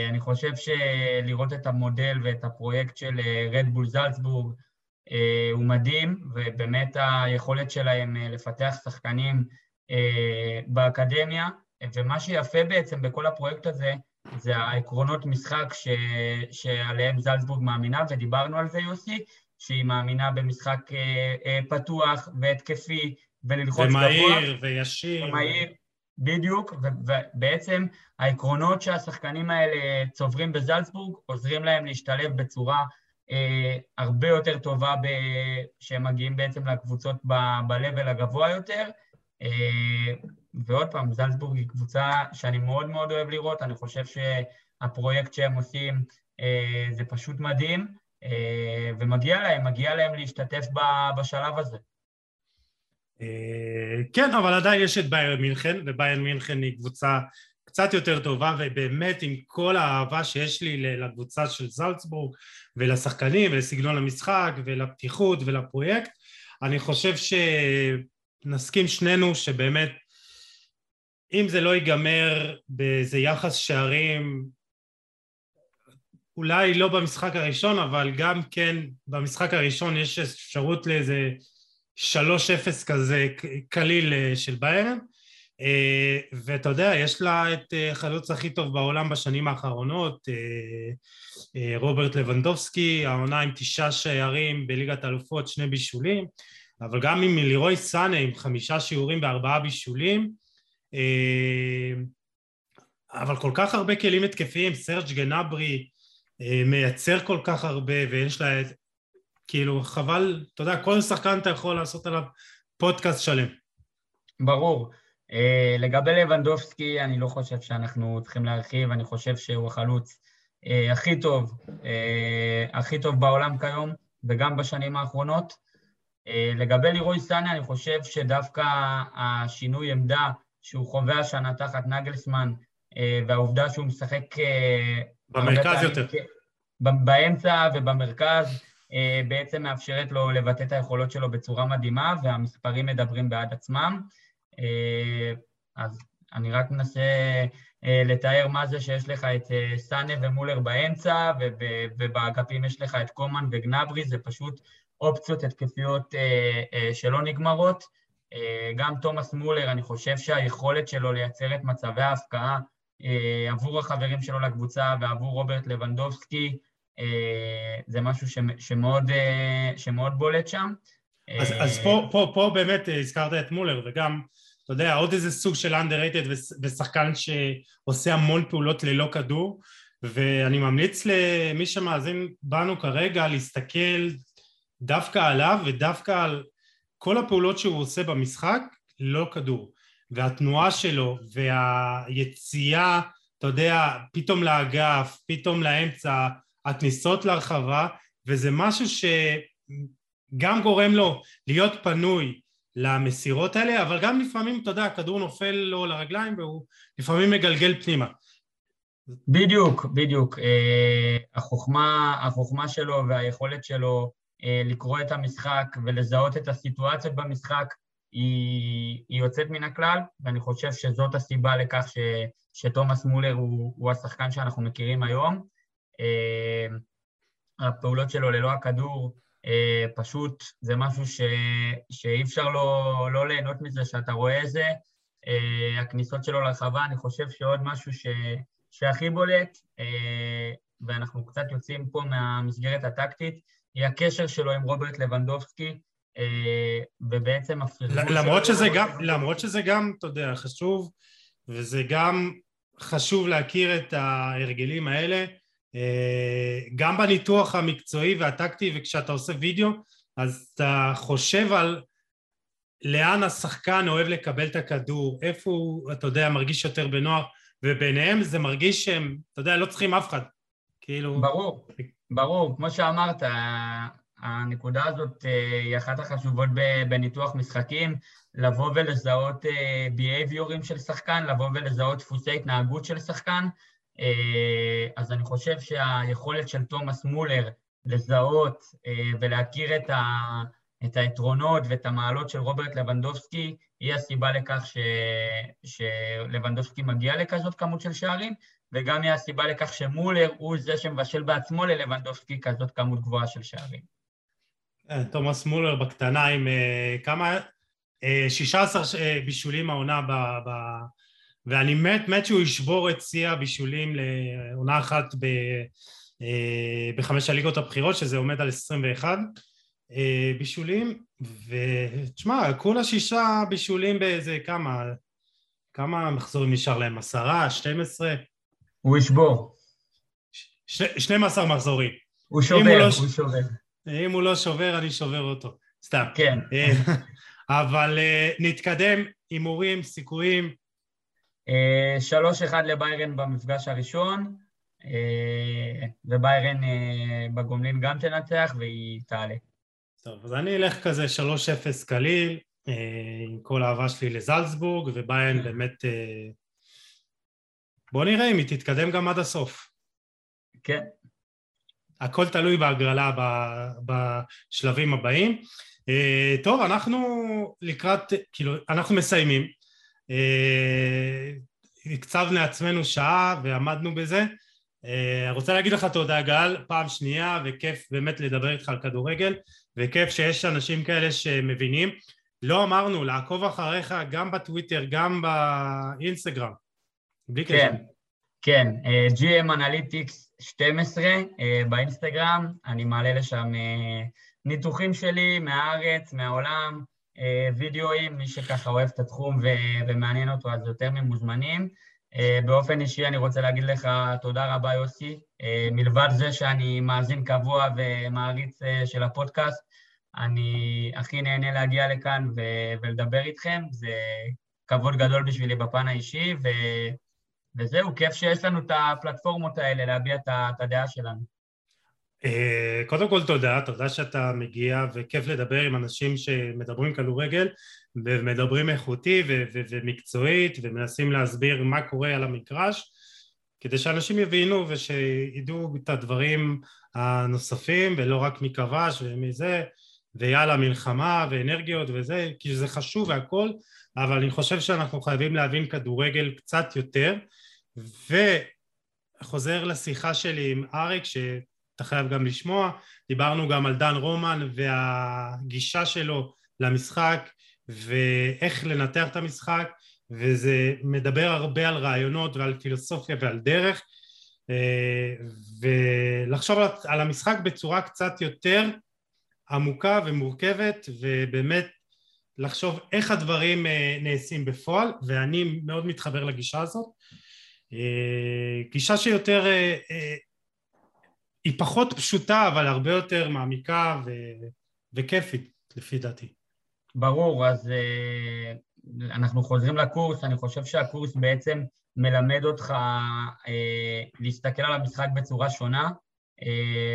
אני חושב שלראות את המודל ואת הפרויקט של רדבול זלצבורג הוא מדהים, ובאמת היכולת שלהם לפתח שחקנים באקדמיה ומה שיפה בעצם בכל הפרויקט הזה, זה העקרונות משחק ש... שעליהם זלצבורג מאמינה, ודיברנו על זה יוסי, שהיא מאמינה במשחק אה, אה, פתוח והתקפי וללחוץ גבוה. ומהיר וישיר. ומהיר, בדיוק, ובעצם העקרונות שהשחקנים האלה צוברים בזלצבורג עוזרים להם להשתלב בצורה אה, הרבה יותר טובה ב... שהם מגיעים בעצם לקבוצות ב-level הגבוה יותר. אה, ועוד פעם, זלצבורג היא קבוצה שאני מאוד מאוד אוהב לראות, אני חושב שהפרויקט שהם עושים אה, זה פשוט מדהים, אה, ומגיע להם, מגיע להם להשתתף בשלב הזה. כן, אבל עדיין יש את בייר מינכן, ובייר מינכן היא קבוצה קצת יותר טובה, ובאמת עם כל האהבה שיש לי לקבוצה של זלצבורג, ולשחקנים, ולסגנון המשחק, ולפתיחות, ולפרויקט, אני חושב ש... נסכים שנינו שבאמת אם זה לא ייגמר באיזה יחס שערים אולי לא במשחק הראשון אבל גם כן במשחק הראשון יש אפשרות לאיזה 3-0 כזה קליל אה, של ביירן. אה, ואתה יודע יש לה את אה, החלוץ הכי טוב בעולם בשנים האחרונות רוברט לבנדובסקי העונה עם תשעה שערים בליגת אלופות שני בישולים. אבל גם עם לירוי סאנה עם חמישה שיעורים בארבעה בישולים אבל כל כך הרבה כלים התקפיים, סרג' גנברי אה, מייצר כל כך הרבה ויש לה כאילו חבל, אתה יודע, כל שחקן אתה יכול לעשות עליו פודקאסט שלם. ברור. Uh, לגבי לבנדובסקי, אני לא חושב שאנחנו צריכים להרחיב, אני חושב שהוא החלוץ הכי טוב, הכי טוב בעולם כיום, וגם בשנים האחרונות. אה, לגבי לירוי סאנה, אני חושב שדווקא השינוי עמדה שהוא חווה השנה תחת נגלסמן, אה, והעובדה שהוא משחק... אה, במרכז יותר. באמצע ובמרכז, בעצם מאפשרת לו לבטא את היכולות שלו בצורה מדהימה, והמספרים מדברים בעד עצמם. אז אני רק מנסה לתאר מה זה שיש לך את סאנה ומולר באמצע, ובאגפים יש לך את קומן וגנברי, זה פשוט אופציות התקפיות אה, אה, שלא נגמרות. אה, גם תומאס מולר, אני חושב שהיכולת שלו לייצר את מצבי ההפקעה עבור החברים שלו לקבוצה ועבור רוברט לבנדובסקי, זה משהו שמאוד, שמאוד בולט שם. אז, אז פה, פה, פה באמת הזכרת את מולר, וגם, אתה יודע, עוד איזה סוג של underrated ושחקן שעושה המון פעולות ללא כדור, ואני ממליץ למי שמאזין בנו כרגע להסתכל דווקא עליו ודווקא על כל הפעולות שהוא עושה במשחק לא כדור והתנועה שלו והיציאה אתה יודע פתאום לאגף פתאום לאמצע הכניסות להרחבה וזה משהו שגם גורם לו להיות פנוי למסירות האלה, אבל גם לפעמים, אתה יודע, הכדור נופל לו לרגליים והוא לפעמים מגלגל פנימה. בדיוק, בדיוק. אה, החוכמה, החוכמה שלו והיכולת שלו לקרוא את המשחק ולזהות את הסיטואציות במשחק היא, היא יוצאת מן הכלל, ואני חושב שזאת הסיבה לכך ש, שתומאס מולר הוא, הוא השחקן שאנחנו מכירים היום. אה, הפעולות שלו ללא הכדור, אה, פשוט זה משהו ש, שאי אפשר לא, לא ליהנות מזה שאתה רואה את זה. אה, הכניסות שלו לרחבה, אני חושב שעוד משהו ש, שהכי בולט, אה, ואנחנו קצת יוצאים פה מהמסגרת הטקטית, היא הקשר שלו עם רוברט לבנדובסקי, ובעצם הפרגון למרות שזה גם, למרות שזה גם, אתה יודע, חשוב, וזה גם חשוב להכיר את ההרגלים האלה, גם בניתוח המקצועי והטקטי וכשאתה עושה וידאו אז אתה חושב על לאן השחקן אוהב לקבל את הכדור, איפה הוא, אתה יודע, מרגיש יותר בנוח וביניהם זה מרגיש שהם, אתה יודע, לא צריכים אף אחד, כאילו... ברור, ברור, כמו שאמרת, הנקודה הזאת אה, היא אחת החשובות בניתוח משחקים, לבוא ולזהות בייביורים אה, של שחקן, לבוא ולזהות דפוסי התנהגות של שחקן, אה, אז אני חושב שהיכולת של תומאס מולר לזהות ולהכיר את, ה, את היתרונות ואת המעלות של רוברט לבנדובסקי היא הסיבה לכך ש, שלבנדובסקי מגיע לכזאת כמות של שערים, וגם היא הסיבה לכך שמולר הוא זה שמבשל בעצמו ללבנדובסקי כזאת כמות גבוהה של שערים. כן, תומאס מולר בקטנה עם אה, כמה, 16 אה, אה, בישולים העונה ב... ב... ואני מת מת שהוא ישבור את שיא הבישולים לעונה אחת ב... בחמש הליגות הבכירות שזה עומד על 21 בישולים ותשמע כולה שישה בישולים באיזה כמה כמה מחזורים נשאר להם? עשרה? 12? הוא ישבור 12 מחזורים הוא שובר, לא הוא שובר אם הוא לא שובר, אני שובר אותו. סתם. כן. אה, אבל אה, נתקדם, הימורים, סיכויים. אה, שלוש אחד לביירן במפגש הראשון, וביירן בגומלין גם תנצח והיא תעלה. טוב, אז אני אלך כזה שלוש אפס קליל, עם כל האהבה שלי לזלצבורג, וביירן באמת... בוא נראה אם היא תתקדם גם עד הסוף. כן. הכל תלוי בהגרלה בשלבים הבאים. אה, טוב, אנחנו לקראת, כאילו, אנחנו מסיימים. אה, הקצבנו לעצמנו שעה ועמדנו בזה. אה, רוצה להגיד לך תודה גל, פעם שנייה, וכיף באמת לדבר איתך על כדורגל, וכיף שיש אנשים כאלה שמבינים. לא אמרנו, לעקוב אחריך גם בטוויטר, גם באינסטגרם. בלי קשר. כן, כן, GM Analytics 12 אה, באינסטגרם, אני מעלה לשם אה, ניתוחים שלי מהארץ, מהעולם, אה, וידאוים, מי שככה אוהב את התחום ומעניין אותו אז יותר ממוזמנים. באופן אישי אני רוצה להגיד לך תודה רבה יוסי, מלבד זה שאני מאזין קבוע ומעריץ של הפודקאסט, אני הכי נהנה להגיע לכאן ולדבר איתכם, זה כבוד גדול בשבילי בפן האישי, ו... וזהו, כיף שיש לנו את הפלטפורמות האלה להביע את הדעה שלנו. אה, קודם כל תודה, תודה שאתה מגיע וכיף לדבר עם אנשים שמדברים כדורגל ומדברים איכותי ומקצועית ומנסים להסביר מה קורה על המגרש כדי שאנשים יבינו ושידעו את הדברים הנוספים ולא רק מי כבש ומזה ויאללה מלחמה ואנרגיות וזה כי זה חשוב והכל אבל אני חושב שאנחנו חייבים להבין כדורגל קצת יותר וחוזר לשיחה שלי עם אריק שאתה חייב גם לשמוע, דיברנו גם על דן רומן והגישה שלו למשחק ואיך לנתח את המשחק וזה מדבר הרבה על רעיונות ועל פילוסופיה ועל דרך. ולחשוב על המשחק בצורה קצת יותר עמוקה ומורכבת ובאמת לחשוב איך הדברים נעשים בפועל ואני מאוד מתחבר לגישה הזאת. אה, גישה שיותר, אה, אה, היא פחות פשוטה אבל הרבה יותר מעמיקה ו... וכיפית לפי דעתי. ברור, אז אנחנו חוזרים לקורס, אני חושב שהקורס בעצם מלמד אותך להסתכל על המשחק בצורה שונה,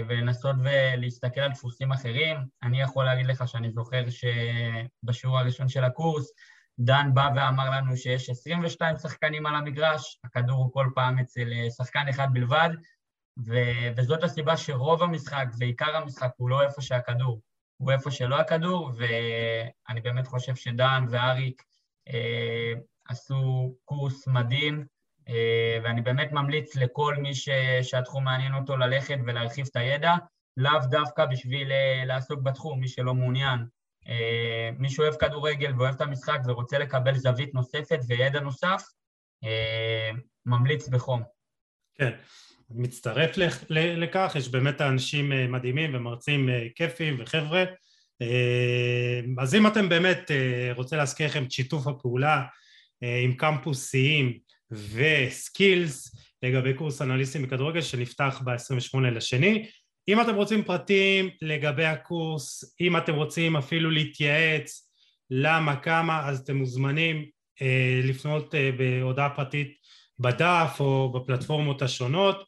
ולנסות ולהסתכל על דפוסים אחרים. אני יכול להגיד לך שאני זוכר שבשיעור הראשון של הקורס, דן בא ואמר לנו שיש 22 שחקנים על המגרש, הכדור הוא כל פעם אצל שחקן אחד בלבד, ו- וזאת הסיבה שרוב המשחק ועיקר המשחק הוא לא איפה שהכדור, הוא איפה שלא הכדור, ואני באמת חושב שדן ואריק אה, עשו קורס מדהים, אה, ואני באמת ממליץ לכל מי ש- שהתחום מעניין אותו ללכת ולהרחיב את הידע, לאו דווקא בשביל אה, לעסוק בתחום, מי שלא מעוניין. אה, מי שאוהב כדורגל ואוהב את המשחק ורוצה לקבל זווית נוספת וידע נוסף, אה, ממליץ בחום. כן. מצטרף לכך, יש באמת אנשים אה, מדהימים ומרצים כיפים וחבר'ה אז אם אתם באמת רוצה להזכיר לכם את שיתוף הפעולה עם קמפוסיים וסקילס לגבי קורס אנליסטים בכדורגל שנפתח ב-28 לשני אם אתם רוצים פרטים לגבי הקורס, אם אתם רוצים אפילו להתייעץ למה, כמה, אז אתם מוזמנים לפנות בהודעה פרטית בדף או בפלטפורמות השונות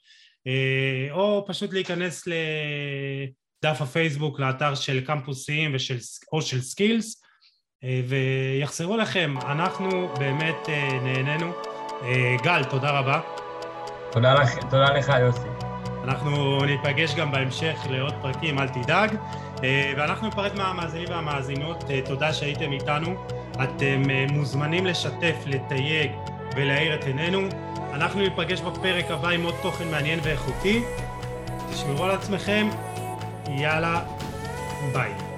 אה, או פשוט להיכנס לדף הפייסבוק, לאתר של קמפוסים ושל, או של סקילס אה, ויחזרו לכם, אנחנו באמת אה, נהנינו. גל, תודה רבה. תודה לך, תודה לך יוסי. אנחנו ניפגש גם בהמשך לעוד פרקים, אל תדאג. ואנחנו ניפרד מהמאזינים והמאזינות, תודה שהייתם איתנו. אתם מוזמנים לשתף, לתייג ולהאיר את עינינו. אנחנו ניפגש בפרק הבא עם עוד תוכן מעניין ואיכותי. תשמרו על עצמכם, יאללה, ביי.